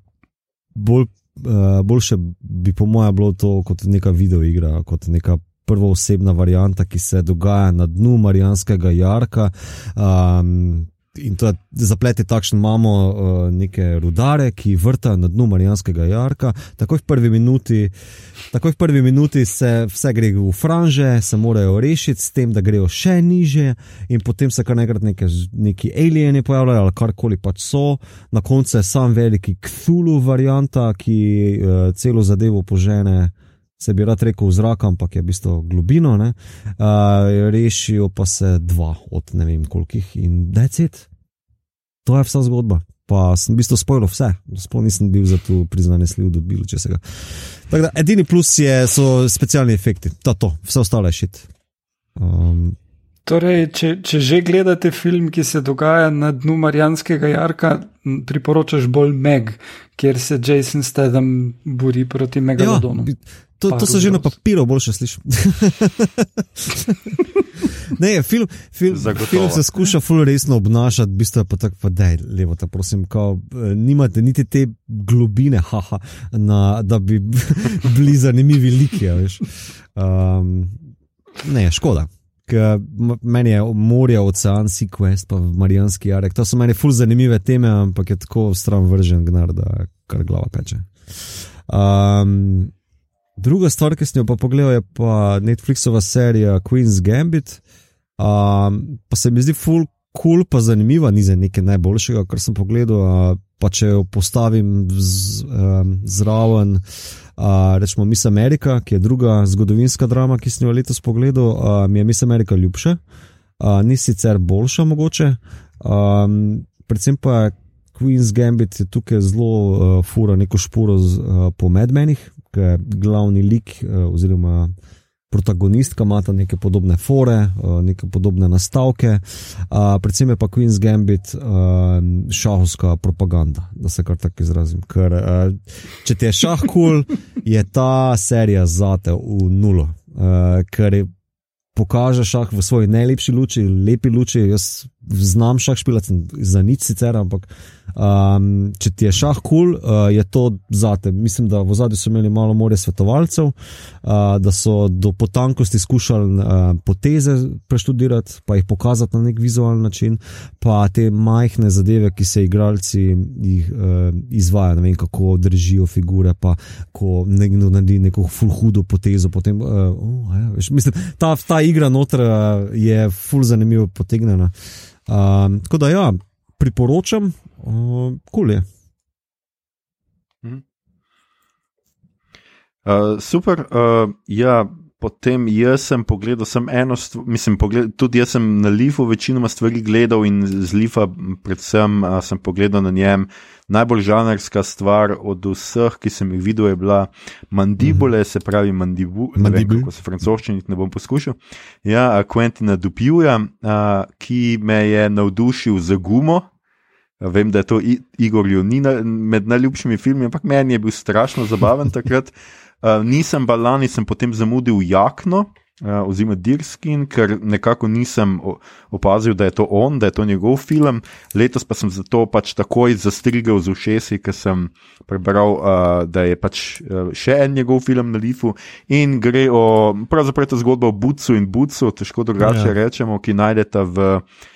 [SPEAKER 2] bolj, uh, boljše, bi po mojem, bilo to kot neka videoigra, kot neka. Prva osebna varianta, ki se dogaja na dnu Marijanskega jarka, um, in je zaplet je takšen, imamo uh, neke rudare, ki vrtajo na dnu Marijanskega jarka. Takoj v prvi minuti, takoj v prvi minuti se vse gre v franže, se morajo rešiti s tem, da grejo še niže, in potem se kar nekrat neke, neki alieni pojavljajo ali karkoli pač so. Na koncu je sam veliki Kthulu varianta, ki uh, celo zadevo požene. Se bi rad rekel v zrak, ampak je v bistvu globino, uh, rešijo pa se dva od ne vem kolikih in decet. To je vsa zgodba. Pa sem v bistvu spojil vse, sploh nisem bil za to prizanesljiv, da bi bil česega. Tako da edini plus je, so specialni efekti, to, to vse ostalo je šit. Um,
[SPEAKER 3] torej, če, če že gledate film, ki se dogaja na dnu Marijanskega jarka, priporočaš bolj Meg, kjer se Jason Stedham bori proti Megalodonu. Ja,
[SPEAKER 2] to, to se že na papiru boljše sliši. ne, film, film, film se skuša fully resno obnašati, v bistvu pa tako, da je levo, ta prosim, kao, eh, nimate niti te globine, haha, na, da bi bili zanimivi liki. Um, ne, škoda. Meni je morje, ocean, Sequest, pa Marijanski Jarek. To so meni fully zanimive teme, ampak je tako stran vržen, gnar, da kar glava peče. Um, Druga stvar, ki sem jo pa pogledal, je pa Netflixova serija Queen's Gambit. Um, pa se mi zdi full cool, pa zanimiva, ni za nekaj najboljšega, kar sem pogledal. Uh, pa če jo postavim z, um, zraven, uh, rečemo Miss America, ki je druga zgodovinska drama, ki sem jo letos pogledal, uh, mi je Miss America ljubša, uh, ni sicer boljša mogoče. Um, predvsem pa Queen's Gambit je tukaj zelo uh, fura neko šporo z, uh, po medmenih, ki je glavni lik uh, oziroma protagonistka, ima ta neke podobne fore, uh, neke podobne nastavke, predvsem je pa Queen's Gambit šahovska propaganda, da se kar tako izrazim. Ker če ti je šah kul, cool, je ta serija zate v nulo. Ker pokaže šah v svoji najlepši luči, lepi luči. Jaz znam šah špilati za nič sicer, ampak um, če ti je šah kul, cool, uh, je to zate. Mislim, da v zadnjem so imeli malo more svetovalcev, uh, da so do potankosti skušali uh, poteze preštudirati, pa jih pokazati na nek vizualen način, pa te majhne zadeve, ki se igralci jih uh, izvajo, ne vem kako držijo figure, pa ko nekdo naredi neko full hudo potezo, potem, uh, oh, ja, veš, mislim, ta, ta igra noter je full zanimivo potegnjena. Um, tako da, ja, priporočam, uh, kul je.
[SPEAKER 1] Uh, super. Uh, ja, potem jaz sem pogledal sem eno stvar, mislim, pogled, tudi jaz sem na Lifu večinoma stvari gledal in z Lifa, predvsem uh, sem pogledal na njem. Najbolj žanrska stvar od vseh, ki sem jih videl, je bila mandibule, -hmm. se pravi mandibu, mandibu. ko se francoščini ne bom poskušal. Ja, Quentina Dupjuja, ki me je navdušil za gumo. Vem, da je to Igor Jonina med najljubšimi filmi, ampak meni je bil strašno zabaven takrat. Uh, nisem pa lani, sem potem zamudil jakno, uh, oziroma Dirskin, ker nekako nisem opazil, da je to on, da je to njegov film. Letos pa sem zato pač takoj zastrigel z ušesi, ker sem prebral, uh, da je pač uh, še en njegov film na Lifu in gre o, pravzaprav je to zgodba o Bucu in Bucu, težko drugače ja. rečemo, ki najdete v. Uh,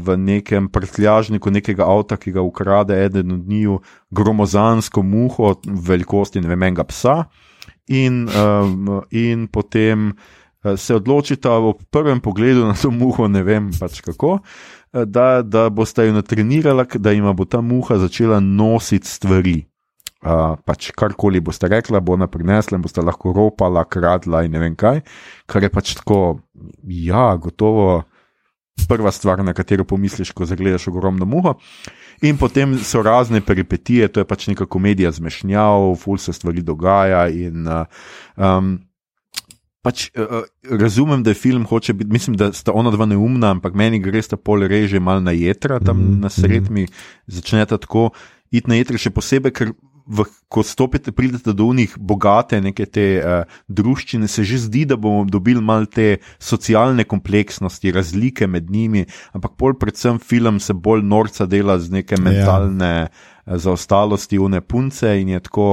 [SPEAKER 1] v nekem prtljažniku nekega avta, ki ga ukrade eden od njiju, gromozansko muho, velikosti ne vem, enega psa. Uh, in, um, in potem uh, se odločita v prvem pogledu na to muho, ne vem pač kako, uh, da, da boste jo natrenirali, da jim bo ta muha začela nositi stvari. Uh, pač karkoli boste rekla, bo ona prinesla in boste lahko ropala, kradla in ne vem kaj, kar je pač tako, ja, gotovo prva stvar, na katero pomisliš, ko zagledaš ogromno muho. In potem so razne peripetije, to je pač neka komedija zmešnjav, ful se stvari dogaja. In, um, pač, uh, razumem, da je film hoče biti, mislim, da sta ona dva neumna, ampak meni gre sta pol reže mal na jedra, tam mm -hmm. na sredmi začneta tako iti na jedra, še posebej, ker v, ko stopite, pridete do njih bogate, neke te uh, družščine, se že zdi, da bomo dobili malo te socialne kompleksnosti, razlike med njimi, ampak bolj predvsem film se bolj norca dela z neke ja. mentalne ja. zaostalosti, une punce in je tako.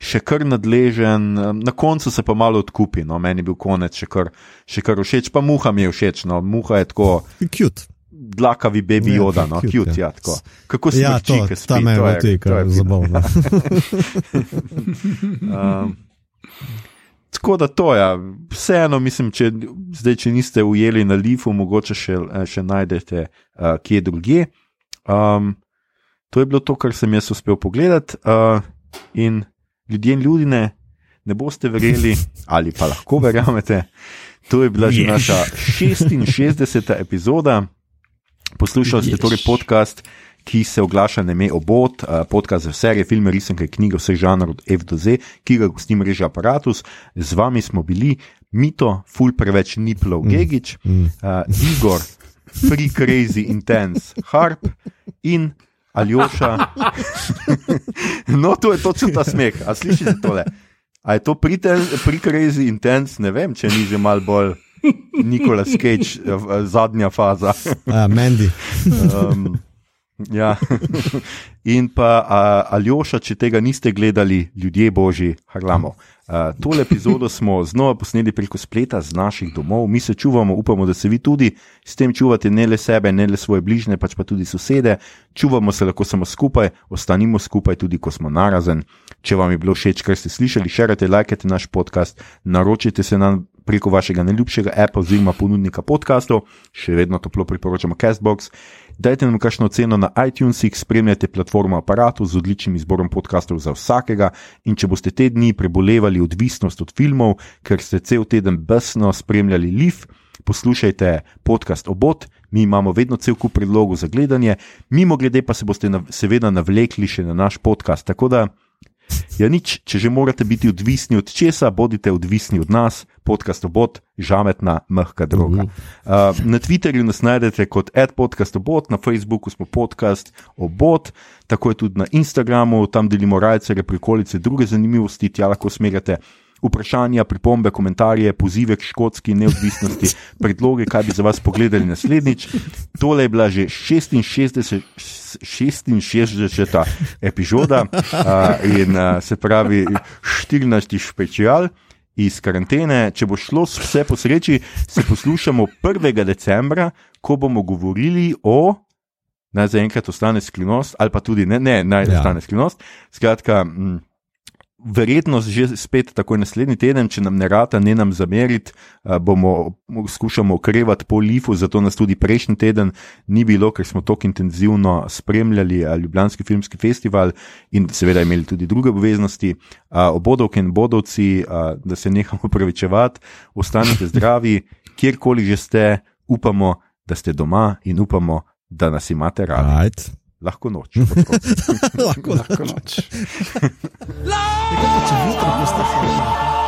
[SPEAKER 1] Še kar nadležen, na koncu se pa malo odkupi, no, meni je bil konec še kar, še kar všeč, pa muha mi je všeč, no, muha je tako.
[SPEAKER 2] Cute
[SPEAKER 1] dlakavi baby ja, oda, no, cute, ja, tako. Kako se
[SPEAKER 2] ja, to,
[SPEAKER 1] spi,
[SPEAKER 2] tam je bilo tega, zabavno.
[SPEAKER 1] um, tako da to je, ja. vseeno, mislim, če, zdaj, če niste ujeli na lifu, mogoče še, še najdete uh, kje drugje. Um, to je bilo to, kar sem jaz uspel pogledati. Uh, in ljudje in ljudi ne, ne boste verjeli, ali pa lahko verjamete. To je bila že naša 66. epizoda. Poslušali ste torej podcast, ki se oglaša na ime Obot, podcast za serije, filme, risanke, knjige, vse žanr od F do Z, ki ga gosti mreža Apparatus. Z vami smo bili Mito, Ful preveč Niplov, mm. Gigič, mm. uh, Igor, Free Crazy Intense, Harp in Aljoša. no, to je točno ta smeh, a slišite tole? A je to Free Crazy Intense, ne vem, če ni že mal bolj. Nikola eh, zadnja faza.
[SPEAKER 2] Ja, Mendi.
[SPEAKER 1] um, ja. In pa Aljoša, če tega niste gledali, ljudje božji, harlamo. Uh, tole epizodo smo znova posneli preko spleta z naših domov, mi se čuvamo, upamo, da se vi tudi s tem čuvate, ne le sebe, ne le svoje bližnje, pač pa tudi sosede. Čuvamo se lahko samo skupaj, ostanimo skupaj tudi, ko smo narazen. Če vam je bilo všeč, kar ste slišali, širite, lajkajte naš podcast, naročite se nam preko vašega najljubšega Apple oziroma ponudnika podkastov, še vedno toplo priporočamo Castbox. Dajte nam kakšno ceno na iTunesih, spremljajte platformo aparatu z odličnim izborom podkastov za vsakega. In če boste te dni prebolevali odvisnost od filmov, ker ste cel teden besno spremljali Liv, poslušajte podcast Obot, mi imamo vedno cel kup predlogov za gledanje, mimo grede pa se boste nav seveda navlekli še na naš podcast. Tako da Ja, nič, če že morate biti odvisni od česa, bodite odvisni od nas, podcast obot, žametna, mehka droga. Uh, na Twitterju nas najdete kot adpodcast obot, na Facebooku smo podcast obot, tako je tudi na Instagramu, tam delimo rajce, prikolice, druge zanimivosti, tja lahko smerjate vprašanja, pripombe, komentarje, pozive k škotski neodvisnosti, predloge, kaj bi za vas pogledali naslednjič. Tole je bila že 66. 66. epizoda uh, in uh, se pravi 14. special iz karantene. Če bo šlo vse po sreči, se poslušamo 1. decembra, ko bomo govorili o. Naj zaenkrat ostane skrivnost, ali pa tudi ne, ne naj ja. ostane skrivnost. Skratka, m, verjetno že spet tako naslednji teden, če nam ne rata, ne nam zameriti, bomo skušali okrevati po Lifu, zato nas tudi prejšnji teden ni bilo, ker smo tako intenzivno spremljali Ljubljanski filmski festival in seveda imeli tudi druge obveznosti. Obodovke in bodovci, da se nehamo pravičevati, ostanite zdravi, kjerkoli že ste, upamo, da ste doma in upamo, da nas imate radi.
[SPEAKER 2] Right.
[SPEAKER 1] Lahko noč.
[SPEAKER 2] lahko,
[SPEAKER 3] Lahko noč.
[SPEAKER 2] Nekaj, če jutro postaš.